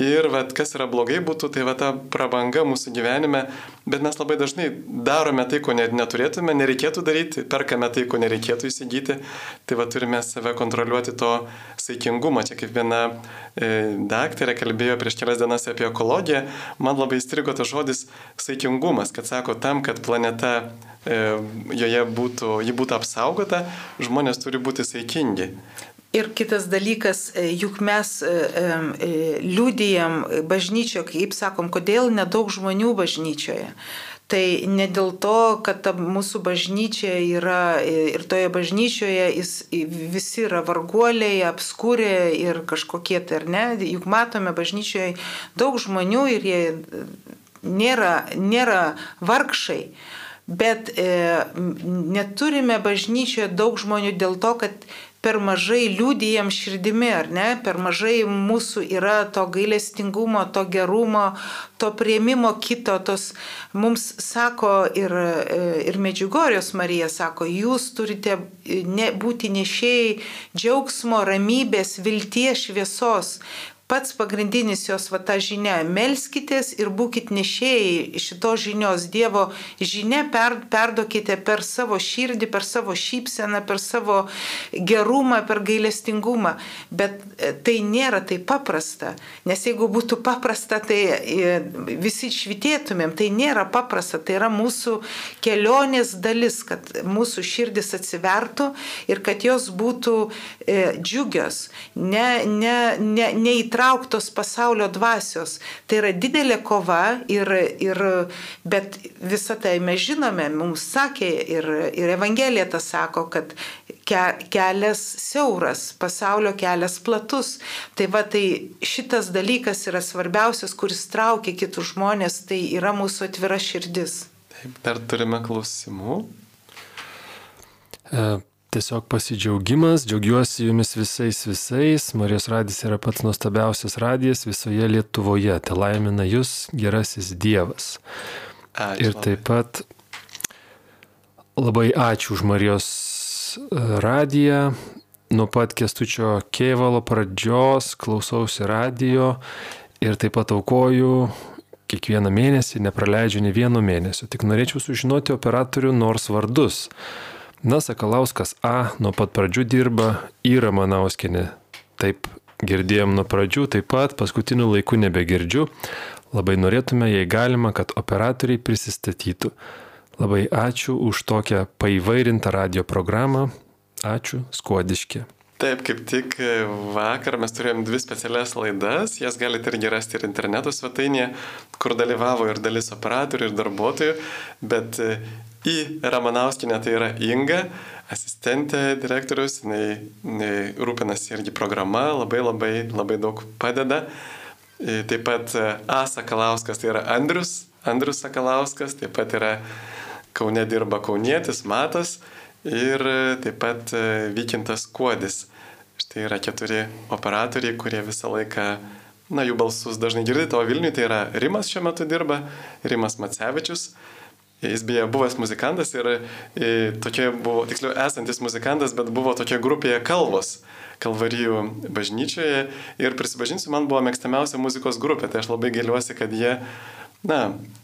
Ir vat, kas yra blogai būtų, tai va ta prabanga mūsų gyvenime, bet mes labai dažnai darome tai, ko net neturėtume, nereikėtų daryti, perkame tai, ko nereikėtų įsigyti, tai va turime save kontroliuoti to saikingumo. Čia kaip viena e, daktarė kalbėjo prieš kelias dienas apie ekologiją, man labai įstrigo tas žodis saikingumas, kad sako, tam, kad planeta e, joje būtų, ji būtų apsaugota, žmonės turi būti saikingi. Ir kitas dalykas, e, juk mes e, e, liūdėjom bažnyčioje, kaip sakom, kodėl nedaug žmonių bažnyčioje. Tai ne dėl to, kad mūsų bažnyčia yra ir toje bažnyčioje jis, visi yra varguoliai, apskūrė ir kažkokie tai ar ne. Juk matome bažnyčioje daug žmonių ir jie nėra, nėra vargšai. Bet e, neturime bažnyčioje daug žmonių dėl to, kad per mažai liūdėjam širdimi, ar ne, per mažai mūsų yra to gailestingumo, to gerumo, to prieimimo kito, tos mums sako ir, ir Medžiugorijos Marija sako, jūs turite ne, būti nešėjai džiaugsmo, ramybės, vilties, šviesos pats pagrindinis jos va ta žinia - melskitės ir būkite nešėjai šitos žinios Dievo žinia, per, perduokite per savo širdį, per savo šypseną, per savo gerumą, per gailestingumą. Bet e, tai nėra taip paprasta, nes jeigu būtų paprasta, tai e, visi švitėtumėm, tai nėra paprasta, tai yra mūsų kelionės dalis, kad mūsų širdis atsivertų ir kad jos būtų e, džiugios, ne, ne, ne, neįtrauktos įtrauktos pasaulio dvasios. Tai yra didelė kova, ir, ir, bet visą tai mes žinome, mums sakė ir, ir Evangelija tas sako, kad ke, kelias siauras, pasaulio kelias platus. Tai va, tai šitas dalykas yra svarbiausias, kuris traukia kitus žmonės, tai yra mūsų atvira širdis. Taip, dar turime klausimų. E, tiesiog pasidžiaugimas, džiaugiuosi jumis visais visais. Marijos radijas yra pats nuostabiausias radijas visoje Lietuvoje. Te laimina jūs gerasis Dievas. Ačiū Ir taip pat labai ačiū už Marijos e, radiją. Nuo pat kestučio Kėvalo pradžios klausausi radio ir taip pat aukoju kiekvieną mėnesį, nepraleidžiu ne vieno mėnesio. Tik norėčiau sužinoti operatorių nors vardus. Na, Sakalauskas A nuo pat pradžių dirba, yra Manauskinė. Taip, girdėjom nuo pradžių, taip pat paskutiniu laiku nebegirdžiu. Labai norėtume, jei galima, kad operatoriai prisistatytų. Labai ačiū už tokią paįvairintą radio programą. Ačiū, skuodiški. Taip, kaip tik vakar mes turėjom dvi specialias laidas, jas galite irgi rasti ir interneto svetainėje, kur dalyvavo ir dalis operatorių, ir darbuotojų, bet į Ramanauskinę, tai yra Inga, asistentė direktorius, jinai, jinai rūpinasi irgi programa, labai labai labai daug padeda. Taip pat A. Sakalauskas, tai yra Andrius, Andrius Sakalauskas, taip pat yra Kaune dirba Kaunietis, Matas ir taip pat Vykintas Kuodis. Štai yra keturi operatoriai, kurie visą laiką, na, jų balsus dažnai girdite, o Vilniuje tai yra Rimas šiuo metu dirba, Rimas Macevičius. Jis beje buvęs muzikantas ir e, tokia buvo, tiksliau, esantis muzikantas, bet buvo tokia grupėje Kalvos. Kalvarijų bažnyčioje ir prisipažinsiu, man buvo mėgstamiausia muzikos grupė, tai aš labai gėliuosi, kad jie, na,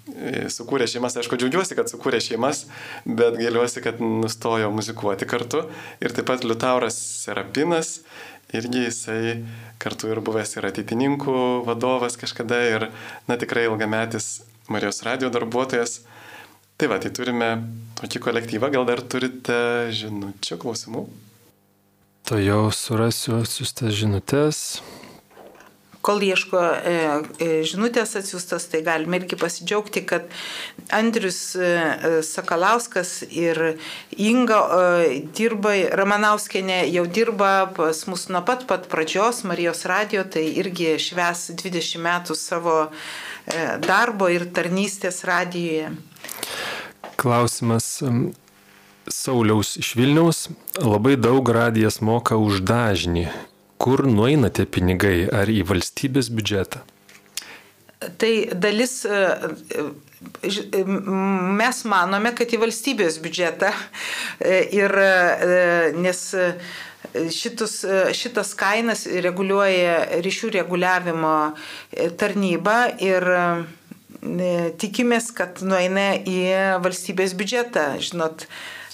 e, sukūrė šeimas, aišku, džiaugiuosi, kad sukūrė šeimas, bet gėliuosi, kad nustojo muzikuoti kartu. Ir taip pat Liutauras Serapinas, irgi jisai kartu ir buvęs ir ateitininkų vadovas kažkada ir, na, tikrai ilgametis Marijos radio darbuotojas. Tai va, tai turime tokį kolektyvą, gal dar turite žinučių, klausimų? To jau surasiu atsiustas žinutės. Kol ieško e, e, žinutės atsiustas, tai galime irgi pasidžiaugti, kad Andrius e, Sakalauskas ir Inga e, dirba, Ramanauskenė jau dirba pas mus nuo pat pat pradžios Marijos radio, tai irgi šves 20 metų savo e, darbo ir tarnystės radijoje. Klausimas Sauliaus iš Vilniaus. Labai daug radijas moka už dažnį. Kur nueina tie pinigai? Ar į valstybės biudžetą? Tai dalis e, e, mes manome, kad į valstybės biudžetą. E, ir nes šitus, šitas kainas reguliuoja ryšių reguliavimo tarnyba ir tikimės, kad nueina į valstybės biudžetą. Žinot,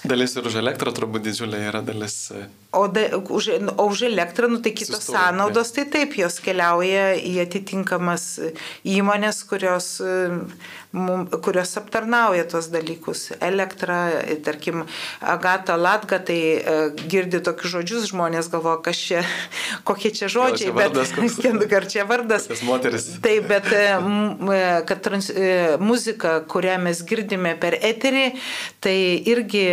Dalis ir už elektrą turbūt didžiulė yra dalis. E, o, da, už, o už elektrą, nu tai kitos Sustoja, sąnaudos, tai taip, jos keliauja į atitinkamas įmonės, kurios kurios aptarnauja tuos dalykus. Elektra, tarkim, Agata Latga, tai e, girdi tokius žodžius, žmonės galvoja, kas čia, kokie čia žodžiai, čia vardas, bet ar čia vardas. Tas moteris. Taip, bet e, e, kad trans, muzika, kurią mes girdime per eterį, tai irgi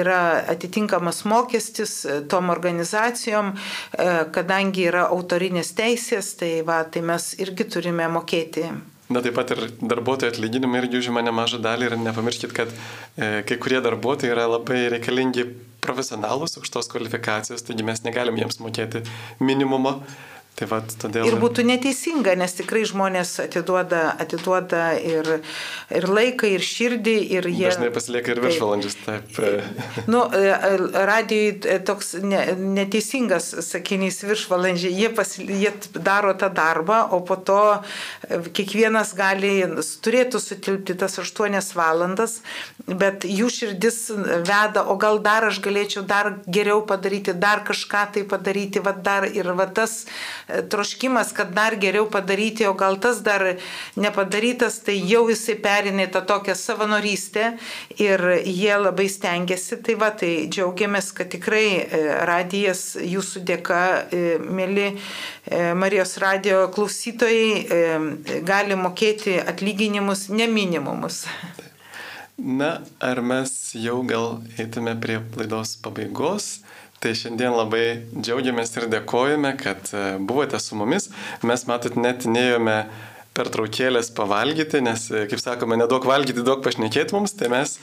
yra atitinkamas mokestis tom organizacijom, kadangi yra autorinės teisės, tai, va, tai mes irgi turime mokėti Na taip pat ir darbuotojų atlyginimai irgi užima nemažą dalį ir nepamirškit, kad e, kai kurie darbuotojai yra labai reikalingi profesionalus, aukštos kvalifikacijos, taigi mes negalim jiems mokėti minimumo. Tai vat, todėl... Ir būtų neteisinga, nes tikrai žmonės atiduoda, atiduoda ir, ir laiką, ir širdį, ir jie... Dažnai pasilieka ir viršvalandžius, taip. taip. Nu, e, radijai e, toks ne, neteisingas sakinys viršvalandžiai, jie, pasil, jie daro tą darbą, o po to e, kiekvienas gali, turėtų sutilpti tas 8 valandas, bet jų širdis veda, o gal dar aš galėčiau dar geriau padaryti, dar kažką tai padaryti, va dar ir va tas troškimas, kad dar geriau padaryti, o gal tas dar nepadarytas, tai jau jisai perinė tą tokią savanorystę ir jie labai stengiasi. Tai va, tai džiaugiamės, kad tikrai e, radijas jūsų dėka, e, mėly Marijos radio klausytojai, gali mokėti atlyginimus, ne minimumus. Na, ar mes jau gal eitume prie laidos pabaigos? Tai šiandien labai džiaugiamės ir dėkojame, kad e, buvote su mumis. Mes, matot, net neėjome pertraukėlės pavalgyti, nes, e, kaip sakome, nedaug valgyti, daug pašnekėti mums, tai mes,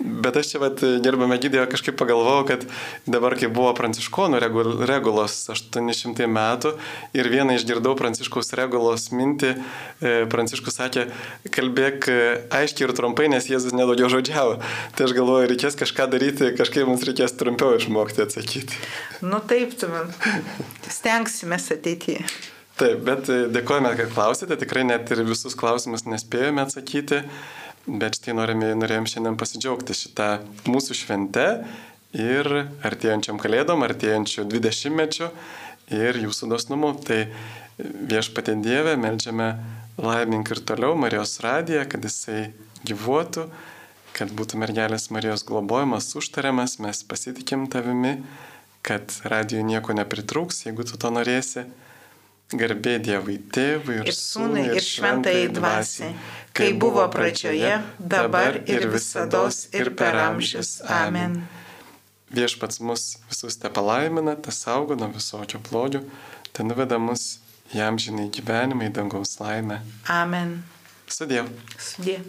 bet aš čia, vat, gerbame gydėjo, kažkaip pagalvojau, kad dabar, kai buvo pranciškonų regulos 800 metų ir vieną išgirdau pranciškaus regulos mintį, e, pranciškus sakė, kalbėk e, aiškiai ir trumpai, nes Jėzus nedaugiau žodžiavo. Tai aš galvoju, reikės kažką daryti, kažkaip mums reikės trumpiau išmokti atsakyti. Nu taip, tu man. Stengsime ateityje. Taip, bet e, dėkojame, kad klausėte, tikrai net ir visus klausimus nespėjome atsakyti, bet štai norime, norėjom šiandien pasidžiaugti šitą mūsų šventę ir artėjančiam kalėdom, artėjančiu 20-mečiu ir jūsų dosnumu. Tai viešpatė Dievė, melžiame laimink ir toliau Marijos radiją, kad jisai gyvuotų, kad būtų mergelės Marijos globojimas, užtariamas, mes pasitikim tavimi, kad radijui nieko nepritrūks, jeigu tu to norėsi. Garbė Dievui Tėvui ir, ir Sūnui ir Šventai Dvasiai, kai buvo pradžioje, dabar ir visada ir per amžius. Amen. Viešpats mus visus te palaimina, te saugo nuo visokio blogio, te nuveda mus jam žinai gyvenimą į dangaus laimę. Amen. Sudėv. Sudėv.